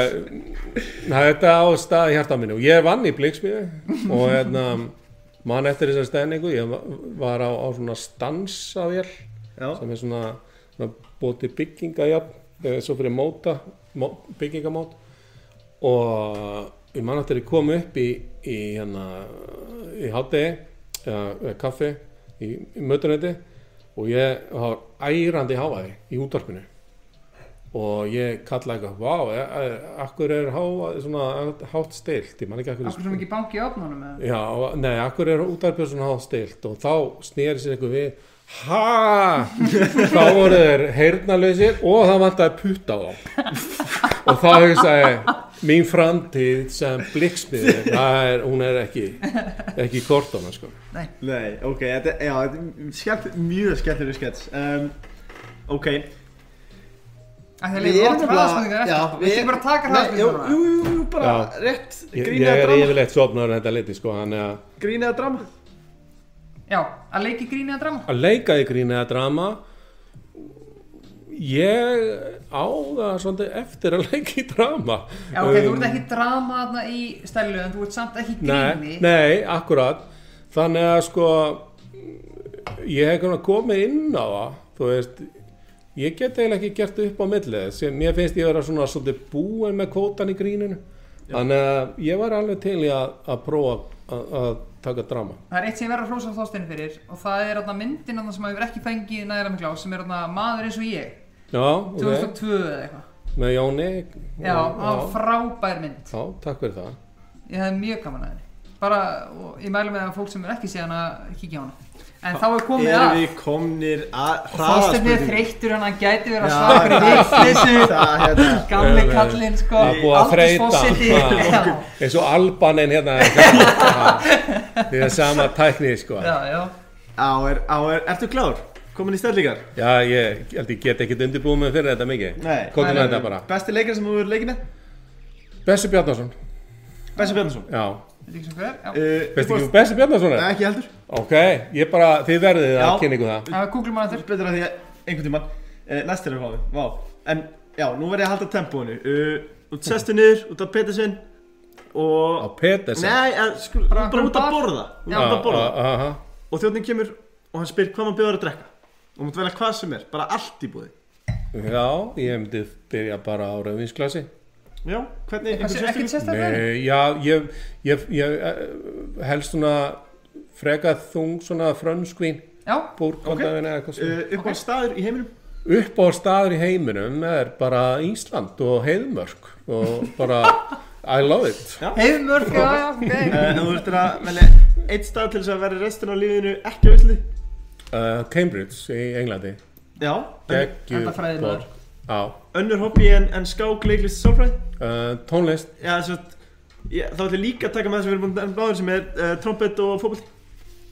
Speaker 3: þetta á stað í hjarta mínu. Og ég vann í blikksmiðu og hérna mann eftir þessar stendingu ég va- var á, á svona stansavél sem er svona, svona bóti bygginga jafn, svo fyrir móta mó, byggingamót. Og ég man eftir ég kom upp í, í hérna í hátegi eða, kaffi í, í mötunetti og ég var ærandi háaði í útvarpinu og ég kalla eitthvað vá, e, e, akkur er háaði svona hátt stilt ég man ekki akkur
Speaker 2: akkur sem ekki banki í opnunum eða?
Speaker 3: Já, nei, akkur er útarpið svona hátt stilt og þá snýri sér eitthvað við ha? Þá voru þeir heyrnalausir og það vantaði putta á þá. Og þá hugsaði mín framtíð sem blikksmiður hún er ekki ekki í kortóna sko.
Speaker 1: Nei, ok, þetta, já, þetta er skemmt, mjög skemmtileg skets um, Ok
Speaker 2: Af því að leiða átt hraðspurningar eftir,
Speaker 1: já.
Speaker 2: Viltu ekki bara taka
Speaker 1: Nei, jú, jú, jú, jú, bara
Speaker 3: Já.
Speaker 1: rétt
Speaker 3: ég,
Speaker 1: Grín
Speaker 3: ég
Speaker 1: eða
Speaker 3: er
Speaker 1: drama.
Speaker 3: yfirleitt sopnaður en þetta liti sko hann er að,
Speaker 1: Grín eða drama?
Speaker 2: Já, að leiki gríni eða drama.
Speaker 3: Að leika í gríni eða drama. Ég á það svolítið eftir að leika í drama.
Speaker 2: Já, ok, þú
Speaker 3: Um,
Speaker 2: ert ekki drama þarna í stælu en þú ert samt ekki
Speaker 3: Nei,
Speaker 2: gríni.
Speaker 3: nei, akkurat. Þannig að sko ég hef komið inn á það þú veist ég get eiginlega ekki gert upp á millið sem mér finnst ég vera svona svolítið búin með kvótan í gríninu. Þannig að ég var alveg til í að, að prófa að, að taka drama.
Speaker 2: Það er eitt sem ég verður að hrósa þósteinu fyrir og það er myndin sem hefur ekki fengið næra mikla á sem er maður eins og ég.
Speaker 3: Já, ok,
Speaker 2: 2002 eða eitthvað.
Speaker 3: Með Jóni.
Speaker 2: Já, það var frábær mynd.
Speaker 3: Já, takk fyrir það.
Speaker 2: Ég hefði mjög gaman að henni. Bara, og ég mælu með að fólk sem er ekki séð hana kíkja á hana En þá er komið
Speaker 1: Erum
Speaker 2: að.
Speaker 1: við komnir að
Speaker 2: Þorsteinn er þreyttur hann hann gæti verið að vitleysu.
Speaker 1: Það, hérna,
Speaker 2: Gamli kallinn sko.
Speaker 3: Það er búið að þreyta eins og albanin hérna því það er sama tækni sko.
Speaker 2: Já, já.
Speaker 1: Á, er, á, er, ertu klár? Komin í stellingar?
Speaker 3: Já, ég held ég get ekkert undirbúið mig fyrir þetta mikið.
Speaker 1: Nei.
Speaker 3: Með
Speaker 2: nei,
Speaker 3: þetta bara.
Speaker 1: Besti leikar sem þú verður leikið með?
Speaker 3: Bessi Bjarnason.
Speaker 1: Bessi Bjarnason.
Speaker 3: Já,
Speaker 2: Veit ekki? Já,
Speaker 3: ekki um Bessi Bjarnason
Speaker 1: Nei,
Speaker 3: er?
Speaker 1: ekki heldur.
Speaker 3: Ok, ég bara, þið verðið að
Speaker 1: Já.
Speaker 3: kynna ykkur það.
Speaker 2: Það googlum maður eftir
Speaker 1: Betur að því að einhvern tímann. Uh, Næst er það fáið Vá. En já, nú verð ég að halda tempóinu. Uh, Út sestu niður, út af Petersen
Speaker 3: Á Petersen?
Speaker 1: Nei, eh, skul,
Speaker 2: Bara
Speaker 1: út að borða. Út
Speaker 2: Já.
Speaker 1: að borða.
Speaker 3: Aha.
Speaker 1: Og þjóðnin kemur og hann spyr hvað maður bjóður að drekka. Og mútt velja hvað sem er, bara allt í búði
Speaker 3: Já, ég myndi byrja bara á rauðvinsklasi
Speaker 1: Já, hvernig,
Speaker 2: Ekkert sérstaklega
Speaker 3: Nei, já, ég, ég, ég eh, helst svona frekar þung svona frönskvín
Speaker 2: Já,
Speaker 3: búrkondafin eða eitthvað svona.
Speaker 1: Uh, Upp á staður í heiminum?
Speaker 3: Upp á staður í heiminum er bara Ísland og heiðmörk og bara I love it.
Speaker 2: Heiðmörk, já, já, ok.
Speaker 1: Uh, En þú þurftir að velja eitt stað til þess að vera restin á lífinu ekki Íslandi?
Speaker 3: Uh, Cambridge í Englandi.
Speaker 1: Já en,
Speaker 3: Geggjuð
Speaker 2: Enda fræðimaður.
Speaker 3: borg. Já,
Speaker 1: Önnur hobby en, en skák, leiklist, sálfræði?
Speaker 3: Uh, tónlist.
Speaker 1: Já, þess að ég, þá ætlum ég líka að taka með þess að við erum búin að báður sem er uh, trompet og fótboll.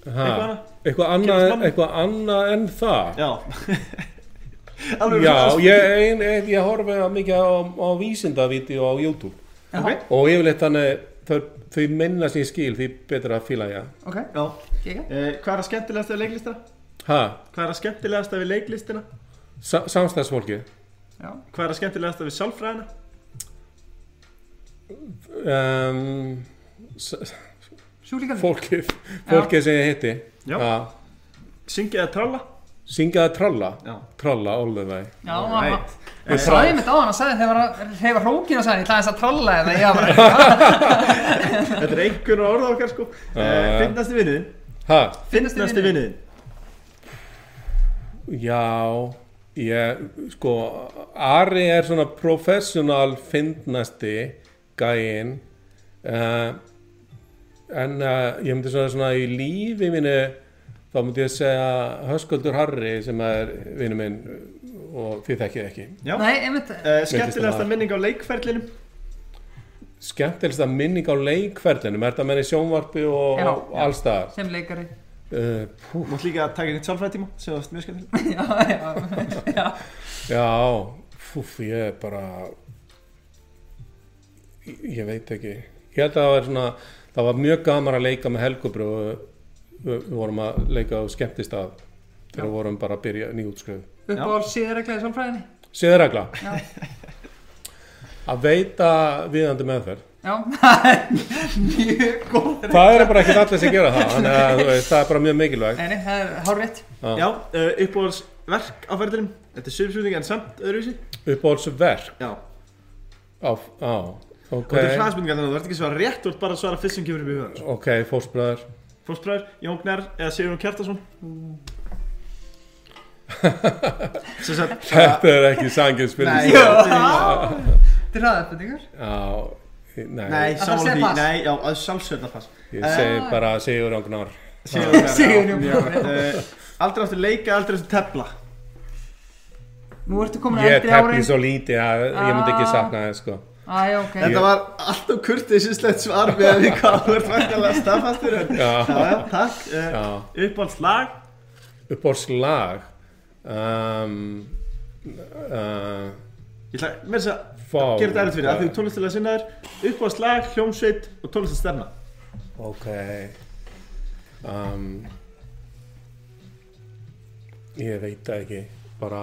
Speaker 3: Ha,
Speaker 1: Eitthvað annað?
Speaker 3: eitthvað annað eitthvað annað en það?
Speaker 1: Já. Alveg
Speaker 3: Já, ég, ein, ég, ég horfi að mikið á, á vísindavídeó á YouTube.
Speaker 1: Ok,
Speaker 3: og yfirleitt þannig þau, þau minna sér skil því betra að fíla ég
Speaker 2: Ok,
Speaker 1: já. Uh, Hvað er að skemmtilegasta við leiklistina?
Speaker 3: ha,
Speaker 1: Hvað er að skemmtilegasta við leiklistina?
Speaker 3: sa, samstæðsfólki
Speaker 2: Já,
Speaker 1: Hvað er að skemmtilegasta við sálfræðina?
Speaker 3: um,
Speaker 2: sjúklíkan
Speaker 3: fólkið fólkið sem ég hitti.
Speaker 1: Já.
Speaker 3: Ha,
Speaker 1: Syngja eða tralla?
Speaker 3: syngjaði tralla
Speaker 1: Já.
Speaker 3: Tralla all the way.
Speaker 2: Já,
Speaker 1: Alright.
Speaker 2: hann sagði mitt á hann, sagði þegar hefa hrókin og sagði, ég ætlaði þess að tralla eða ég bara
Speaker 1: Þetta er einhvern orða okkar sko. Uh,
Speaker 3: já.
Speaker 1: Finnasti vinniðin Finnasti
Speaker 2: vinurinn?
Speaker 1: vinniðin
Speaker 3: já ég, sko Ari er svona professional fyndnasti gæinn uh, en uh, ég myndi svona, svona í lífi mínu þá myndi ég segja Höskuldur Harri sem er vinnu minn og þið þekkið ekki.
Speaker 1: Já.
Speaker 2: Nei, einmitt,
Speaker 1: uh, Skemmtilegasta
Speaker 3: það.
Speaker 1: minning á leikferlinum?
Speaker 3: Skemmtilegsta minning á leikferðinum er þetta menni sjónvarpi og,
Speaker 2: Já,
Speaker 3: og
Speaker 2: já.
Speaker 3: allstaðar
Speaker 2: sem leikari
Speaker 3: uh, pú,
Speaker 1: Mátt líka að taka eitt sálfræðtíma sem það mjög skemmtileg
Speaker 2: Já, já, já.
Speaker 3: Já, fúf, ég er bara ég, ég veit ekki. Ég held að það var svona það var mjög gaman að leika með Helgubrú við, við vorum að leika á skemmtistað þegar við vorum bara að byrja nýjútskrifu
Speaker 2: Uppáhald síðarreglaði sálfræðinni?
Speaker 3: Siðregla
Speaker 2: Já,
Speaker 3: að veita viðandi meðferð
Speaker 2: já, það er mjög góð
Speaker 3: það er bara ekki allir sem gera það þannig að þú veist, það er bara mjög mikilvægt.
Speaker 2: Nei, nei, það er hárrétt.
Speaker 1: Já, uh, uppáhaldsverk á ferðinum Þetta er sögurspurning en samt öðruvísi.
Speaker 3: Uppáhaldsverk?
Speaker 1: Já.
Speaker 3: Á, á, ok.
Speaker 1: Og þetta er hraðspurningar þannig að þú ert ekki svara rétt ert bara svara fyrst sem kemur upp í hugan
Speaker 3: ok, fósbræður
Speaker 1: Fórsbræður, Jón Gnær eða Sigurðun Kjartason
Speaker 3: þetta er ekki sangin
Speaker 1: Nei,
Speaker 3: spurning
Speaker 1: þetta er-
Speaker 3: Já, nei,
Speaker 1: nei,
Speaker 2: Að það
Speaker 1: saman
Speaker 2: segja
Speaker 1: því
Speaker 2: pass.
Speaker 1: Nei, já, að sjálfsögna pass.
Speaker 3: Ég segi bara Sigur
Speaker 2: Sigurjón
Speaker 1: já.
Speaker 2: Gnær.
Speaker 1: Uh, Aldrei aftur leika, aldrei aftur tefla.
Speaker 2: Nú ertu komin að
Speaker 3: Ég
Speaker 2: eldri
Speaker 3: tefni
Speaker 2: árin
Speaker 3: svo lítið að ég myndi ekki
Speaker 2: Ah.
Speaker 3: sakna það sko.
Speaker 2: Æ, ok.
Speaker 1: Þetta var alltaf kurtisislegt svar með því hvað þú ert væntanlega staðfastur takk. Uh,
Speaker 3: já,
Speaker 1: Uppáhaldslag?
Speaker 3: Uppáhaldslag? Um, uh,
Speaker 1: Ég ætla með þess að gera þetta erfitt fyrir það, því tónlistilega sinnaður Uppáhaldslag, hljómsveit og tónlistastemna
Speaker 3: Ok. Um, Ég veit það ekki Bara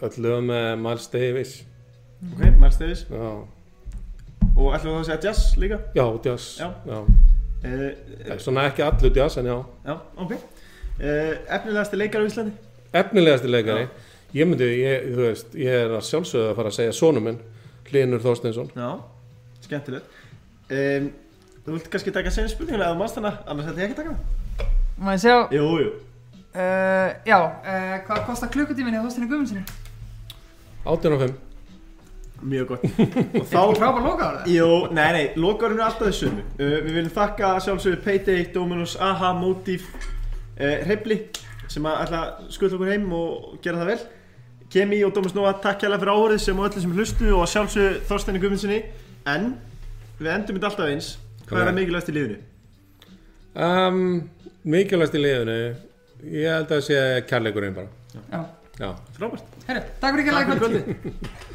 Speaker 3: öll lög með Miles Davis.
Speaker 1: Ok, Miles Davis.
Speaker 3: Já,
Speaker 1: Og ætlum við þá að segja jazz líka?
Speaker 3: Já jazz
Speaker 1: Já.
Speaker 3: Já.
Speaker 1: uh,
Speaker 3: Svona ekki allur jazz en já.
Speaker 1: Já, ok. Uh, Efnilegasti leikar á Íslandi?
Speaker 3: Efnilegasti leikari Ég myndi, ég, þú veist, ég er að sjálfsögða að fara að segja sonu minn Hlinur Þorsteinsson
Speaker 1: Já, skemmtilegt um, Þú vilt kannski taka sen spurningulega eða mannst hana, annars ætti ég ekki taka hana.
Speaker 2: Má ég sjá,
Speaker 1: Jú, jú.
Speaker 2: uh, já, uh, hvað kostar klukkutíminni á Þorsteinu Guðmundssoni?
Speaker 3: 85
Speaker 1: Mjög gott. Og
Speaker 2: Þá
Speaker 1: þá...
Speaker 2: frábær loka á það?
Speaker 1: Jú, nei, nei, lokaðurinn er alltaf þessum. Uh, við viljum þakka sjálfsögur Payday, Dominus, AHA, Motif, uh, Hrefli sem að ætla að skulla okkur heim og gera það vel. Kemi og Dómas Nóa, takk hérlega fyrir áhörðið sem og öllu sem hlustu og sjálfsögur Þorsteinu Guðmundssoni. En við endum þetta alltaf eins. Hvað er það mikilvægast í lífinu?
Speaker 3: um, Mikilvægst í liðinu Ég held að það sé kærleikurinn bara
Speaker 2: Já,
Speaker 3: Já
Speaker 1: Frábært.
Speaker 2: herru, takk fyrir ekki